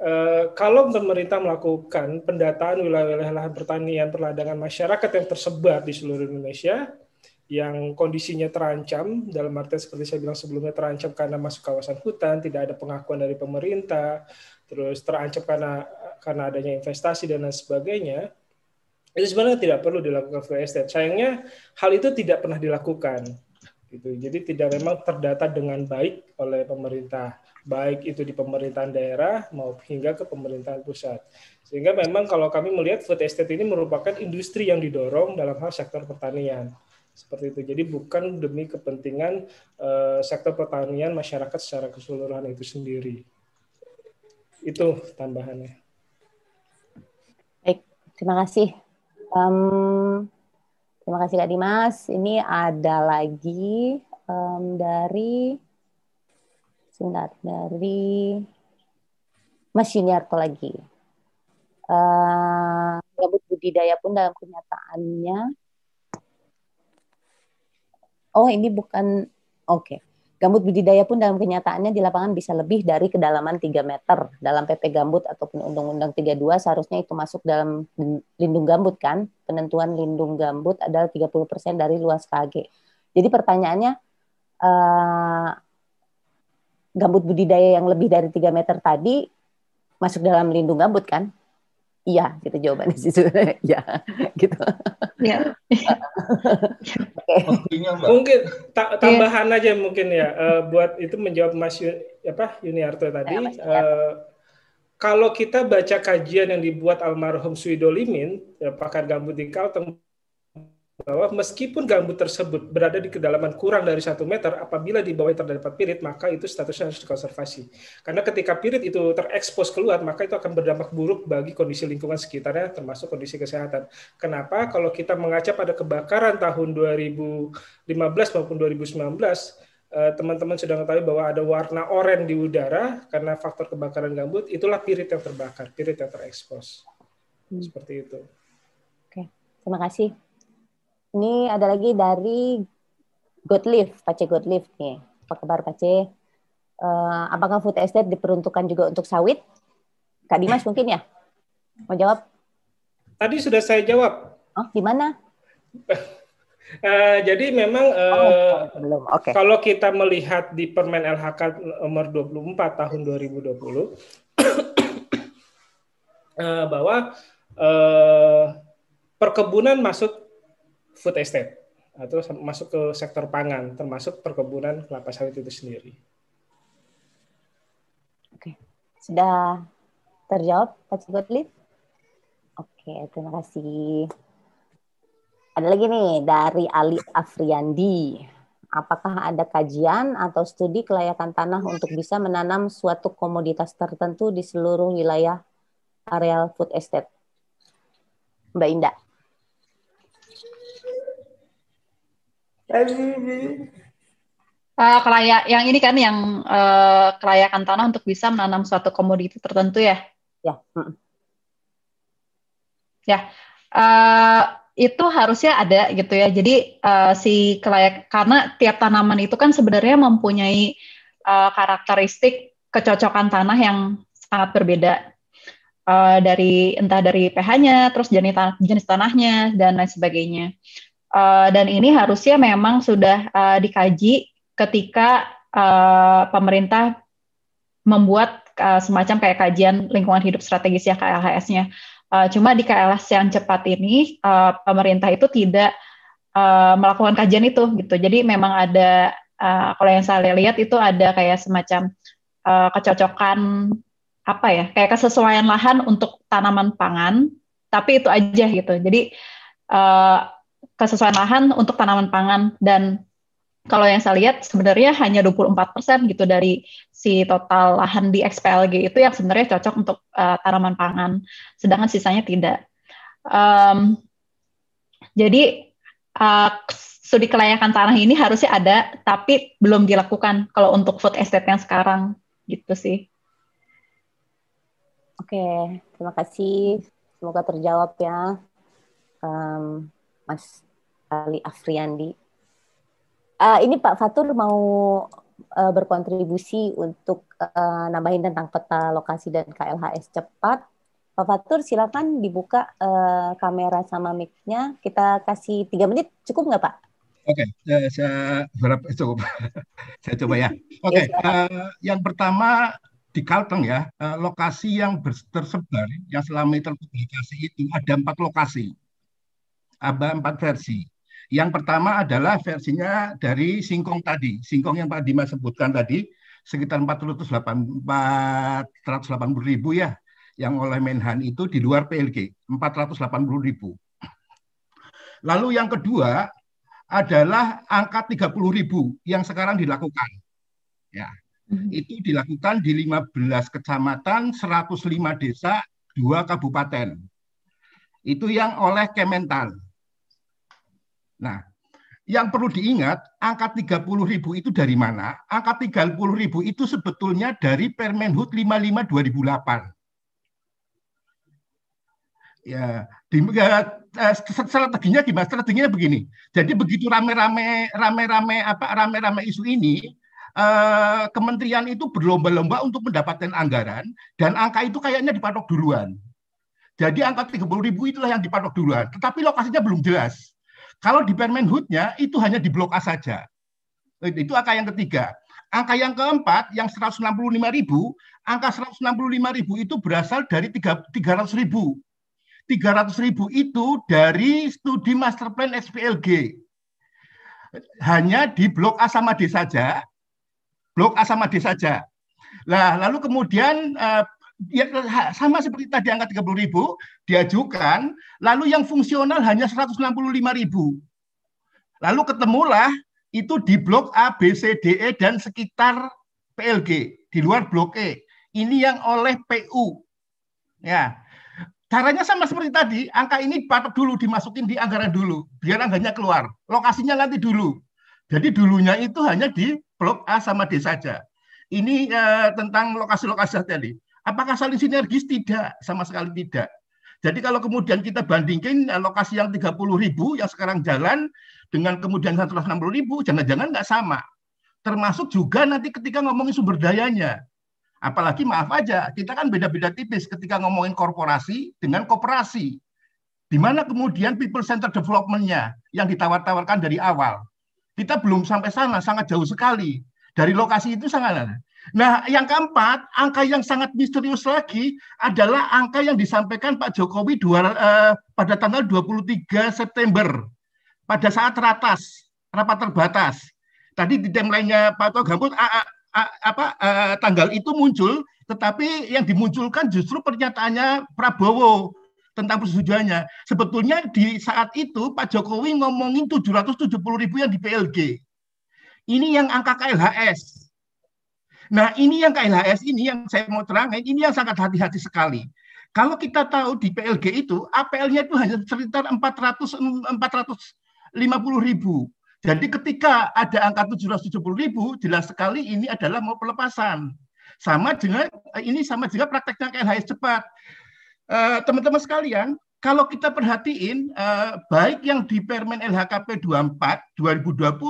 uh, kalau pemerintah melakukan pendataan wilayah-wilayah lahan pertanian perladangan masyarakat yang tersebar di seluruh Indonesia, yang kondisinya terancam dalam arti seperti saya bilang sebelumnya terancam karena masuk kawasan hutan tidak ada pengakuan dari pemerintah terus terancam karena karena adanya investasi dan lain sebagainya itu sebenarnya tidak perlu dilakukan free estate. Sayangnya hal itu tidak pernah dilakukan gitu. Jadi tidak memang terdata dengan baik oleh pemerintah baik itu di pemerintahan daerah maupun hingga ke pemerintahan pusat. Sehingga memang kalau kami melihat food estate ini merupakan industri yang didorong dalam hal sektor pertanian seperti itu. Jadi bukan demi kepentingan uh, sektor pertanian masyarakat secara keseluruhan itu sendiri. Itu tambahannya. Baik, terima kasih. Um, terima kasih Kak Dimas. Ini ada lagi um, dari sebentar dari Mas Yuniarto lagi. Uh, budidaya pun dalam kenyataannya oh ini bukan oke. Okay. Gambut budidaya pun dalam kenyataannya di lapangan bisa lebih dari kedalaman 3 meter. Dalam PP Gambut ataupun Undang-Undang 32 seharusnya itu masuk dalam lindung gambut kan? Penentuan lindung gambut adalah 30% dari luas KG. Jadi pertanyaannya uh, gambut budidaya yang lebih dari 3 meter tadi masuk dalam lindung gambut kan? Iya, gitu jawabannya sih sebenarnya. Iya, gitu. Iya. okay. Mungkin ta tambahan yeah. aja mungkin ya uh, buat itu menjawab Mas Yun, apa Yuniarto tadi. Ya, uh, kalau kita baca kajian yang dibuat almarhum Suido Limin, ya, pakar gambut di Kalteng, bahwa meskipun gambut tersebut berada di kedalaman kurang dari satu meter, apabila di bawah terdapat pirit, maka itu statusnya harus dikonservasi. Karena ketika pirit itu terekspos keluar, maka itu akan berdampak buruk bagi kondisi lingkungan sekitarnya, termasuk kondisi kesehatan. Kenapa? Kalau kita mengaca pada kebakaran tahun 2015 maupun 2019, eh, teman-teman sudah mengetahui bahwa ada warna oranye di udara karena faktor kebakaran gambut, itulah pirit yang terbakar, pirit yang terekspos. Hmm. Seperti itu. Oke, terima kasih. Ini ada lagi dari Godlift, Pace Godlift nih. Apa kabar Pace? Uh, apakah food estate diperuntukkan juga untuk sawit? Kak Dimas mungkin ya? Mau jawab? Tadi sudah saya jawab. Oh, gimana? Uh, jadi memang uh, oh, belum. Okay. kalau kita melihat di Permen LHK nomor 24 tahun 2020 uh, bahwa uh, perkebunan masuk food estate atau masuk ke sektor pangan, termasuk perkebunan kelapa sawit itu sendiri. Oke, sudah terjawab Pak Cigotli? Oke, terima kasih. Ada lagi nih dari Ali Afriandi. Apakah ada kajian atau studi kelayakan tanah untuk bisa menanam suatu komoditas tertentu di seluruh wilayah areal food estate? Mbak Indah. Uh, kelayak yang ini kan yang uh, kelayakan tanah untuk bisa menanam suatu komoditi tertentu ya? Ya. Ya. Uh, itu harusnya ada gitu ya. Jadi uh, si kelayak karena tiap tanaman itu kan sebenarnya mempunyai uh, karakteristik kecocokan tanah yang sangat berbeda uh, dari entah dari pH-nya, terus jenis tanah, jenis tanahnya dan lain sebagainya. Uh, dan ini harusnya memang sudah uh, dikaji ketika uh, pemerintah membuat uh, semacam kayak kajian lingkungan hidup strategis ya KLHS-nya. Uh, cuma di KLS yang cepat ini uh, pemerintah itu tidak uh, melakukan kajian itu gitu. Jadi memang ada uh, kalau yang saya lihat itu ada kayak semacam uh, kecocokan apa ya kayak kesesuaian lahan untuk tanaman pangan, tapi itu aja gitu. Jadi uh, kesesuaian lahan untuk tanaman pangan dan kalau yang saya lihat sebenarnya hanya 24% gitu dari si total lahan di XPLG itu yang sebenarnya cocok untuk uh, tanaman pangan, sedangkan sisanya tidak. Um, jadi uh, studi kelayakan tanah ini harusnya ada, tapi belum dilakukan kalau untuk food estate yang sekarang gitu sih. Oke, terima kasih. Semoga terjawab ya, um, Mas Ali Afriandi. Uh, ini Pak Fatur mau uh, berkontribusi untuk uh, nambahin tentang peta lokasi dan KLHS cepat. Pak Fatur silakan dibuka uh, kamera sama mic-nya. Kita kasih tiga menit, cukup nggak Pak? Oke, okay, saya berapa cukup. saya coba ya. Oke, okay, uh, yang pertama di Kalteng ya, uh, lokasi yang tersebar yang selama ini terpublikasi itu ada empat lokasi, ada empat versi. Yang pertama adalah versinya dari singkong tadi. Singkong yang Pak Dimas sebutkan tadi sekitar 480 ribu ya yang oleh Menhan itu di luar PLG 480 ribu. Lalu yang kedua adalah angka 30 ribu yang sekarang dilakukan. Ya, hmm. itu dilakukan di 15 kecamatan, 105 desa, dua kabupaten. Itu yang oleh Kementan. Nah, yang perlu diingat, angka 30 ribu itu dari mana? Angka 30 ribu itu sebetulnya dari Permenhub 55 2008. Ya, di, ya, eh, strateginya gimana? Strateginya begini. Jadi begitu rame-rame rame-rame apa rame-rame isu ini, eh, kementerian itu berlomba-lomba untuk mendapatkan anggaran dan angka itu kayaknya dipatok duluan. Jadi angka 30 ribu itulah yang dipatok duluan, tetapi lokasinya belum jelas. Kalau di Permenhubnya itu hanya di blok A saja. Itu angka yang ketiga. Angka yang keempat yang 165 ribu, angka 165 ribu itu berasal dari 300 ribu. 300 ribu itu dari studi master plan SPLG. Hanya di blok A sama D saja. Blok A sama D saja. Nah, lalu kemudian eh, ya, sama seperti tadi angka 30 ribu diajukan, lalu yang fungsional hanya 165 ribu. Lalu ketemulah itu di blok A, B, C, D, E dan sekitar PLG di luar blok E. Ini yang oleh PU. Ya, caranya sama seperti tadi. Angka ini patok dulu dimasukin di anggaran dulu, biar anggarannya keluar. Lokasinya nanti dulu. Jadi dulunya itu hanya di blok A sama D saja. Ini eh, tentang lokasi-lokasi tadi. Apakah saling sinergis? Tidak, sama sekali tidak. Jadi kalau kemudian kita bandingkan eh, lokasi yang 30 ribu yang sekarang jalan dengan kemudian 160 ribu, jangan-jangan nggak sama. Termasuk juga nanti ketika ngomongin sumber dayanya. Apalagi maaf aja, kita kan beda-beda tipis ketika ngomongin korporasi dengan koperasi. Di mana kemudian people center development-nya yang ditawar-tawarkan dari awal. Kita belum sampai sana, sangat jauh sekali. Dari lokasi itu sangat Nah, yang keempat, angka yang sangat misterius lagi adalah angka yang disampaikan Pak Jokowi dua, uh, pada tanggal 23 September pada saat ratas, rapat terbatas. Tadi di timeline-nya Pak Togambut apa uh, tanggal itu muncul, tetapi yang dimunculkan justru pernyataannya Prabowo tentang persetujuannya. Sebetulnya di saat itu Pak Jokowi ngomongin 770 ribu yang di PLG. Ini yang angka KLHS. Nah ini yang KLHS ini yang saya mau terangin, ini yang sangat hati-hati sekali. Kalau kita tahu di PLG itu, APL-nya itu hanya sekitar 400, 450 ribu. Jadi ketika ada angka 770 ribu, jelas sekali ini adalah mau pelepasan. Sama dengan ini sama juga prakteknya KLHS cepat. Eh, teman-teman uh, sekalian, kalau kita perhatiin uh, baik yang di Permen LHKP 24 2020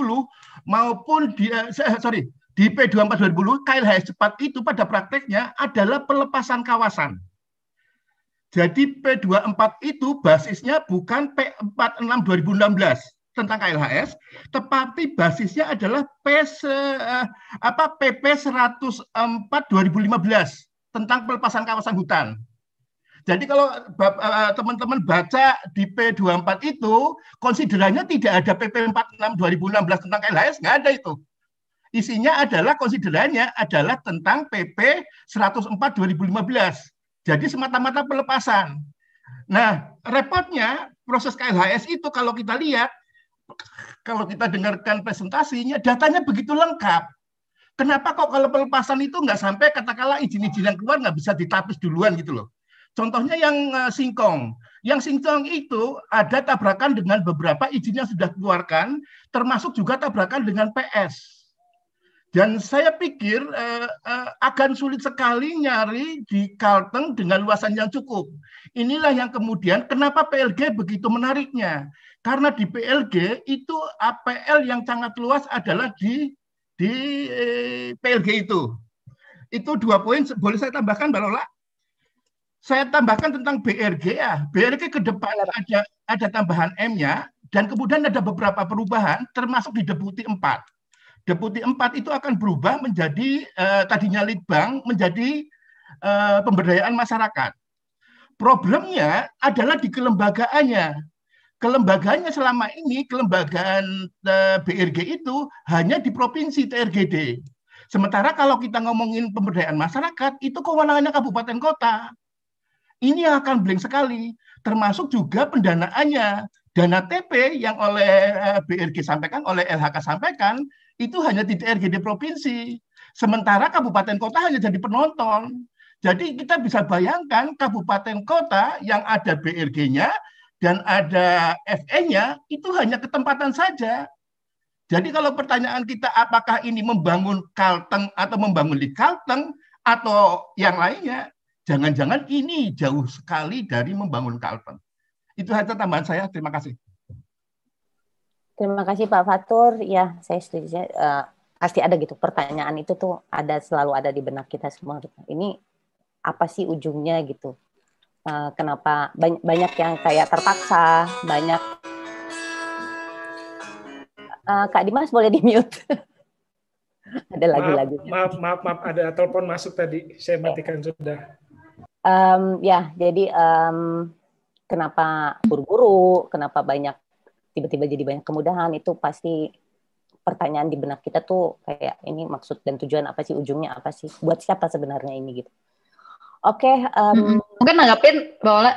maupun di uh, sorry di P24 2020 KLHS cepat itu pada prakteknya adalah pelepasan kawasan. Jadi P24 itu basisnya bukan P46 2016 tentang KLHS, tetapi basisnya adalah P uh, apa PP 104 2015 tentang pelepasan kawasan hutan. Jadi kalau eh, teman-teman baca di P24 itu, konsiderannya tidak ada PP 46 2016 tentang LHS, nggak ada itu. Isinya adalah konsiderannya adalah tentang PP 104 2015. Jadi semata-mata pelepasan. Nah, repotnya proses KLHS itu kalau kita lihat, kalau kita dengarkan presentasinya, datanya begitu lengkap. Kenapa kok kalau pelepasan itu nggak sampai katakanlah izin-izin yang keluar nggak bisa ditapis duluan gitu loh. Contohnya yang uh, singkong. Yang singkong itu ada tabrakan dengan beberapa izin yang sudah dikeluarkan, termasuk juga tabrakan dengan PS. Dan saya pikir uh, uh, akan sulit sekali nyari di Kalteng dengan luasan yang cukup. Inilah yang kemudian kenapa PLG begitu menariknya. Karena di PLG itu APL yang sangat luas adalah di di eh, PLG itu. Itu dua poin boleh saya tambahkan Mbak Lola? Saya tambahkan tentang BRG ya. BRG ke depan ada ada tambahan M-nya dan kemudian ada beberapa perubahan termasuk di Deputi 4. Deputi 4 itu akan berubah menjadi eh, tadinya litbang menjadi eh, pemberdayaan masyarakat. Problemnya adalah di kelembagaannya. Kelembagaannya selama ini kelembagaan eh, BRG itu hanya di provinsi TRGD. Sementara kalau kita ngomongin pemberdayaan masyarakat itu kewenangannya kabupaten kota ini akan blank sekali. Termasuk juga pendanaannya. Dana TP yang oleh eh, BRG sampaikan, oleh LHK sampaikan, itu hanya di TRGD provinsi. Sementara kabupaten kota hanya jadi penonton. Jadi kita bisa bayangkan kabupaten kota yang ada BRG-nya dan ada FE-nya itu hanya ketempatan saja. Jadi kalau pertanyaan kita apakah ini membangun Kalteng atau membangun di Kalteng atau yang lainnya, Jangan-jangan ini jauh sekali dari membangun Kalteng. Itu saja tambahan saya. Terima kasih. Terima kasih Pak Fatur. Ya, saya setuju. Uh, pasti ada gitu pertanyaan itu tuh ada selalu ada di benak kita semua. Ini apa sih ujungnya gitu? Uh, kenapa banyak, banyak yang kayak terpaksa, banyak uh, Kak Dimas boleh di mute. ada lagi-lagi. Maaf, maaf, maaf, ada telepon masuk tadi. Saya matikan sudah. Um, ya, jadi um, kenapa buru-buru, kenapa banyak tiba-tiba jadi banyak kemudahan itu pasti pertanyaan di benak kita tuh kayak ini maksud dan tujuan apa sih ujungnya apa sih buat siapa sebenarnya ini gitu. Oke, okay, um, mungkin nanggapin boleh.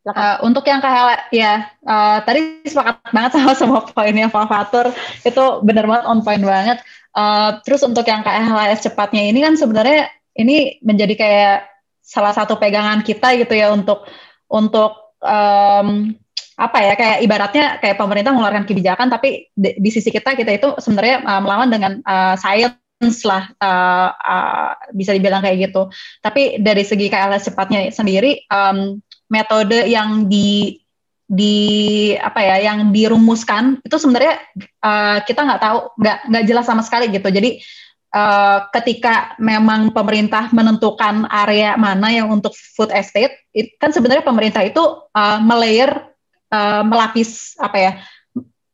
Uh, untuk yang KHL ya uh, tadi sepakat banget sama semua poinnya Pak Fatur itu benar banget on point banget. Uh, terus untuk yang KHLS cepatnya ini kan sebenarnya ini menjadi kayak salah satu pegangan kita gitu ya untuk untuk um, apa ya kayak ibaratnya kayak pemerintah mengeluarkan kebijakan tapi di, di sisi kita kita itu sebenarnya uh, melawan dengan uh, science lah uh, uh, bisa dibilang kayak gitu. Tapi dari segi KLS cepatnya sendiri um, metode yang di di apa ya yang dirumuskan itu sebenarnya uh, kita nggak tahu nggak nggak jelas sama sekali gitu. Jadi uh, ketika memang pemerintah menentukan area mana yang untuk food estate, it, kan sebenarnya pemerintah itu uh, melayer, uh, melapis apa ya,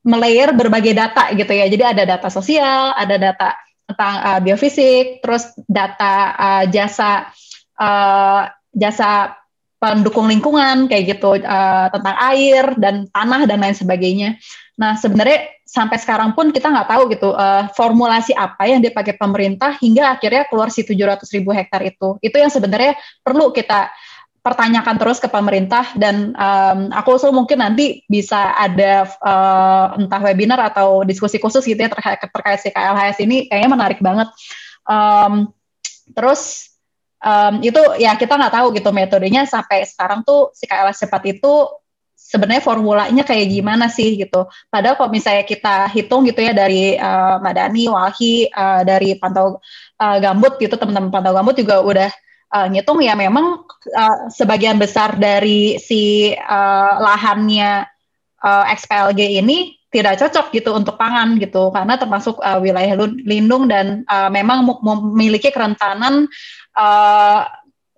melayer berbagai data gitu ya. Jadi ada data sosial, ada data tentang uh, biofisik, terus data uh, jasa uh, jasa pendukung lingkungan kayak gitu uh, tentang air dan tanah dan lain sebagainya. Nah sebenarnya sampai sekarang pun kita nggak tahu gitu uh, formulasi apa yang dipakai pemerintah hingga akhirnya keluar si 700 ribu hektar itu. Itu yang sebenarnya perlu kita pertanyakan terus ke pemerintah dan um, aku usul mungkin nanti bisa ada uh, entah webinar atau diskusi khusus gitu ya terkait terkait si KLHS ini kayaknya menarik banget. Um, terus um, itu ya kita nggak tahu gitu metodenya sampai sekarang tuh si KLHS cepat itu sebenarnya formulanya kayak gimana sih gitu. Padahal kalau misalnya kita hitung gitu ya dari uh, Madani, Walhi, uh, dari pantau uh, gambut gitu teman-teman pantau gambut juga udah uh, ngitung ya memang uh, sebagian besar dari si uh, lahannya uh, XPLG ini tidak cocok gitu untuk pangan gitu karena termasuk uh, wilayah lindung dan uh, memang memiliki kerentanan uh,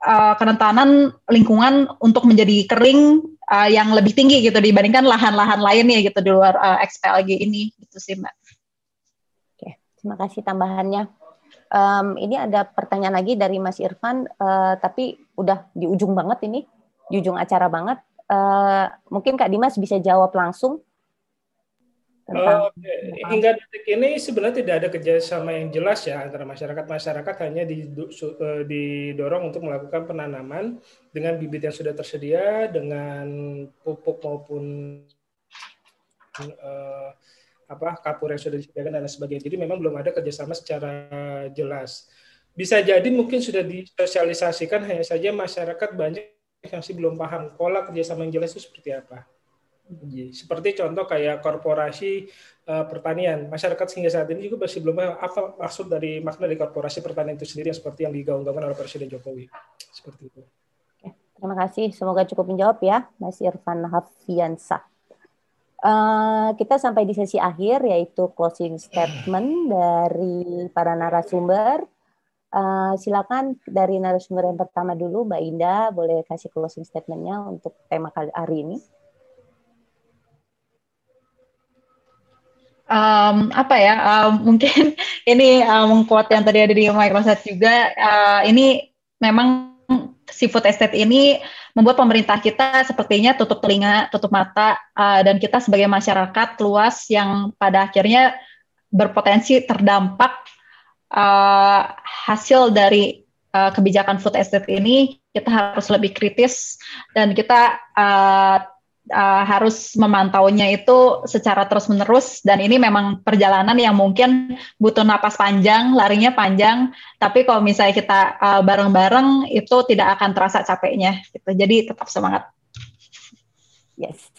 uh, kerentanan lingkungan untuk menjadi kering uh, yang lebih tinggi gitu dibandingkan lahan-lahan lainnya gitu di luar uh, XPLG ini gitu sih mbak. Oke, terima kasih tambahannya. Um, ini ada pertanyaan lagi dari Mas Irfan, uh, tapi udah di ujung banget ini, di ujung acara banget. Uh, mungkin Kak Dimas bisa jawab langsung tentang uh, hingga detik ini sebenarnya tidak ada kerjasama yang jelas ya antara masyarakat masyarakat hanya didorong untuk melakukan penanaman dengan bibit yang sudah tersedia dengan pupuk maupun uh, apa kapur yang sudah disediakan dan sebagainya jadi memang belum ada kerjasama secara jelas bisa jadi mungkin sudah disosialisasikan hanya saja masyarakat banyak yang masih belum paham pola kerjasama yang jelas itu seperti apa Iya, seperti contoh kayak korporasi uh, pertanian, masyarakat hingga saat ini juga masih belum apa maksud dari makna dari korporasi pertanian itu sendiri seperti yang digaung-gaungkan oleh Presiden Jokowi. Seperti itu. Terima kasih. Semoga cukup menjawab ya, Mas Irfan Hafiansa. Uh, kita sampai di sesi akhir yaitu closing statement dari para narasumber. Uh, silakan dari narasumber yang pertama dulu, Mbak Indah, boleh kasih closing statementnya untuk tema kali hari ini. um, apa ya um, mungkin ini um, quote yang tadi ada di Microsoft juga uh, ini memang seafood estate ini membuat pemerintah kita sepertinya tutup telinga, tutup mata, uh, dan kita sebagai masyarakat luas yang pada akhirnya berpotensi terdampak uh, hasil dari uh, kebijakan food estate ini, kita harus lebih kritis dan kita uh, uh, harus memantaunya itu secara terus-menerus dan ini memang perjalanan yang mungkin butuh napas panjang, larinya panjang, tapi kalau misalnya kita uh, bareng-bareng itu tidak akan terasa capeknya gitu. Jadi tetap semangat. Yes.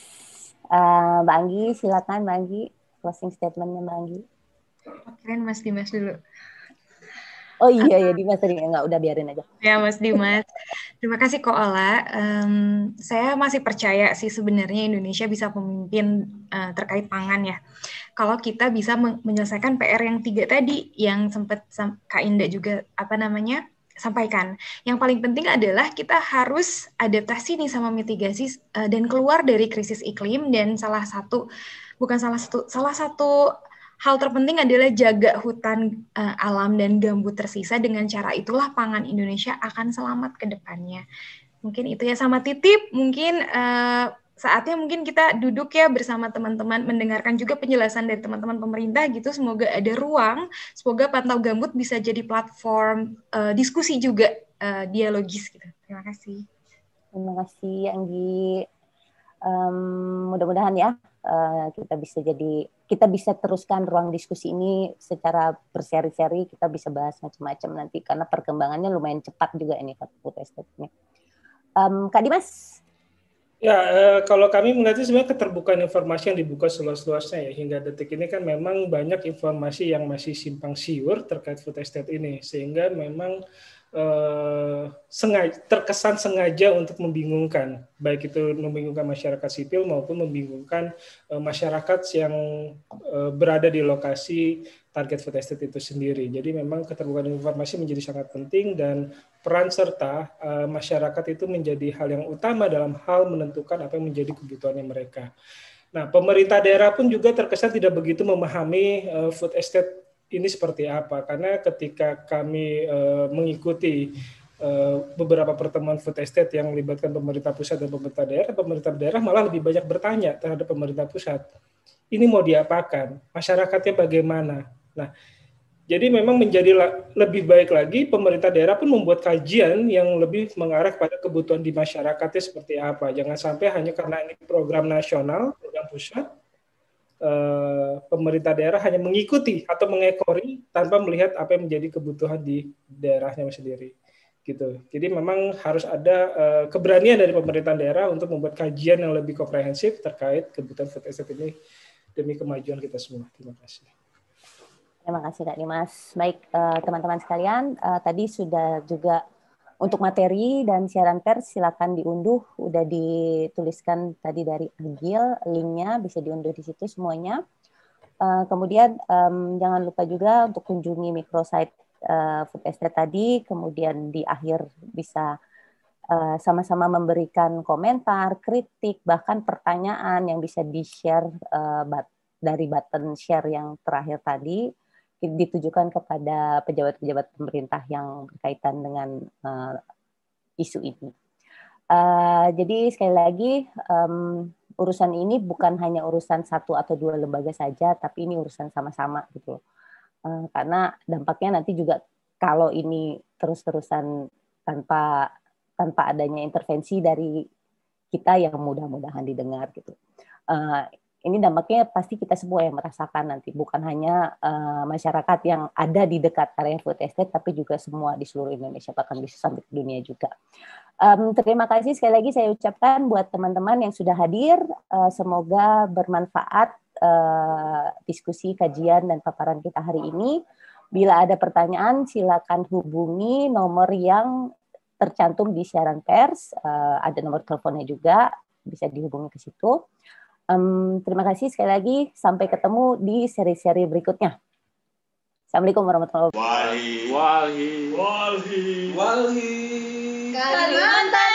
Uh, Mbak Anggi, silakan Mbak Anggi, closing statementnya Mbak Anggi. Keren Mas Dimas dulu. Oh iya ya Dimas tadi nggak udah biarin aja. Ya Mas Dimas. Terima kasih Ko Ola. Um, saya masih percaya sih sebenarnya Indonesia bisa memimpin uh, terkait pangan ya. Kalau kita bisa menyelesaikan PR yang tiga tadi yang sempat Kak Indah juga apa namanya sampaikan. Yang paling penting adalah kita harus adaptasi nih sama mitigasi uh, dan keluar dari krisis iklim dan salah satu bukan salah satu salah satu Hal terpenting adalah jaga hutan uh, alam dan gambut tersisa. Dengan cara itulah pangan Indonesia akan selamat ke depannya. Mungkin itu ya sama titip, mungkin uh, saatnya mungkin kita duduk ya bersama teman-teman mendengarkan juga penjelasan dari teman-teman pemerintah gitu. Semoga ada ruang semoga pantau gambut bisa jadi platform uh, diskusi juga uh, dialogis gitu. Terima kasih. Terima kasih Anggi. Um, mudah-mudahan ya uh, kita bisa jadi kita bisa teruskan ruang diskusi ini secara berseri-seri kita bisa bahas macam-macam nanti karena perkembangannya lumayan cepat juga ini estate ini. Um, Kak Dimas. Ya, eh, kalau kami melihatnya sebenarnya keterbukaan informasi yang dibuka seluas-luasnya ya hingga detik ini kan memang banyak informasi yang masih simpang siur terkait food estate ini sehingga memang eh, sengaja terkesan sengaja untuk membingungkan baik itu membingungkan masyarakat sipil maupun membingungkan eh, masyarakat yang eh, berada di lokasi target food estate itu sendiri. Jadi memang keterbukaan informasi menjadi sangat penting dan peran serta eh, masyarakat itu menjadi hal yang utama dalam hal menentukan apa yang menjadi kebutuhannya mereka. Nah, pemerintah daerah pun juga terkesan tidak begitu memahami uh, food estate ini seperti apa karena ketika kami uh, mengikuti beberapa pertemuan food estate yang melibatkan pemerintah pusat dan pemerintah daerah, pemerintah daerah malah lebih banyak bertanya terhadap pemerintah pusat. Ini mau diapakan? Masyarakatnya bagaimana? Nah, jadi memang menjadi lebih baik lagi pemerintah daerah pun membuat kajian yang lebih mengarah pada kebutuhan di masyarakatnya seperti apa. Jangan sampai hanya karena ini program nasional, program pusat, eh, pemerintah daerah hanya mengikuti atau mengekori tanpa melihat apa yang menjadi kebutuhan di daerahnya sendiri gitu. Jadi memang harus ada uh, keberanian dari pemerintah daerah untuk membuat kajian yang lebih komprehensif terkait kebutuhan food estate ini demi kemajuan kita semua. Terima kasih. Terima kasih Kak Dimas. Baik eh, teman-teman uh, sekalian, uh, tadi sudah juga untuk materi dan siaran pers silakan diunduh, udah dituliskan tadi dari Agil, linknya bisa diunduh di situ semuanya. Uh, kemudian um, jangan lupa juga untuk kunjungi microsite uh, food estate tadi, kemudian di akhir bisa eh, sama-sama uh, memberikan komentar, kritik, bahkan pertanyaan yang bisa di-share uh, dari button share yang terakhir tadi ditujukan kepada pejabat-pejabat pemerintah yang berkaitan dengan uh, isu ini. Uh, jadi sekali lagi um, urusan ini bukan hanya urusan satu atau dua lembaga saja, tapi ini urusan sama-sama gitu. Eh, karena dampaknya nanti juga kalau ini terus-terusan tanpa tanpa adanya intervensi dari kita yang mudah-mudahan didengar gitu. Uh, ini dampaknya pasti kita semua yang merasakan nanti, bukan hanya uh, masyarakat yang ada di dekat area food estate, tapi juga semua di seluruh Indonesia, bahkan bisa sampai dunia juga. Um, terima kasih sekali lagi saya ucapkan buat teman-teman yang sudah hadir, uh, semoga bermanfaat uh, diskusi, kajian, dan paparan kita hari ini. Bila ada pertanyaan, silakan hubungi nomor yang tercantum di siaran pers. Uh, ada nomor teleponnya juga, bisa dihubungi ke situ. Um, terima kasih sekali lagi. Sampai ketemu di seri-seri berikutnya. Assalamualaikum warahmatullahi wabarakatuh. Walhi. Walhi. Walhi. Kalimantan